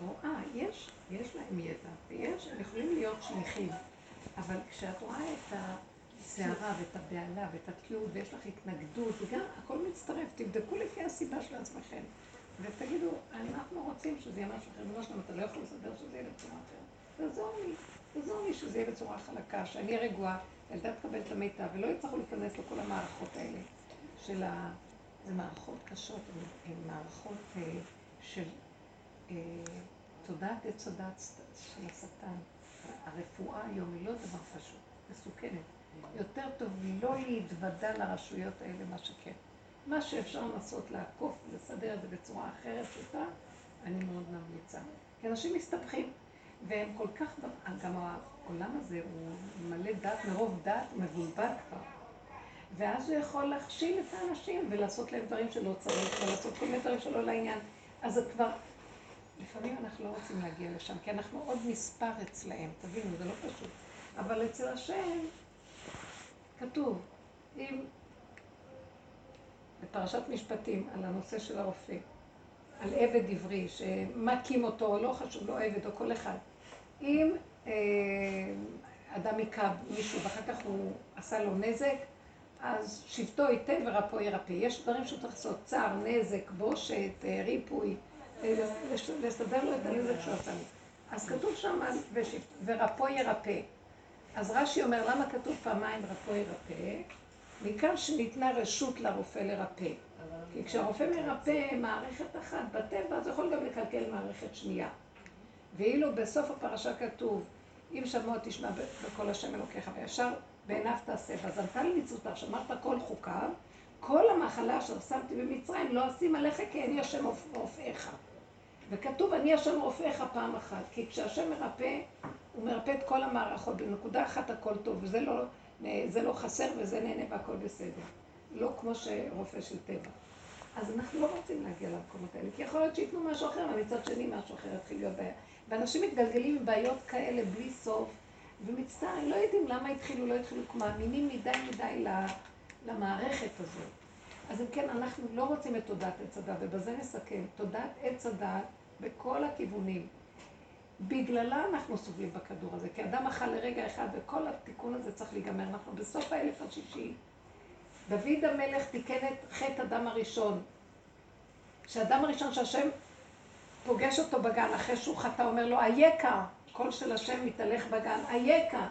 רואה, יש, יש להם ידע, ויש, הם יכולים להיות שליחים, אבל כשאת רואה את הסערה ואת הבהלה ואת התקיעות ויש לך התנגדות, וגם הכל מצטרף, תבדקו לפי הסיבה של עצמכם, ותגידו, אנחנו רוצים שזה יהיה משהו אחר, שלום, אתה לא יכול לסדר שזה יהיה בצורה אחרת. תעזור לי, תעזור לי שזה יהיה בצורה חלקה, שאני רגועה, ילדה תקבל את המיטב, ולא יצטרכו להיכנס לכל המערכות האלה של ה... זה מערכות קשות, הן מערכות אה, של אה, תודעת עץ הדת של השטן. הרפואה היום היא לא דבר פשוט, מסוכנת. יותר טוב לא להתוודע לרשויות האלה, מה שכן. מה שאפשר לנסות לעקוף ולסדר את זה בצורה אחרת, פשוטה, אני מאוד ממליצה. כי אנשים מסתבכים, והם כל כך, גם העולם הזה הוא מלא דת, מרוב דת, מבולבל כבר. ואז הוא יכול להכשיל את האנשים ולעשות להם דברים שלא צריך, ולעשות כל מיני דברים שלא לעניין. אז זה כבר, לפעמים אנחנו לא רוצים להגיע לשם, כי אנחנו עוד מספר אצלהם, תבינו, זה לא פשוט. אבל אצל השם כתוב, אם בפרשת משפטים, על הנושא של הרופא, על עבד עברי, שמכים אותו, לא חשוב, לא עבד או כל אחד. אם אדם היכה מישהו ואחר כך הוא עשה לו נזק, אז שבטו ייתן ורפו ירפא. יש דברים שהוא צריך לעשות, צער, נזק, בושת, אה, ריפוי, אה, לס- לסדר לו את הנזק שהוא עשה לו. אז כתוב שם ורפו ירפא. אז רש"י אומר, למה כתוב פעמיים רפו ירפא? מכאן שניתנה רשות לרופא לרפא. כי כשהרופא מרפא מערכת אחת בטבע, אז יכול גם לקלקל מערכת שנייה. ואילו בסוף הפרשה כתוב, אם שמוע תשמע בקול השם אלוקיך, וישר בעיניו תעשה, ועזרת לי מצוותיו, שמרת כל חוקיו, כל המחלה אשר שמתי במצרים לא אשים עליך כי אני השם רופאיך. וכתוב, אני השם רופאיך פעם אחת, כי כשהשם מרפא, הוא מרפא את כל המערכות, בנקודה אחת הכל טוב, וזה לא, זה לא חסר וזה נהנה והכל בסדר. לא כמו שרופא של טבע. אז אנחנו לא רוצים להגיע למקומות האלה, כי יכול להיות שייתנו משהו אחר, ומצד שני משהו אחר יתחיל להיות בעיה. ואנשים מתגלגלים עם בעיות כאלה בלי סוף, ומצטערים, לא יודעים למה התחילו, לא התחילו, מאמינים מדי מדי למערכת הזאת. אז אם כן, אנחנו לא רוצים את תודעת עץ הדת, ובזה נסכם. תודעת עץ הדת בכל הכיוונים. בגללה אנחנו סובלים בכדור הזה, כי אדם אכל לרגע אחד, וכל התיקון הזה צריך להיגמר. אנחנו בסוף האלף השישי. דוד המלך תיקן את חטא אדם הראשון. שהאדם הראשון שהשם פוגש אותו בגן, אחרי שהוא חטא, אומר לו, אייכה, קול של השם מתהלך בגן, אייכה,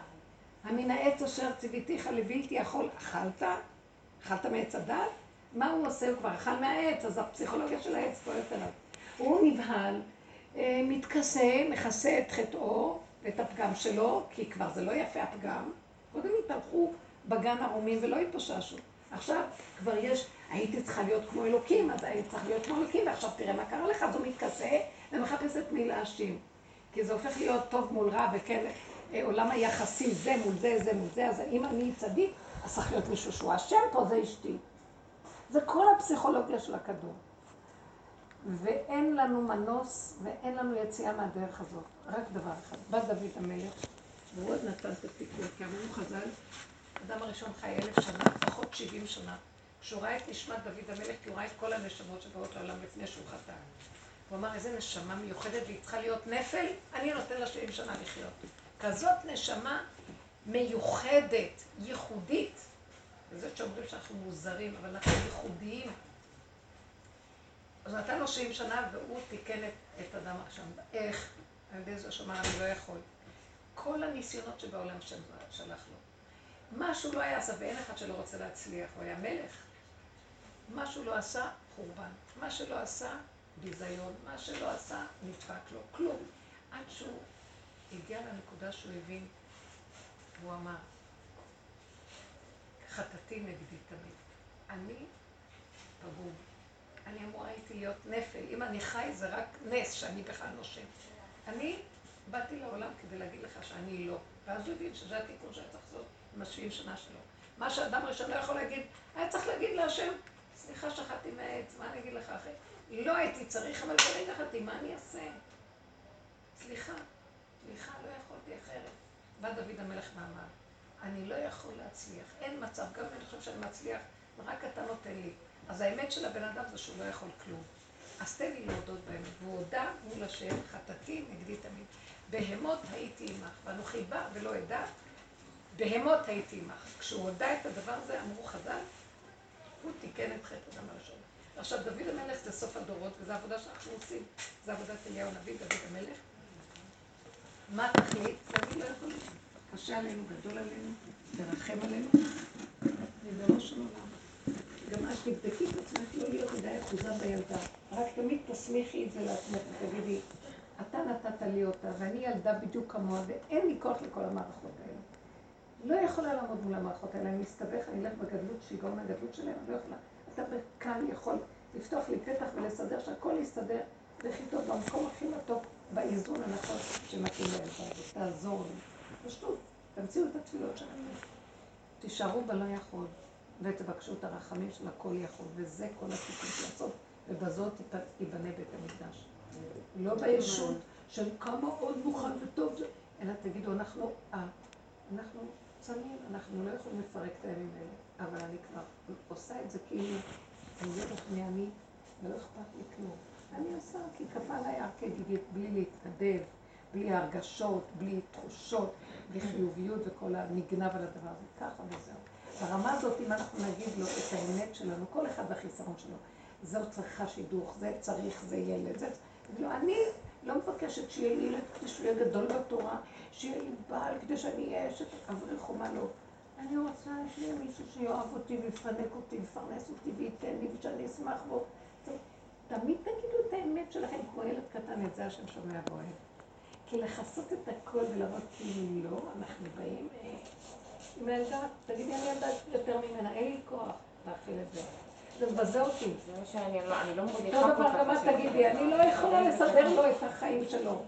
המן העץ אשר ציוויתיך לבלתי יכול, אכלת? אכלת מעץ הדת? מה הוא עושה? הוא כבר אכל מהעץ, אז הפסיכולוגיה של העץ פועלת עליו. הוא נבהל, אה, מתכסה, מכסה את חטאו ואת הפגם שלו, כי כבר זה לא יפה הפגם. קודם התהלכו בגן ערומים ולא התפששו. עכשיו כבר יש, הייתי צריכה להיות כמו אלוקים, אז הייתי צריכה להיות כמו אלוקים, ועכשיו תראה מה קרה לך, אז הוא מתכסה ומחפש את מי להאשים. כי זה הופך להיות טוב מול רע, וכן, אה, עולם היחסים, זה מול זה, זה מול זה, אז אם אני צדיק, אז צריך להיות מישהו שהוא אשם פה, זה אשתי. זה כל הפסיכולוגיה של הכדור. ואין לנו מנוס ואין לנו יציאה מהדרך הזאת. רק דבר אחד. בא דוד המלך, והוא עוד נתן את התיקון, כי אמרו חז"ל, האדם הראשון חי אלף שנה, לפחות שבעים שנה. כשהוא ראה את נשמת דוד המלך, כי הוא ראה את כל הנשמות שבאות לעולם לפני שהוא חטא. הוא אמר, איזה נשמה מיוחדת, והיא צריכה להיות נפל, אני נותן לה שבעים שנה לחיות. כזאת נשמה מיוחדת, ייחודית. וזאת שאומרים שאנחנו מוזרים, אבל אנחנו ייחודיים. אז נתן לו 70 שנה והוא תיקן את, את אדם עכשיו. איך? על ידי זה שאמר, אני לא יכול. כל הניסיונות שבעולם שלח לו. מה שהוא לא היה עשה, ואין אחד שלא רוצה להצליח, הוא היה מלך. מה שהוא לא עשה, חורבן. מה שלא עשה, ביזיון. מה שלא עשה, נדפק לו. כלום. עד שהוא הגיע לנקודה שהוא הבין, והוא אמר, חטאתי נגדי תמיד. אני פגום. אני אמורה הייתי להיות נפל. אם אני חי זה רק נס שאני בכלל נושם. אני באתי לעולם כדי להגיד לך שאני לא. ואז הוא הבין שזה התיקון שהיה צריך לעשות עם השבעים שנה שלו. מה שאדם ראשון לא יכול להגיד, היה צריך להגיד להשם, סליחה שחטתי מהעץ, מה אני אגיד לך אחרי? לא הייתי צריך, אבל ברגע חטאתי, מה אני אעשה? סליחה, סליחה, לא יכולתי אחרת. בא דוד המלך ואמר, אני לא יכול להצליח, אין מצב, גם אם אני חושב שאני מצליח, רק אתה נותן לי. אז האמת של הבן אדם זה שהוא לא יכול כלום. אז תן לי להודות באמת. והוא הודה מול השם, חטאתי נגדי תמיד. בהמות הייתי עמך, ואנוכי בא ולא אדע, בהמות הייתי עמך. כשהוא הודה את הדבר הזה, אמרו חז"ל, הוא תיקן את חטא אדם הראשון. עכשיו, דוד המלך זה סוף הדורות, וזו עבודה שאנחנו עושים. זו עבודת אליהו הנביא, דוד המלך. מה התכלית? להגיד לא יכול קשה עלינו, גדול עלינו, תרחם עלינו, ריבונו של עולם. גם את תבדקי את עצמך לא להיות מדי אחוזה בילדה. רק תמיד תסמיכי את זה לעצמך ותגידי, אתה נתת לי אותה, ואני ילדה בדיוק כמוה, ואין לי כוח לכל המערכות האלה. לא יכולה לעמוד מול המערכות האלה, אני מסתבך, אני אלך בגדלות, שיגעון הגדלות שלהם, אני לא יכולה. אתה כאן יכול לפתוח לי פתח ולסדר שהכל יסתדר הכי טוב במקום הכי מתוק, באיזון הנכון שמתאים לילדה הזאת. תעזור לי. פשוט, תמציאו את התפילות שלנו. תישארו בלא יכול. ותבקשו את הרחמים של הכל יכול, וזה כל הסיפור לעשות, ובזאת ייבנה בית המקדש. לא בישות של כמה עוד מוכן וטוב אלא תגידו, אנחנו, אה, אנחנו צמים, אנחנו לא יכולים לפרק את הימים האלה, אבל אני כבר עושה את זה כאילו, אני יודעת מי אני, ולא אכפת לי כלום. אני עושה כי כפה הר גיגית, בלי להתנדב, בלי הרגשות, בלי תחושות, בלי חיוביות וכל הנגנב על הדבר הזה, ככה וזהו. ברמה הזאת, אם אנחנו נגיד לו את האמת שלנו, כל אחד והחיסרון שלו, זאת צריכה שידוך, זה צריך, זה ילד, זה... לא, אני לא מבקשת שיהיה לי ילד כדי שהוא יהיה גדול בתורה, שיהיה לי בעל כדי שאני אהיה אשת אברך או מה לא. אני רוצה שיהיה מישהו שיאהב אותי ויפנק אותי, ויפרנס אותי וייתן לי ושאני אשמח בו. תמיד תגידו את האמת שלכם כמו ילד קטן, את זה השם שומע ואוהב. כי לכסות את הכל ולראות כאילו לא, אנחנו באים... אה, עם הילדה, תגידי, אני ילדה יותר ממנה, אין לי כוח להכיל את זה. זה מבזה אותי. זה מה שאני אני לא מרגישה כל כך. גם את תגידי, אני לא יכולה לסדר לו את החיים שלו.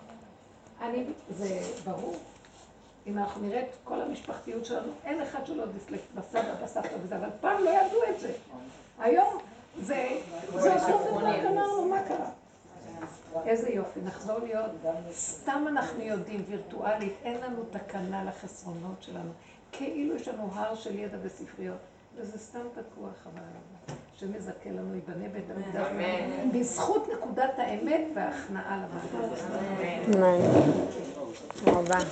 אני, זה ברור. אם אנחנו נראה את כל המשפחתיות שלנו, אין אחד שלא דיסלקט בסבא, בסבתא וזה, אבל פעם לא ידעו את זה. היום זה, זה אותו דבר, גמרנו, מה קרה? איזה יופי, נחזור להיות, סתם אנחנו יודעים, וירטואלית, אין לנו תקנה לחסרונות שלנו. כאילו יש לנו הר של ידע וספריות, וזה סתם תקוע חבל עליו. שמזכה לנו, ייבנה בית המקדש, בזכות נקודת האמת וההכנעה. אמן. תודה רבה.